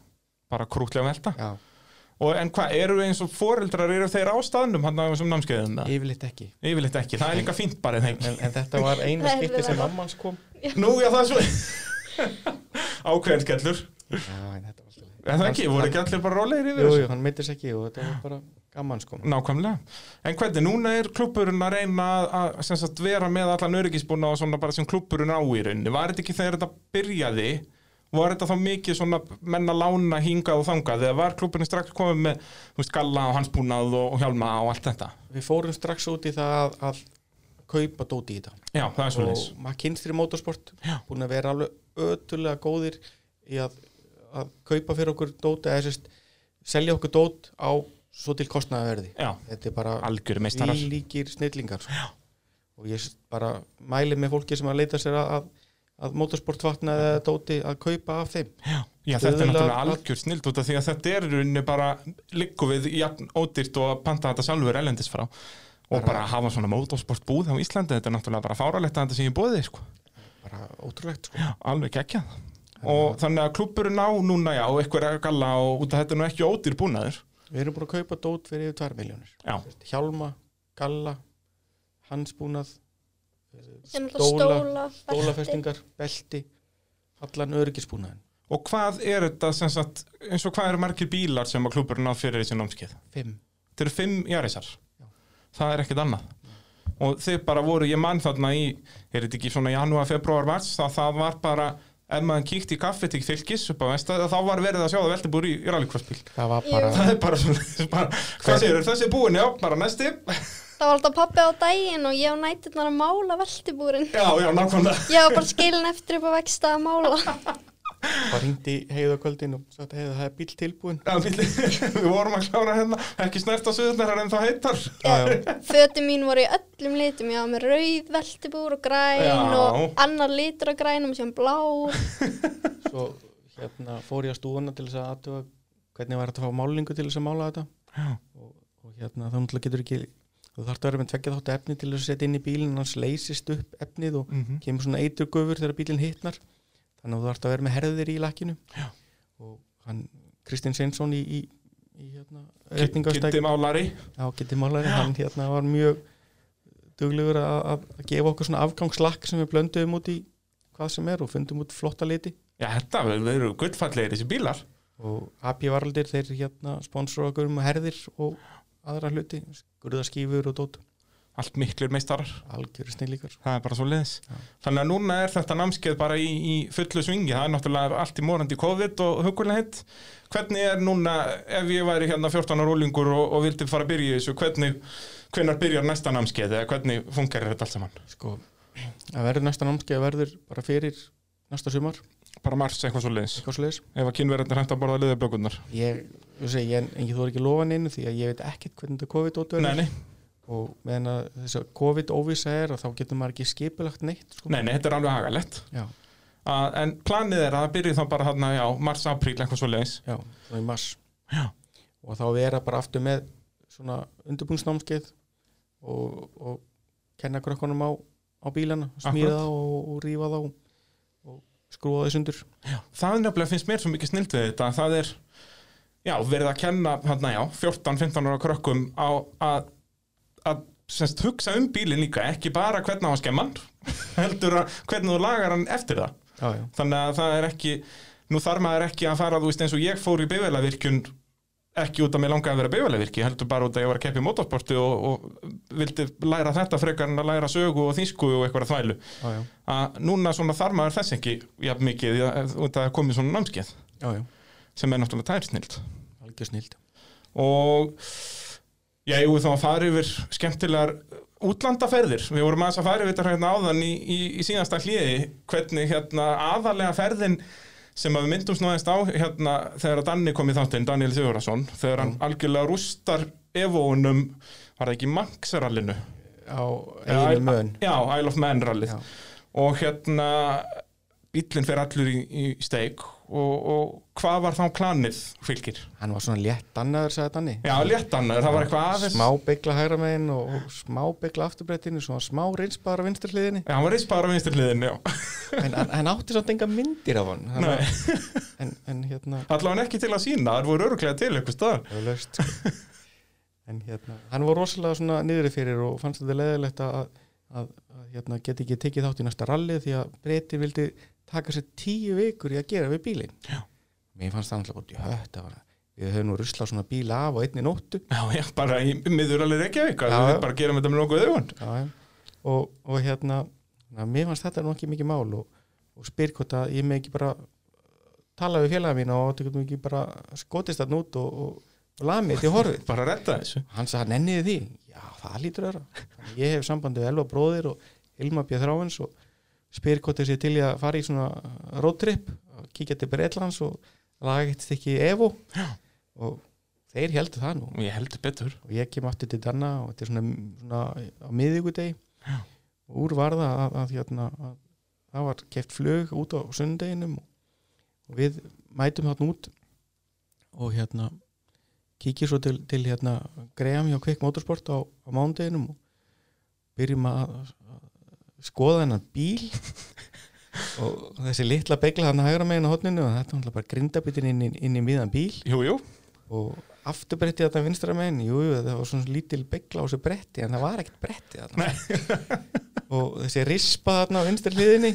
bara krútlega velta. já, Og en hvað, eru eins og foreldrar, eru þeir á staðnum hann á þessum námskeiðum? eða? yfirleitt ekki Yfirleitt ekki, það er líka fínt bara þeim. en, en þetta var eina er skipti sem mammans kom Nú, já, það er svo... Ákveðin skellur. já, en þetta var alltaf En það ekki, voru ekki allir bara rólegir yfir jú, þessu? jú, hann meittist ekki og þetta var bara gaman sko Nákvæmlega. En hvernig, núna er klubburinn að reyna að, sagt, vera með allan öryggisbúna og svona bara sem klubburinn á í rauninni. Var þetta ekki þegar þetta byrjaði? Var þetta þá mikið svona menn að lána hingað og þangað? Eða var klubburinn strax komið með veist, galla og hansbúnað og, og hjálma og allt þetta? við fórum strax út í það að, að kaupa dóti í þetta Já, það er svolítið. og McKinsey Motorsport Já. búin að vera alveg ötulega góðir í að, að kaupa fyrir okkur dóti eða sérst selja okkur dót á svo til kostnaðaverði Já, þetta er bara líkir snillingar sko. og ég bara mæli með fólki sem að leita sér að, að, að motorsportvatna eða dóti að kaupa af þeim. Já, þetta er náttúrulega að- algjör snild út af því að þetta er rauninni bara liggu við jafn ódýrt og að panta þetta sjálfur elendis frá. Og bara að hafa svona motorsport búð á Íslandi þetta er náttúrulega bara fáralegt að þetta sé í bóði sko. bara ótrúlegt sko. Já, alveg geggjað. Og þannig að klubburinn á núna já, og eitthvað er galla og þetta er nú ekki ódýr búnaður við erum búin að kaupa dót fyrir yfir 2 miljónir Já, hjálma, galla hansbúnað Stóla- stóla, stóla belti. stólafestingar, belti. allan öryggisbúnaðin og hvað er þetta sem sagt, eins og hvað eru margir bílar sem að klubburinn á fyrir þessi námskeið? 5 Þetta eru fimm jarisar Það er ekkert annað. Og þið bara voru, ég mann þarna í Er þetta ekki svona janúar, februar, mars Það, það var bara, ef maður kíkti í kaffi til fylgis vestað Þá var verið að sjá það veltibúr í, í rallycrossbíl. Það bara Það er bara svona, bara, hvað segir þessi er búin, já, bara næsti. Það var alltaf pappi á daginn og ég á nætturnar að mála veltibúrin. Já, já, nákvæmlega. Ég var bara skilin eftir upp á vexta að mála. bara hringdi heiðakvöldin og sagði heiða það er bíl tilbúin Já, bíll, Við vorum að klára hérna, ekki snert á suðunar en það heitar. Fötin mín voru í öllum litum. Ég var með rauð veltibúr og græn Já. og annar litur af grænum sem blá. svo hérna fór ég að stúana til þess að aðtuga hvernig var þetta að fá málingu til þess að mála þetta Já. og, og hérna þá náttúrulega getur ekki þú þarf að vera með tveggja þáttu efni til þess að setja inn í bílinn annars leysist upp efnið og Mhm. kemur svona eiturgufur þegar bílinn hitnar þannig að þú þarf að vera með herðir í lakkinu. Já. og hann Kristinn Sveinsson í, í, í hérna, Kitti réttingastæk málari. Á geti málari, hann hérna var mjög duglegur að, gefa okkur svona afgangslakk sem við blönduðum út í hvað sem er og fundum út flotta liti. Já, þetta eru gullfallegir þessi bílar. Og AP Varaldir þeir hérna sponsor okkur um herðir og aðra hluti, skurðaskífur og dót Allt miklir meistarar algjöru snillíkar Það er bara svo leiðis. Þannig að núna er þetta námskeið bara í, í fullu svingi. Það er náttúrulega allt í morandi COVID og hugulega hitt. Hvernig er núna, ef ég væri hérna 14 ára úlingur og, og vildi fara að byrja þessu, hvernig, hvernig byrjar næsta námskeið eða hvernig funkar þetta allt saman? sko, að verður næsta námskeið verður bara fyrir næsta sumar Bara mars eitthvað svo leiðis. eitthvað svoleiðis. Ef að kynverðin hægt að borða liðablökunar. ég, ég, ég, ég þú er ekki lofa neinu því að ég veit ekkert hvernig þetta COVID-8 Nei, verður nei, og meðan að þess að COVID-óvisa er að þá getur maður ekki skipulagt neitt sko. nei, nei, þetta er alveg hagalegt. já, Að, en planið er að það byrji þá bara hérna, já, mars, apríl, eitthvað svo leiðis. já, þá í mars Já. og þá vera bara aftur með svona undirbúnsnámskeið og, og kenna krökkunum á, á bílana smíða og, og rífa þá og skrúa þess undur það nefnilega finnst mér svo mikið snilt við þetta að það er já, verið að kenna hérna, já, 14-15 ára krökkum á að, að semst, hugsa um bílinn líka ekki bara hvernig að hann heldur að hvernig þú lagar hann eftir það. Já, já, þannig að það er ekki nú þarf maður ekki að fara, þú veist, eins og ég fór í bifælavirkjun ekki út að mig langaði að vera bifælavirki heldur bara út að ég var að keppa í motorsporti og, og vildi læra þetta frekar en að læra sögu og þýsku og eitthvað þvælu. Já, að núna þarf maður þess ekki jafn mikið að- út að það er komið svona námskeið sem er náttúrulega tærsnild. Algjör snild og já, ég þá að fara yfir skemmtilegar útlandaferðir. Við vorum aðeins að fara yfir þetta hérna áðan í, í, í síðasta hliði. Hvernig hérna aðalega ferðin sem að við myndumst nú aðeins á hérna þegar að Danni kom í þáttinn, Daniel Sigurðarsson þegar hann algjörlega rústar evóunum, var það ekki Manxarallinu? á eiginu mön Já, Isle of Man rallið. Og hérna bíllinn fer allur í, í steik og, og hvað var þá planið fylgir? hann var svona létt annaður sagði Danni. Já, létt annar, það var eitthvað aðeins. smá byggla hægra megin og, og smá byggla afturbrettinu svona smá reynsbara vinstur hliðinni. Já, hann var reist bara á vinstri hliðin, já. En hann, hann átti samt enga myndir af hann Nei. Þannig að- en, en hérna Allavega ekki til að sína, það voru öruglega til eitthvað staðar. Það var löst en hérna, hann var rosalega svona niðri fyrir og fannst þetta leðilegt að, að, að hérna, geti ekki tekið þátt í næsta ralli því að breyti vildi taka sér tíu vikur í að gera við bílinn. Mér fannst það alltaf út í hött við höfum nú ruslað svona bíl af á einni nóttu. Já, já, bara í miðuralið Reykjavík Já, að já. við bara gerum þetta með nokkuð já. Og, og hérna na, mér fannst þetta nú ekki mikið mál og, og spyr hvort að ég með ekki bara tala við félaga mín og þetta ekki bara skotist þarna út og, og, og lamið til horfið. Bara redda þessu. Hann sagði nenniði því. Já það lítur öðra ég hef sambandi við Elva bróðir og Ilma Björn Þráins og spyr hvort þessi til í að fara í svona roadtrip kíkja til Breitlands og laga eitt stykki Evo. Já. og þeir heldur það nú. Ég heldur betur. Og ég kem aftur til Danna og þetta er svona, svona á miðvíkudegi og úr var það að, að, hérna, að það var keft flug út á sundeginum og, og við mætum þarna út. Og hérna kíkjum svo til, til hérna Graham hjá Quick Motorsport á, á mándeginum og byrjum að, að skoða hennan bíl. Og þessi litla begla hann hægra meginn á hotninu og þetta var bara grindabitin inn, inn, í miðan bíl. Jú, jú. Og afturbretti þetta vinstra meginn jú, jú, það var svona lítil begla á þessu bretti en það var ekkert bretti og þessi rispa þarna á vinstri hliðinni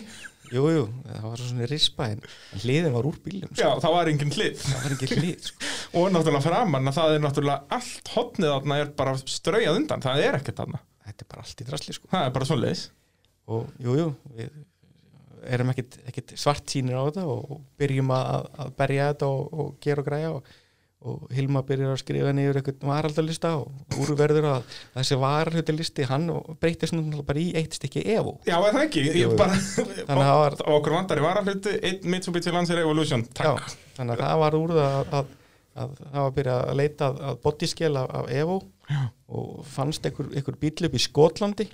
jú, jú, það var svona rispa en hliðin var úr bílum Já, sko. það var engin hlið. Var ekki hlið sko. Og náttúrulega framann að það er náttúrulega allt hotnið þarna er bara ströyjað undan Það er ekkert þarna. Þetta er bara allt í drasli sko. Það er bara svoleiðis og jú, jú, við erum ekkit, ekkit svart sínir á þetta og byrjum að, að berja þetta og, og gera og græja og, og Hilma byrjar að skrifa niður eitthvað varaldalista og úr verður að þessi varaldalisti hann breytist nú bara í eitt stykki evo Já, það ekki, ég bara Þannig að það var- Og okkur vandar í varahluti Einn Mitsubishi Lancer Evolution, takk. Já, þannig að það var úr það að, að, að það var að byrja að leita að, að bodyskel af, af Evo Já. og fannst einhver, einhver bíl upp í Skotlandi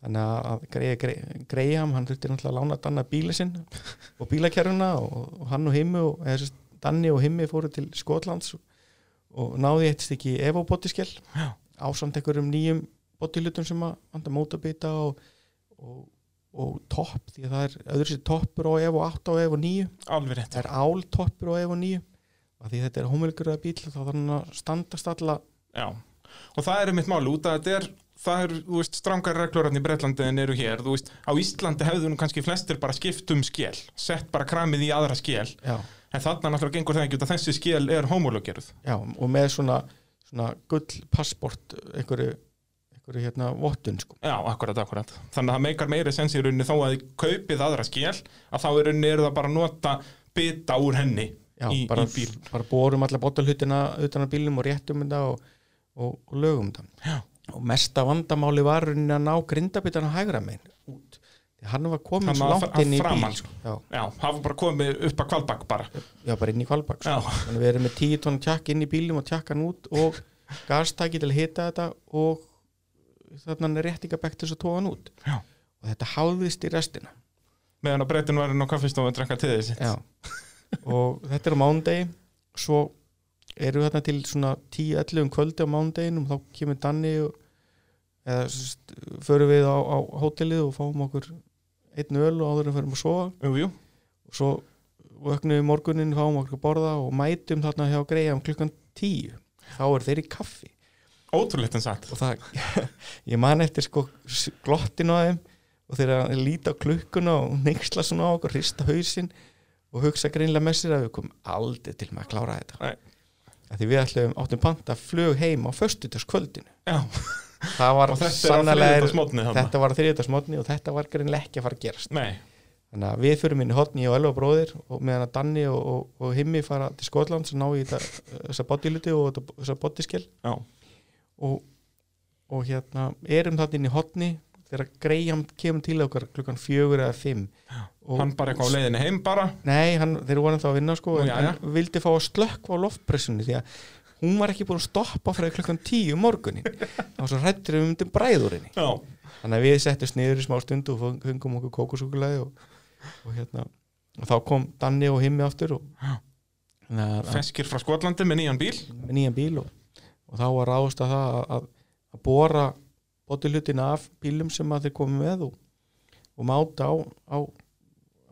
þannig að, að Grey, Greyham hann þurfti náttúrulega að lána Danna bíli sinn og bílakerfuna og, og hann og Himmi og eða, Danni og Himmi fóru til Skotlands og, og náði eitt stykki Evo bodyskel Já. ásamt einhverjum nýjum bodylutum sem að vanda mótabita og, og, og topp því að það er öðru sér toppur á Evo 8 og Evo 9 Alveg rétt. Það er áltoppur á Evo 9 af því þetta er hómulgur bíl þá þarf hann að standast alla Já, og það er mitt máli út að þetta er það er, þú veist, strangar reglur í Breitlandi en eru hér, þú veist, á Íslandi hefðu nú kannski flestir bara skipt um skél sett bara kramið í aðra skél já, en þarna náttúrulega gengur það ekki út að þessi skél er homologeruð. Já, og með svona, svona gull passport einhverju, einhverju hérna vottun sko. Já, akkurat, akkurat. Þannig að það meikar meiri sens í rauninni þó að þið kaupið aðra skél að þá í rauninni eru það bara að nota bita úr henni já, í, bara, í bíl. bara borum alla botalhutina utan að bílum og réttum og, og, og lögum þetta. Já. Og mesta vandamáli var að ná grindabitana hægra megin út. Hann var Hann svo langt inn í bíl. sko. já, Já, það var bara komið upp að kvalbak bara. Já, bara inn í kvalbak sko. Við erum með 10 tónn tjakk inn í bílum og tjakk hann út og gastæki til að hita þetta og þannig að tóa hann út. Já. og þetta háðist í restina. Meðan að breytin var inn á kaffistofu að drekka til þessi Já. og þetta er á mándegi svo eru þarna til svona 10-11 um kvöldi á mándeginum þá kemur Danni og, eða sest, förum við á, á hótelið og fáum okkur einn öl og áður en förum að sofa. Jú, jú, og svo vöknum við morgunin fáum okkur að borða og mætum þarna hjá Graham klukkan 10 þá er þeir í kaffi. Ótrúlegt en satt. Og það, ég man eftir sko glottinu á þeim og þeir að líta klukkuna og neyksla svona á okkur, hrista hausinn og hugsa greinlega með sér að við komum aldrei til með að klára þetta. Nei. Af því við ætlum áttum panta flug heim á föstudagskvöldinu. Já, það var og þetta var þriðdagsmótni og þetta var greinlega ekki að fara að gerast. Nei, þannig að við fyrir minni hotni og Elva bróðir og meðan að Danni og, og, og Himmi fara til Skotlands og ná í þessa bodyluti og þessa bodyskel já, og, og hérna erum þarna inn í hotni þegar Graham kemur til okkar klukkan fjögur eða fimm. Og, hann bara eitthvað á leiðinni heim bara. Nei, hann, þeir voru ennþá að vinna sko, Nú, en já, já. hann vildi fá að slökkva á loftpressunni því að hún var ekki búin að stoppa fyrir klukkan tíu um morgunin var svo hrættur um undir bræðurinni. Já, þannig að við settumst niður í smá stund og feng- fengum okkur kókusúkulæði og, og hérna og þá kom Danni og Himmi aftur og, feskir frá Skotlandi með nýjan bíl. Með nýjan bíl og, og þá var ráðust að það að, að, bóra botilutina af bílum sem að þeir komu með og, og máta á, á,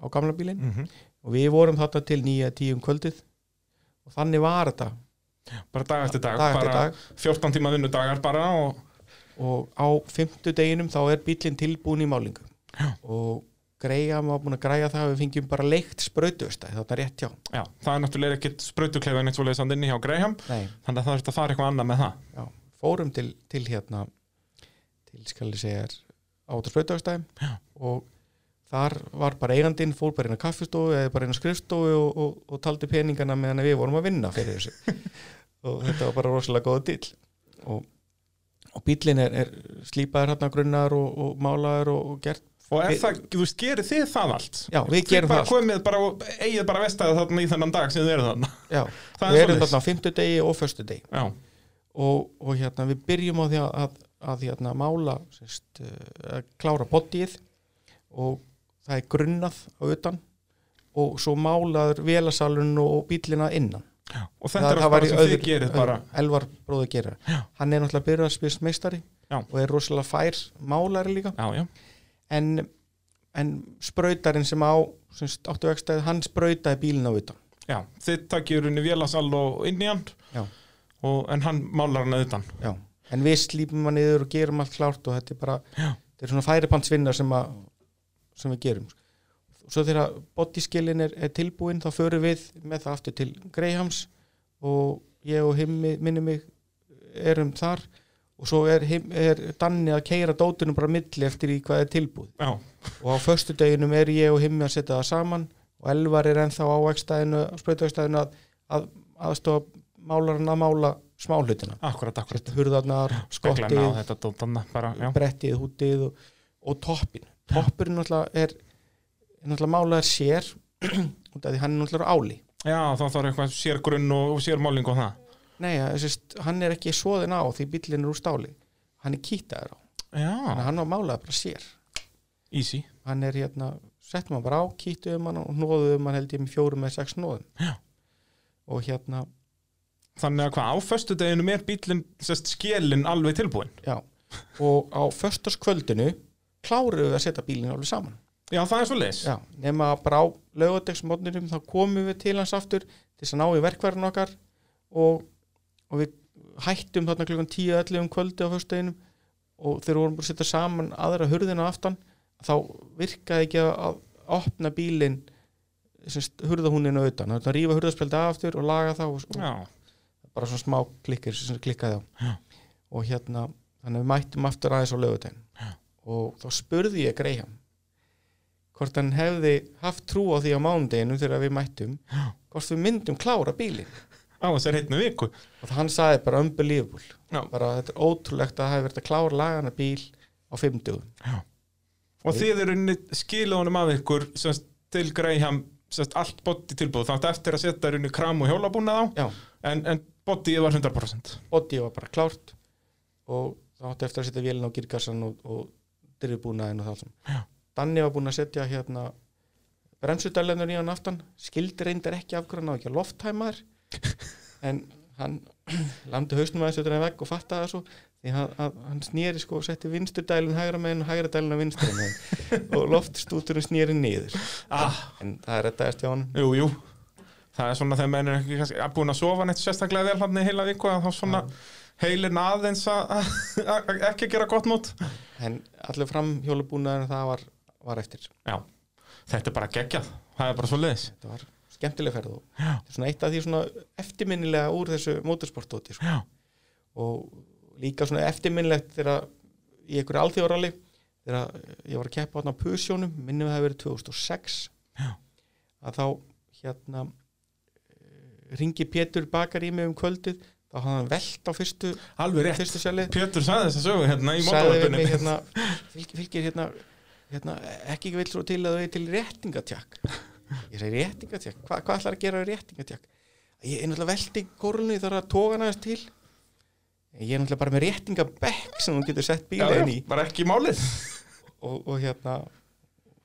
á gamla bílinn. Mm -hmm. og við vorum þetta til nýja tíu um kvöldið. Og þannig var þetta bara dag eftir dag, dag eftir dag. 14 tíma vinnudagar bara og og á fymtu deginum þá er bílinn tilbúin í málingu Já. og Graham var búin að græja það að við fengjum bara leikt sprautust þetta er rétt hjá. Já, það er náttúrulega ekkit sprautuklefa neitt svoleiðis hann inni hjá Nei, þannig að það er að fara eitthvað annað með það. Já, fórum til, til hérna til skal ég segja átta sprautustæðum og þar var bara eigandinn fór bara inn á kaffistofu eða bara inn á skrifstofu og, og, og taldi peningana meðan við vorum að vinna fyrir þessu og þetta var bara rosalega góða dýl og, og bílinn er, er slípaður hérna grunnar og, og málaður og, og gert. Og er Við- það, þú veist, gerir þið það allt? Já, við Þið gerum það. allt. komið bara og eigið bara vestæði þarna í þennan dag sem þið eru þarna. Já, er við erum þarna á fimmtudegi og föstudegi. Já, og, og hérna við byrjum á því að, að, að hérna, mála sérst, að klára bodyið og það er grunnað á utan. Og svo málaður vélasalun og bílina innan og þetta er allt bara sem þið gerir bara. Elvar bróður gerir Já. hann er náttúrulega byrjarspils meistari Já. og er rosalega fær málari líka. Já, já, en, en sprautarinn sem á sem áttu vegstæði, hann sprautaði bílinn á utan. Já Þið takkir unni vélasal og inn í hann og, En hann málar hann auðan Já. en við slípum hann niður og gerum allt klárt og þetta er bara þetta er svona færipantsvinna sem, að- sem við gerum og svo þegar bodyskillin er, er tilbúin þá förum við með það aftur til Greyhams og ég og himmi minni mig erum þar og svo er, him, er Danni að keira dótunum bara milli eftir í hvað er tilbúið. Já, og á föstudeginum er ég og himmi að setja það saman og Elvar er ennþá á sprautvegstæðinu að, að aðstofa málarinn að mála smáhlutina. Akkurat, akkurat hurðarnar, skottið, brettið, hútið og, og toppin toppurinn er, er náttúrulega málaður sér út af því hann er náttúrulega á áli. Já, þá þarf eitthvað sér grunn og, og sér máling og það. Nei, sést, hann er ekki svoðin á því bíllinn er úr stáli. Hann er kýtaður á, þannig hann var málaður bara sér. Easy. Hann er hérna, settum hann bara á kýtuðum hann og hnóðuðum hann held ég með fjórum með sex hnóðum Já. og hérna, Þannig að hvað, á föstudeginum er bílinn skélinn alveg tilbúin já. Og á föstaskvöldinu kláruðu við að setja bílinn alveg saman Já, það er svo leis Já, nema bara á laugardegsmótnirum þá komum við til hans aftur til þess að ná í verkverðin okkar og, og við hættum þarna klukkan 10-11 um kvöldi á föstudeginum og þegar við vorum bara að setja saman aðra hurðina aftan þá virkaði ekki að, opna bílinn hurðahúninu utan, það er að rífa hurðaspeldi aftur og laga það og, og bara svona smá klikkir sem klikkaði á. Já. og hérna, þannig að við mættum aftur aðeins á lögutegn og þá spurði ég Graham hvort hann hefði haft trú á því á mánudeginu þegar við mættum Já. hvort við myndum klára bílinn á þessar heitnu viku og hann sagði bara unbelievable Já. bara þetta er ótrúlegt að það hefði verið að klára lagana bíl á 50 Og þið eru skilunum af ykkur til Greyham allt body tilbúð Þá ætti eftir að setja unni kram og hjólabúnað á Já. En, en bodyið var 100% body var bara klárt og þá átti eftir að setja vélina á girkassan og, og drifbúnaðin og það allt Já. Danni var búinn að setja hérna bremsudælenur í hann aftan. Skildi reyndar ekki af hverju hann á ekki að lofthæmaður en hann landi hausnum aðeins utan að vegg og fattaði það svo því að, að hann snýri sko og setti vinsturdælun hægra meginn og hægra dælun á vinstri meginn og loftstúturinn snýri niður. Ah, en það er þetta eftir hjá hann Jú, jú. Það er svona þegar menn er ekki kannski búin að sofa neitt sérstaklega vel hann í heila viku að þá svona heilin aðeins að að- að ekki gera gott mót. En allir fram hjólubúnaðin það var, var eftir. Já, þetta er bara geggjað. Það er bara svo leiðis þetta var skemmtileg ferð og þetta er svona eitt af því svona eftirminnilega úr þessu motorsportóti sko. Og líka svona eftirminnilegt þegar í einhverju alþjóðaralli þegar ég var að keppa á pusjónum minnum það hafi verið 2006 Já. að þá hérna ringi Pétur bakar í mig um kvöldið þá hafði hann velt á fyrstu, alveg rétt. fyrstu Pétur sagði þess að sögu hérna í mig hérna, fylgir, fylgir hérna, hérna ekki vill svo til að þau er til réttingatjakk. Ég segi réttingatjakk, Hva, hvað ætlar að gera réttingatjakk? Ég er náttúrulega velti kórlunni þar að hann aðeins til. Ég er náttúrulega bara með réttingabekk sem hún getur sett bíla inn í. bara ekki málið. Og, og hérna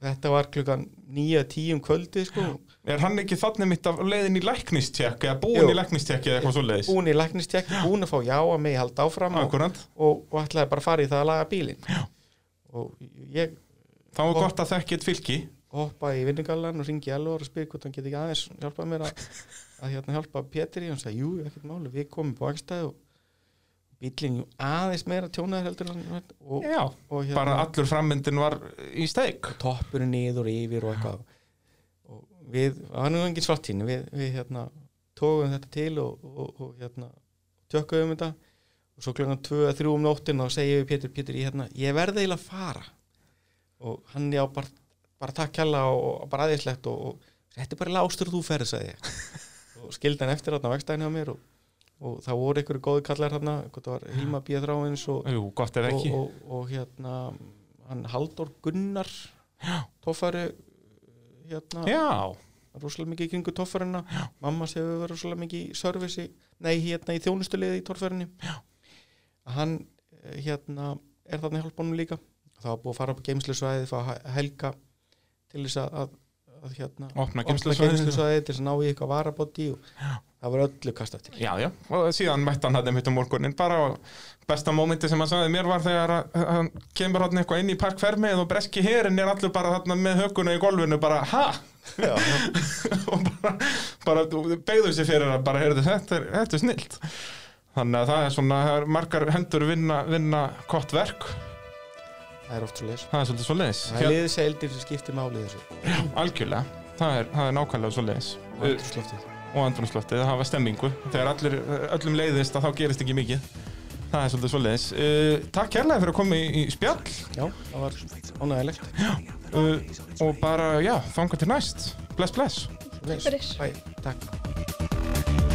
þetta var klukkan 9-10 um kvöldi sko, Er hann ekki þannig mitt af leiðin í læknistjekk eða búin Jú. í læknistjekk eða eitthvað svo leiðis? búin í læknistjekk búin að fá já að mig halda áfram og, og, og ætlaði bara að fara í það að laga bílinn. Já. og ég Þá er gott að þekki eitt fylki. hoppa í vinningallan og ringi Elvar og spyr hvort hann geti ekki aðeins hjálpað mér að, að hérna hjálpa Pétri. Og hann sagði, jú, ekkert máli, við komum på akstæði og bílinn aðeins meira tjónaður heldur og, Já, og hérna, bara allur frammyndin var í steik. Toppurinn niður og yfir og eitthvað. Og við, það var nú engin svartín við, við hérna tókum þetta til og, og, og hérna tjökkuðum þetta. Og svo klukkan 2-3 um nóttin og segjum við Pétur, Pétur, ég, hérna, ég verði eiginlega að fara og hann já bara, bara takk kjalla og, bara aðeinslegt og, og þetta er bara lástur þú ferð, sagði ég. Og skildi hann eftir þarna vegstæðinu á mér og, og það voru einhverju góði kallar þarna, Hilma B. Þráins og, og, ekki. og, og hérna hann Halldór Gunnar toffari hérna, Já, rosalega mikið í kringu toffarina mamma sé að verið rosalega mikið í servisi nei, hérna í þjónustuliði í torfærinni að hann eh, hérna er þarna í hálfbónum líka það var búið að fara upp á geimslusvæði fá að helga til þess að, að, að hérna, opna geimslusvæði til þess að ná í eitthvað varabóti og það var öllu kastað til já, já, og síðan mætti hann hann mitt um morgunin bara og besta mómenti sem hann sagði mér var þegar hann kemur hann eitthvað inn í parkfermið og breski herin er allur bara þarna með höguna í golfinu bara, ha? og bara, bara beigðu sér fyrir að bara, heyrðu, þetta er, þetta er snilt. Þannig að það er svona það margar hendur vinna, vinna gott verk það er oft svo leis það er svolítið svo leiðis það er liðseldir sem skiptir máli í þessu. Algjörlega, það er, það er nákvæmlega svo leiðis og andrúmsloftið. og andrumsloftið, það hafa stemmingu. Þegar allir, öllum leiðist að þá gerist ekki mikið. Það er svolítið svoleiðis. Uh, Takk kærlega fyrir að koma í, í spjall. Já, það var ánægilegt uh, og bara, já, þanga til næst. Bless, bless. Bæ, takk